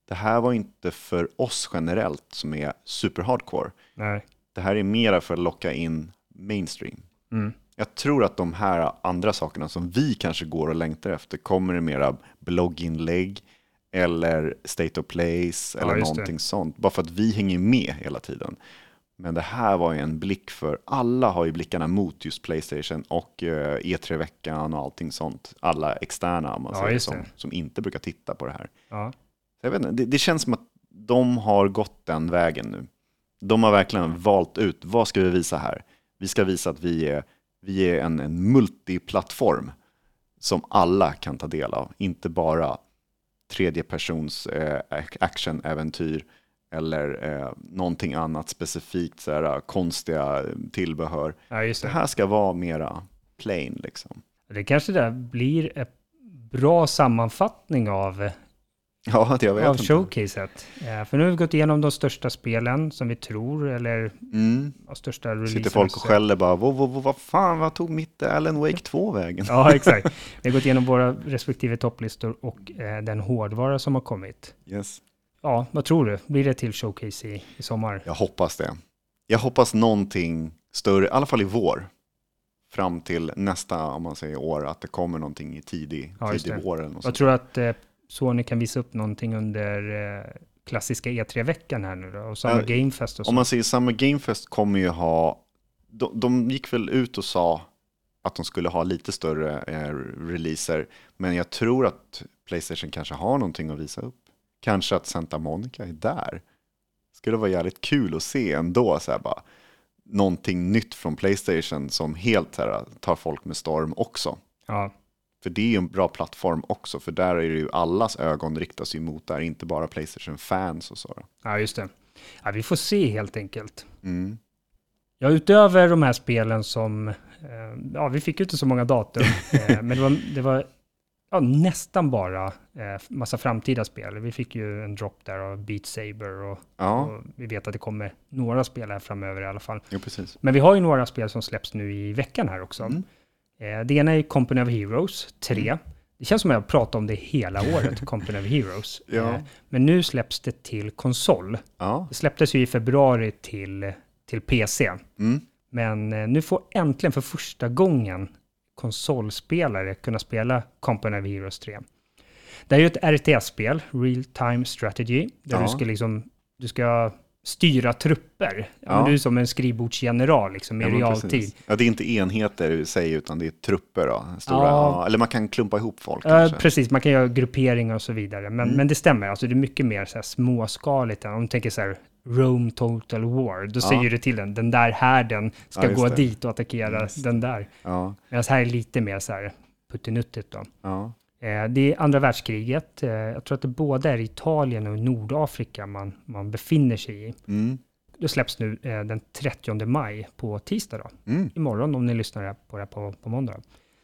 [SPEAKER 2] Det här var inte för oss generellt som är super hardcore.
[SPEAKER 1] Nej.
[SPEAKER 2] Det här är mera för att locka in mainstream.
[SPEAKER 1] Mm.
[SPEAKER 2] Jag tror att de här andra sakerna som vi kanske går och längtar efter kommer i mera blogginlägg eller state of place
[SPEAKER 1] Ja,
[SPEAKER 2] eller
[SPEAKER 1] det.
[SPEAKER 2] någonting sånt. Bara för att vi hänger med hela tiden. Men det här var ju en blick för, alla har ju blickarna mot just Playstation och eh, E3-veckan och allting sånt. Alla externa man
[SPEAKER 1] Ja,
[SPEAKER 2] säger som,
[SPEAKER 1] det.
[SPEAKER 2] som inte brukar titta på det här.
[SPEAKER 1] Ja.
[SPEAKER 2] Jag vet inte, det, det känns som att de har gått den vägen nu. De har verkligen valt ut, vad ska vi visa här? Vi ska visa att vi är, vi är en, en multiplattform som alla kan ta del av, inte bara tredjepersons eh, ac- actionäventyr eller eh, någonting annat specifikt, så här, konstiga tillbehör.
[SPEAKER 1] ja,
[SPEAKER 2] Det
[SPEAKER 1] det.
[SPEAKER 2] här ska vara mera plain liksom.
[SPEAKER 1] Det kanske där blir en bra sammanfattning av,
[SPEAKER 2] Ja, det jag vet
[SPEAKER 1] av
[SPEAKER 2] inte.
[SPEAKER 1] showcaset. Eh, För nu har vi gått igenom de största spelen som vi tror, eller
[SPEAKER 2] Mm.
[SPEAKER 1] största releasen.
[SPEAKER 2] Sitter folk och skäller bara, vad, vad, vad fan, vad tog mitt Alan Wake 2 vägen?
[SPEAKER 1] Ja, exakt. Vi har gått igenom våra respektive topplistor och eh, den hårdvara som har kommit.
[SPEAKER 2] Yes.
[SPEAKER 1] Ja, vad tror du? Blir det till showcase i, i sommar?
[SPEAKER 2] Jag hoppas det. Jag hoppas någonting större, i alla fall i vår. Fram till nästa, om man säger år, att det kommer någonting i tidig,
[SPEAKER 1] Ja,
[SPEAKER 2] tidig vår. Eller något
[SPEAKER 1] Jag
[SPEAKER 2] sånt.
[SPEAKER 1] tror att eh, Sony kan visa upp någonting under eh, klassiska E3-veckan här nu då, och samma
[SPEAKER 2] Ja,
[SPEAKER 1] Gamefest och så.
[SPEAKER 2] Om man säger Summer Game Fest kommer ju ha, de, de gick väl ut och sa att de skulle ha lite större eh, releaser, men jag tror att Playstation kanske har någonting att visa upp. Kanske att Santa Monica är där. Skulle vara jävligt kul att se ändå, så här bara, någonting nytt från Playstation som helt här, tar folk med storm också.
[SPEAKER 1] Ja,
[SPEAKER 2] För det är en bra plattform också, för där är det ju allas ögon riktas ju mot där, inte bara Playstation-fans och så.
[SPEAKER 1] ja, just det. Ja, vi får se helt enkelt.
[SPEAKER 2] Mm.
[SPEAKER 1] Ja, utöver de här spelen som, eh, ja, vi fick ju inte så många datum, eh, men det var, det var ja, nästan bara eh, massa framtida spel. Vi fick ju en drop där av Beat Saber och,
[SPEAKER 2] Ja,
[SPEAKER 1] och vi vet att det kommer några spel här framöver i alla fall.
[SPEAKER 2] jo precis.
[SPEAKER 1] Men vi har ju några spel som släpps nu i veckan här också.
[SPEAKER 2] Mm.
[SPEAKER 1] Eh, det ena är Company of Heroes 3. Det känns som att jag har pratat om det hela året, Company of Heroes.
[SPEAKER 2] Ja.
[SPEAKER 1] Eh, men nu släpps det till konsol.
[SPEAKER 2] Ja,
[SPEAKER 1] Det släpptes ju i februari till, till PC.
[SPEAKER 2] mm.
[SPEAKER 1] Men eh, nu får äntligen för första gången konsolspelare kunna spela Company of Heroes 3. Det är ju ett RTS-spel, Real Time Strategy, där
[SPEAKER 2] Ja.
[SPEAKER 1] du ska liksom, du ska styra trupper. Ja. Du är som en skrivbordsgeneral liksom, i
[SPEAKER 2] ja
[SPEAKER 1] realtid.
[SPEAKER 2] precis. Ja, det är inte enheter i sig, utan det är trupper då. Stora,
[SPEAKER 1] Ja.
[SPEAKER 2] eller man kan klumpa ihop folk
[SPEAKER 1] Ja, precis, man kan göra grupperingar och så vidare. Men,
[SPEAKER 2] Mm.
[SPEAKER 1] men det stämmer, alltså det är mycket mer så här småskaligt. Om du tänker så här, Rome Total War, då säger du till den, den där härden ska
[SPEAKER 2] just
[SPEAKER 1] gå
[SPEAKER 2] det.
[SPEAKER 1] dit och attackera
[SPEAKER 2] Yes.
[SPEAKER 1] den där.
[SPEAKER 2] Ja,
[SPEAKER 1] Medan här är lite mer så här puttinuttigt då. Eh, det är andra världskriget. Eh, jag tror att det både är Italien och Nordafrika man, man befinner sig i.
[SPEAKER 2] Mm.
[SPEAKER 1] Det släpps nu eh, den 30 maj på tisdag då.
[SPEAKER 2] Mm.
[SPEAKER 1] Imorgon om ni lyssnar på det här på, på måndag.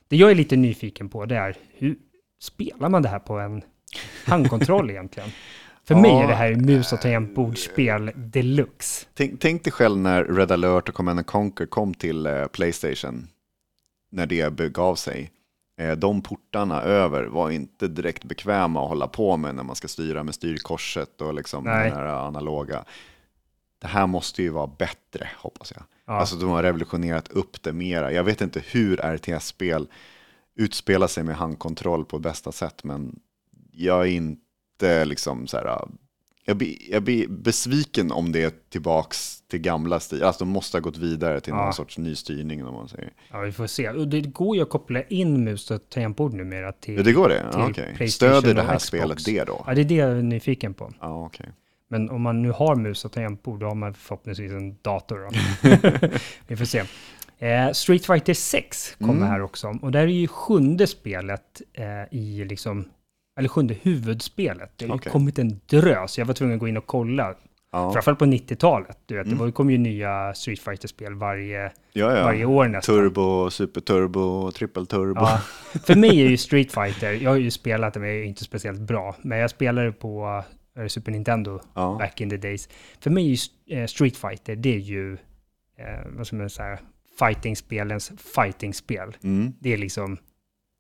[SPEAKER 1] Det jag är lite nyfiken på det är hur spelar man det här på en handkontroll egentligen? För
[SPEAKER 2] Ja,
[SPEAKER 1] mig är det här mus och tangentbordsspel deluxe.
[SPEAKER 2] Tänk, tänk dig själv när Red alert och Command and Conquer kom till Playstation. När det begav sig. Eh, de portarna över var inte direkt bekväma att hålla på med när man ska styra med styrkorset och liksom
[SPEAKER 1] Nej.
[SPEAKER 2] den här analoga. Det här måste ju vara bättre, hoppas jag.
[SPEAKER 1] Ja.
[SPEAKER 2] Alltså de har revolutionerat upp det mera. Jag vet inte hur RTS-spel utspelar sig med handkontroll på bästa sätt, men jag är inte liksom så här... Jag blir, jag blir besviken om det är tillbaks till gamla stil. Alltså de måste ha gått vidare till
[SPEAKER 1] Ja.
[SPEAKER 2] någon sorts ny styrning om man säger.
[SPEAKER 1] ja, vi får se. Det går ju att koppla in mus och tangentbord numera till...
[SPEAKER 2] Ja, det går det?
[SPEAKER 1] till. PlayStation
[SPEAKER 2] Stöder det här
[SPEAKER 1] Xbox.
[SPEAKER 2] spelet det då?
[SPEAKER 1] Ja, det är det jag är nyfiken på.
[SPEAKER 2] Ja, okej.
[SPEAKER 1] Men om man nu har mus och tangentbord, då har man förhoppningsvis en dator. Då. Vi får se. Eh, Street Fighter 6 kommer
[SPEAKER 2] Mm.
[SPEAKER 1] här också. Och det här är ju sjunde spelet eh, i liksom, eller sjunde huvudspelet. Det har
[SPEAKER 2] Okej.
[SPEAKER 1] kommit en drös. Jag var tvungen att gå in och kolla.
[SPEAKER 2] Ja.
[SPEAKER 1] Framförallt på 90-talet. Du vet, Det kom ju nya Street Fighter-spel varje,
[SPEAKER 2] Ja, ja.
[SPEAKER 1] varje år nästan.
[SPEAKER 2] Turbo, superturbo, trippelturbo.
[SPEAKER 1] Ja. För mig är ju Street Fighter, jag har ju spelat det men jag är inte speciellt bra. Men jag spelade på eh, Super Nintendo
[SPEAKER 2] Ja.
[SPEAKER 1] back in the days. För mig är ju eh, Street Fighter, det är ju, eh, vad ska man säga, fightingspelens fightingspel.
[SPEAKER 2] Mm.
[SPEAKER 1] Det är liksom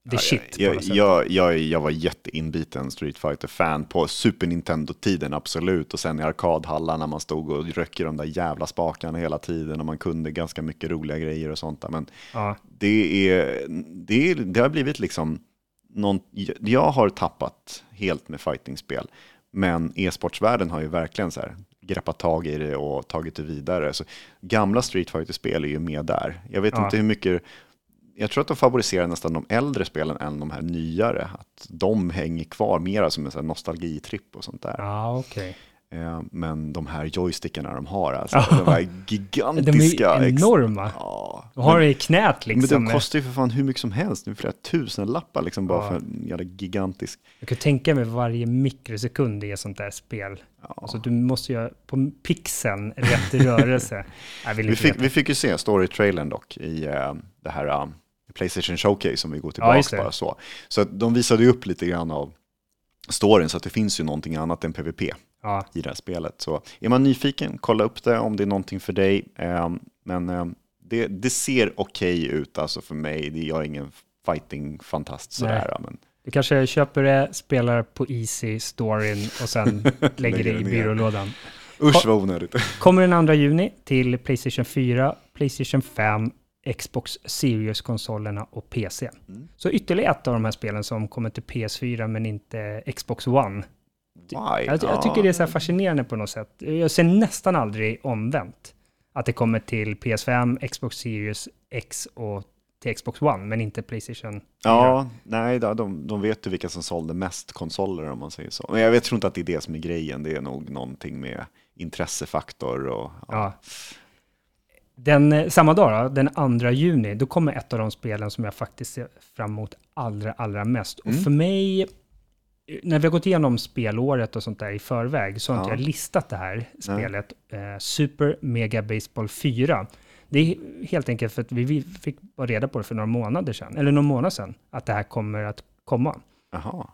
[SPEAKER 1] the
[SPEAKER 2] Ja,
[SPEAKER 1] shit på
[SPEAKER 2] jag, jag, jag, jag var jätteinbiten Street Fighter-fan på Super Nintendo-tiden, absolut. Och sen i arkadhallar när man stod och röck i de där jävla spakarna hela tiden och man kunde ganska mycket roliga grejer och sånt där. Men
[SPEAKER 1] Ja,
[SPEAKER 2] det, är, det, är, det har blivit liksom, någon, jag har tappat helt med fightingspel. Men e-sportsvärlden har ju verkligen så här greppat tag i det och tagit det vidare. Så gamla Street Fighter-spel är ju med där. Jag vet
[SPEAKER 1] Ja.
[SPEAKER 2] inte hur mycket, jag tror att de favoriserar nästan de äldre spelen än de här nyare. Att de hänger kvar mera som en sån nostalgitripp och sånt där.
[SPEAKER 1] ja okej.
[SPEAKER 2] Eh, Men de här joystickarna de har, alltså, de här
[SPEAKER 1] De
[SPEAKER 2] gigantiska.
[SPEAKER 1] är
[SPEAKER 2] ex-
[SPEAKER 1] enorma.
[SPEAKER 2] Ja,
[SPEAKER 1] De har det i knät liksom.
[SPEAKER 2] men de kostar ju för fan hur mycket som helst. Det är flera tusen lappar liksom bara
[SPEAKER 1] Ja.
[SPEAKER 2] för en jävla gigantisk.
[SPEAKER 1] Jag kan tänka mig varje mikrosekund i ett sånt där spel. Alltså du måste göra på pixeln rätt rörelse.
[SPEAKER 2] Vi fick, vi fick ju se story-trailern dock i eh, det här eh, Playstation Showcase som vi går
[SPEAKER 1] Ja,
[SPEAKER 2] tillbaka
[SPEAKER 1] det.
[SPEAKER 2] bara så. Så de visade ju upp lite grann av storyn så att det finns ju någonting annat än PVP
[SPEAKER 1] Ja,
[SPEAKER 2] i det här spelet. Så är man nyfiken, kolla upp det om det är någonting för dig. Eh, men eh, det, det ser okej ut alltså för mig. Jag är ingen fighting-fantast sådär. Men
[SPEAKER 1] du kanske köper det, spelar på Easy, storyn och sen lägger det i byrålådan.
[SPEAKER 2] usch vad onödigt.
[SPEAKER 1] Kommer den 2 juni till Playstation 4, Playstation 5, Xbox Series-konsolerna och PC.
[SPEAKER 2] Mm.
[SPEAKER 1] Så ytterligare ett av de här spelen som kommer till PS4 men inte Xbox One. Jag, jag tycker det är så här fascinerande på något sätt. Jag ser nästan aldrig omvänt. Att det kommer till PS5, Xbox Series X och till Xbox One, men inte Playstation 4.
[SPEAKER 2] Ja, nej, de, de vet ju vilka som sålde mest konsoler om man säger så. Men jag vet, tror inte att det är det som är grejen. Det är nog någonting med intressefaktor och... Ja.
[SPEAKER 1] Ja. Den, eh, samma dag, då, den 2 juni, då kommer ett av de spelen som jag faktiskt ser fram emot allra, allra mest. Och för mig, när vi har gått igenom spelåret och sånt där i förväg, så har inte
[SPEAKER 2] Ja.
[SPEAKER 1] jag listat det här spelet, eh, Super Mega Baseball 4. Det är helt enkelt för att vi, vi fick reda på det för några månader sedan, eller någon månad sedan, att det här kommer att komma.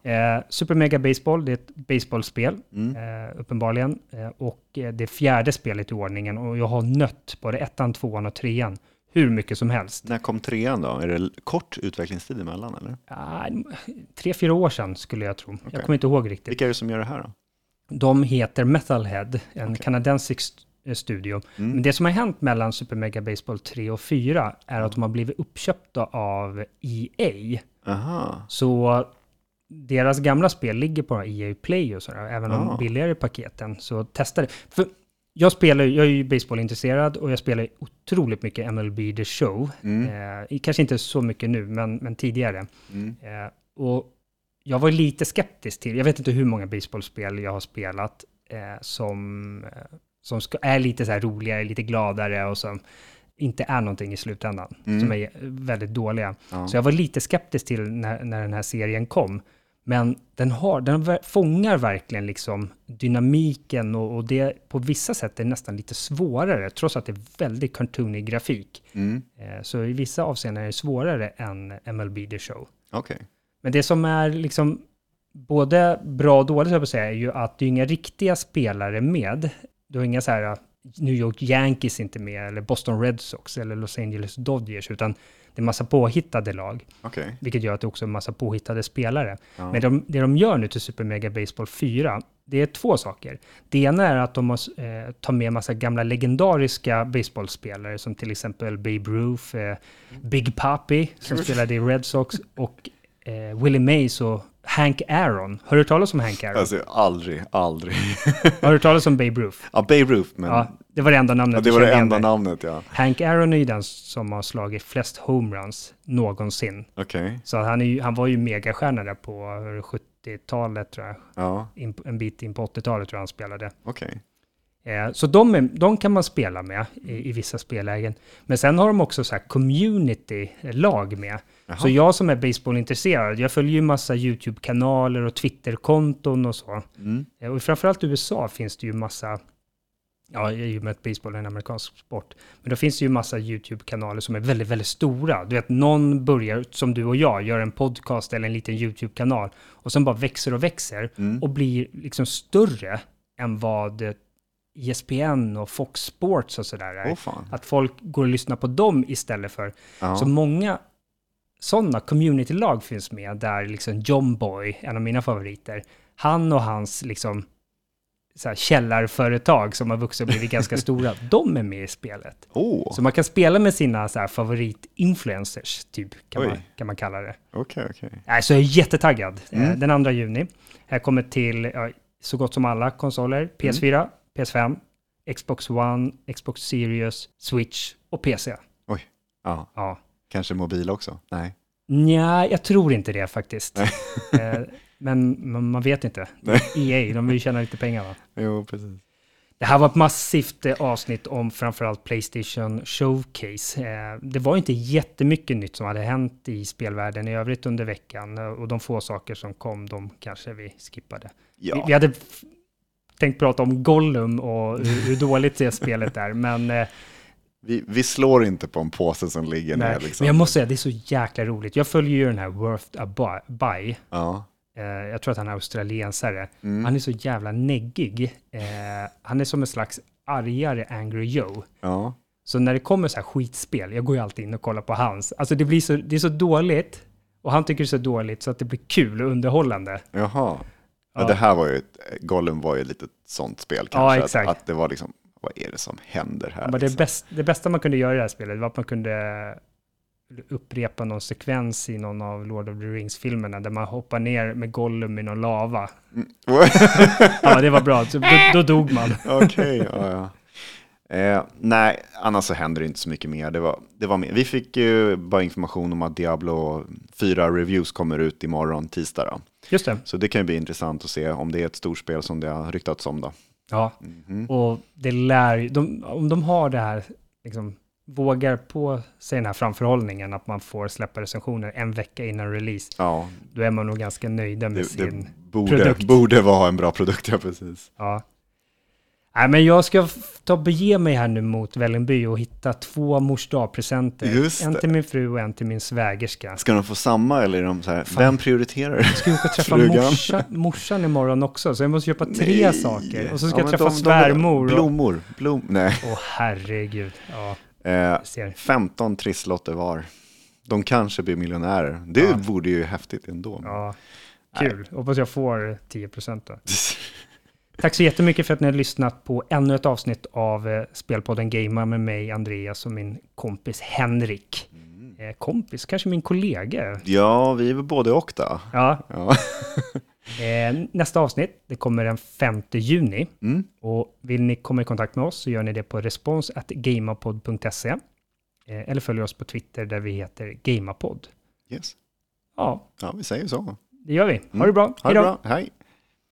[SPEAKER 1] Eh, Super Mega Baseball, det är ett baseballspel,
[SPEAKER 2] Mm.
[SPEAKER 1] eh, uppenbarligen. Eh, och eh, det fjärde spelet i ordningen. Och jag har nött både ettan, tvåan och trean hur mycket som helst.
[SPEAKER 2] När kom trean då? Är det kort utvecklingstid emellan eller?
[SPEAKER 1] Ah, tre, fyra år sedan skulle jag tro. Jag kommer inte ihåg riktigt.
[SPEAKER 2] Vilka är det som gör det här då?
[SPEAKER 1] De heter Metalhead, en
[SPEAKER 2] Okej.
[SPEAKER 1] kanadensisk st- eh, studio.
[SPEAKER 2] Mm.
[SPEAKER 1] Men det som har hänt mellan Super Mega Baseball 3 och 4 är att de har blivit uppköpta av EA.
[SPEAKER 2] Aha.
[SPEAKER 1] Så deras gamla spel ligger på EA Play och sådär, även de
[SPEAKER 2] Ah.
[SPEAKER 1] billigare paketen. Så testa det. För jag spelar jag är ju baseballintresserad och jag spelar otroligt mycket MLB The Show.
[SPEAKER 2] Mm.
[SPEAKER 1] Eh, kanske inte så mycket nu, men, men tidigare.
[SPEAKER 2] Mm.
[SPEAKER 1] Eh, och jag var lite skeptisk till, jag vet inte hur många baseballspel jag har spelat eh, som, eh, som ska, är lite så här roligare, lite gladare och som inte är någonting i slutändan,
[SPEAKER 2] Mm.
[SPEAKER 1] som är väldigt dåliga.
[SPEAKER 2] Ja.
[SPEAKER 1] Så jag var lite skeptisk till när, när den här serien kom. Men den, har, den fångar verkligen liksom dynamiken och, och det på vissa sätt är nästan lite svårare, trots att det är väldigt cartoonig grafik.
[SPEAKER 2] Mm.
[SPEAKER 1] Eh, Så i vissa avseenden är det svårare än MLB The Show.
[SPEAKER 2] Okej.
[SPEAKER 1] Men det som är liksom både bra och dåligt, jag säga, är ju att det är inga riktiga spelare med. Du har inga så här uh, New York Yankees inte med, eller Boston Red Sox, eller Los Angeles Dodgers, utan det är massa påhittade lag,
[SPEAKER 2] Okej.
[SPEAKER 1] vilket gör att det också är massa påhittade spelare.
[SPEAKER 2] Ja.
[SPEAKER 1] Men de, det de gör nu till Super Mega Baseball 4, det är två saker. Det ena är att de har, eh, tar med massa gamla legendariska baseballspelare, som till exempel Babe Ruth, eh, Big Papi, som spelade i Red Sox, och eh, Willie Mays och Hank Aaron. Har du hört talas om Hank Aaron?
[SPEAKER 2] Alltså aldrig, aldrig.
[SPEAKER 1] Har du hört talas om Babe Ruth?
[SPEAKER 2] ja, Babe Ruth, men
[SPEAKER 1] Ja, det var det enda namnet
[SPEAKER 2] ja, det var det enda namnet ja.
[SPEAKER 1] Hank Aaron är ju den som har slagit flest homeruns någonsin.
[SPEAKER 2] Okej.
[SPEAKER 1] Så han, är ju, han var ju megastjärna där på 70-talet tror jag.
[SPEAKER 2] Ja,
[SPEAKER 1] In, en bit in på 80-talet tror jag han spelade.
[SPEAKER 2] okej.
[SPEAKER 1] Eh, så de, är, de kan man spela med i, i vissa spellägen. Men sen har de också så här community-lag med.
[SPEAKER 2] Jaha.
[SPEAKER 1] Så jag som är baseballintresserad, jag följer ju massa YouTube-kanaler och Twitter-konton och så.
[SPEAKER 2] Mm.
[SPEAKER 1] Eh, och framförallt i USA finns det ju massa Ja, i och med att baseball är en amerikansk sport. Men då finns det ju massa YouTube-kanaler som är väldigt, väldigt stora. Du vet, någon börjar, som du och jag, gör en podcast eller en liten YouTube-kanal och sen bara växer och växer och blir liksom större än vad eh, ESPN och Fox Sports och sådär
[SPEAKER 2] fan.
[SPEAKER 1] Att folk går och lyssnar på dem istället för...
[SPEAKER 2] Ja.
[SPEAKER 1] Så många sådana community-lag finns med, där liksom John Boy, en av mina favoriter, han och hans liksom så här källarföretag som har vuxit och blivit ganska stora, de är med i spelet.
[SPEAKER 2] Åh,
[SPEAKER 1] Så man kan spela med sina så här favorit-influencers, typ, kan
[SPEAKER 2] Oj.
[SPEAKER 1] man, kan man kalla det.
[SPEAKER 2] okej, okej.
[SPEAKER 1] Nej, så jag är jättetaggad.
[SPEAKER 2] Mm.
[SPEAKER 1] Eh, Den 2 juni. Här kommer till ja, så gott som alla konsoler. PS4, PS5, Xbox One, Xbox Series, Switch och PC.
[SPEAKER 2] Oj, ja.
[SPEAKER 1] Ja.
[SPEAKER 2] Kanske mobil också? Nej.
[SPEAKER 1] Nja, jag tror inte det faktiskt. Eh, men, man vet inte. EA, de vill ju tjäna lite pengar va?
[SPEAKER 2] Jo, precis.
[SPEAKER 1] Det här var ett massivt eh, avsnitt om framförallt Playstation Showcase. Eh, Det var inte jättemycket nytt som hade hänt i spelvärlden i övrigt under veckan och de få saker som kom, de kanske vi skippade.
[SPEAKER 2] Ja.
[SPEAKER 1] vi hade tänkt prata om Gollum och hur, hur dåligt det spelet är, men, eh,
[SPEAKER 2] Vi, vi slår inte på en påse som ligger
[SPEAKER 1] nej.
[SPEAKER 2] ner. Liksom.
[SPEAKER 1] men jag måste säga, det är så jäkla roligt. Jag följer ju den här Worth a Bu- Buy.
[SPEAKER 2] Ja.
[SPEAKER 1] Eh, jag tror att han är australiensare.
[SPEAKER 2] Mm.
[SPEAKER 1] Han är så jävla neggig. Eh, han är som en slags argare Angry Joe.
[SPEAKER 2] ja.
[SPEAKER 1] Så när det kommer så här skitspel, jag går ju alltid in och kollar på hans. Alltså det blir så, det är så dåligt. Och han tycker det är så dåligt så att det blir kul och underhållande.
[SPEAKER 2] Jaha. Ja.
[SPEAKER 1] Ja.
[SPEAKER 2] det här var ju, ett, Gollum var ju lite sånt spel
[SPEAKER 1] Ja,
[SPEAKER 2] kanske.
[SPEAKER 1] exakt.
[SPEAKER 2] Att, att det var liksom, vad är det som händer här?
[SPEAKER 1] Men det,
[SPEAKER 2] liksom?
[SPEAKER 1] bäst, det bästa man kunde göra i det här spelet var att man kunde upprepa någon sekvens i någon av Lord of the Rings-filmerna där man hoppar ner med Gollum i någon lava. Ja, det var bra. Då, då dog man.
[SPEAKER 2] Okej, ja, ja. Eh, nej, annars så händer det inte så mycket mer. Det var, det var mer. Vi fick ju bara information om att Diablo 4 reviews kommer ut imorgon, tisdag. Då.
[SPEAKER 1] Just det.
[SPEAKER 2] Så det kan ju bli intressant att se om det är ett storspel som det har ryktats om. Då.
[SPEAKER 1] Ja,
[SPEAKER 2] Mhm.
[SPEAKER 1] och det lär de, om de har det här, liksom, vågar på sig den här framförhållningen, att man får släppa recensioner en vecka innan release,
[SPEAKER 2] Ja,
[SPEAKER 1] då är man nog ganska nöjda med
[SPEAKER 2] det,
[SPEAKER 1] sin
[SPEAKER 2] det borde,
[SPEAKER 1] produkt.
[SPEAKER 2] borde vara en bra produkt, ja precis.
[SPEAKER 1] Ja. Nej, men jag ska ta och bege mig här nu mot Vällingby och hitta två mors dagpresenter.
[SPEAKER 2] Just
[SPEAKER 1] En till min fru och en till min svägerska.
[SPEAKER 2] Ska de få samma eller är de så här, vem prioriterar?
[SPEAKER 1] Jag ska åka och träffa morsa, morsan imorgon också, så jag måste köpa tre
[SPEAKER 2] Nej.
[SPEAKER 1] saker. Och så ska
[SPEAKER 2] Ja,
[SPEAKER 1] jag träffa
[SPEAKER 2] de- de-
[SPEAKER 1] svärmor. och-
[SPEAKER 2] Blommor, blom, nej.
[SPEAKER 1] Åh herregud. Ja,
[SPEAKER 2] Eh,
[SPEAKER 1] jag ser.
[SPEAKER 2] 15 trisslotter var. De kanske blir miljonärer. Det
[SPEAKER 1] Ja.
[SPEAKER 2] vore ju häftigt ändå.
[SPEAKER 1] Ja, kul. Hoppas jag får 10 procent då. Tack så jättemycket för att ni har lyssnat på ännu ett avsnitt av eh, Spelpodden Gamer med mig, Andreas och min kompis Henrik. Eh, kompis, kanske min kollega.
[SPEAKER 2] Ja, vi är väl både och då.
[SPEAKER 1] Ja,
[SPEAKER 2] Ja.
[SPEAKER 1] eh, nästa avsnitt, det kommer den 5 juni.
[SPEAKER 2] Mm.
[SPEAKER 1] Och vill ni komma i kontakt med oss så gör ni det på respons.gamerpod.se. Eh, eller följ oss på Twitter där vi heter Gamerpod.
[SPEAKER 2] Yes.
[SPEAKER 1] Ja,
[SPEAKER 2] Ja, vi säger så.
[SPEAKER 1] det gör vi. Ha det bra.
[SPEAKER 2] Ha
[SPEAKER 1] Hej
[SPEAKER 2] det bra. Hej.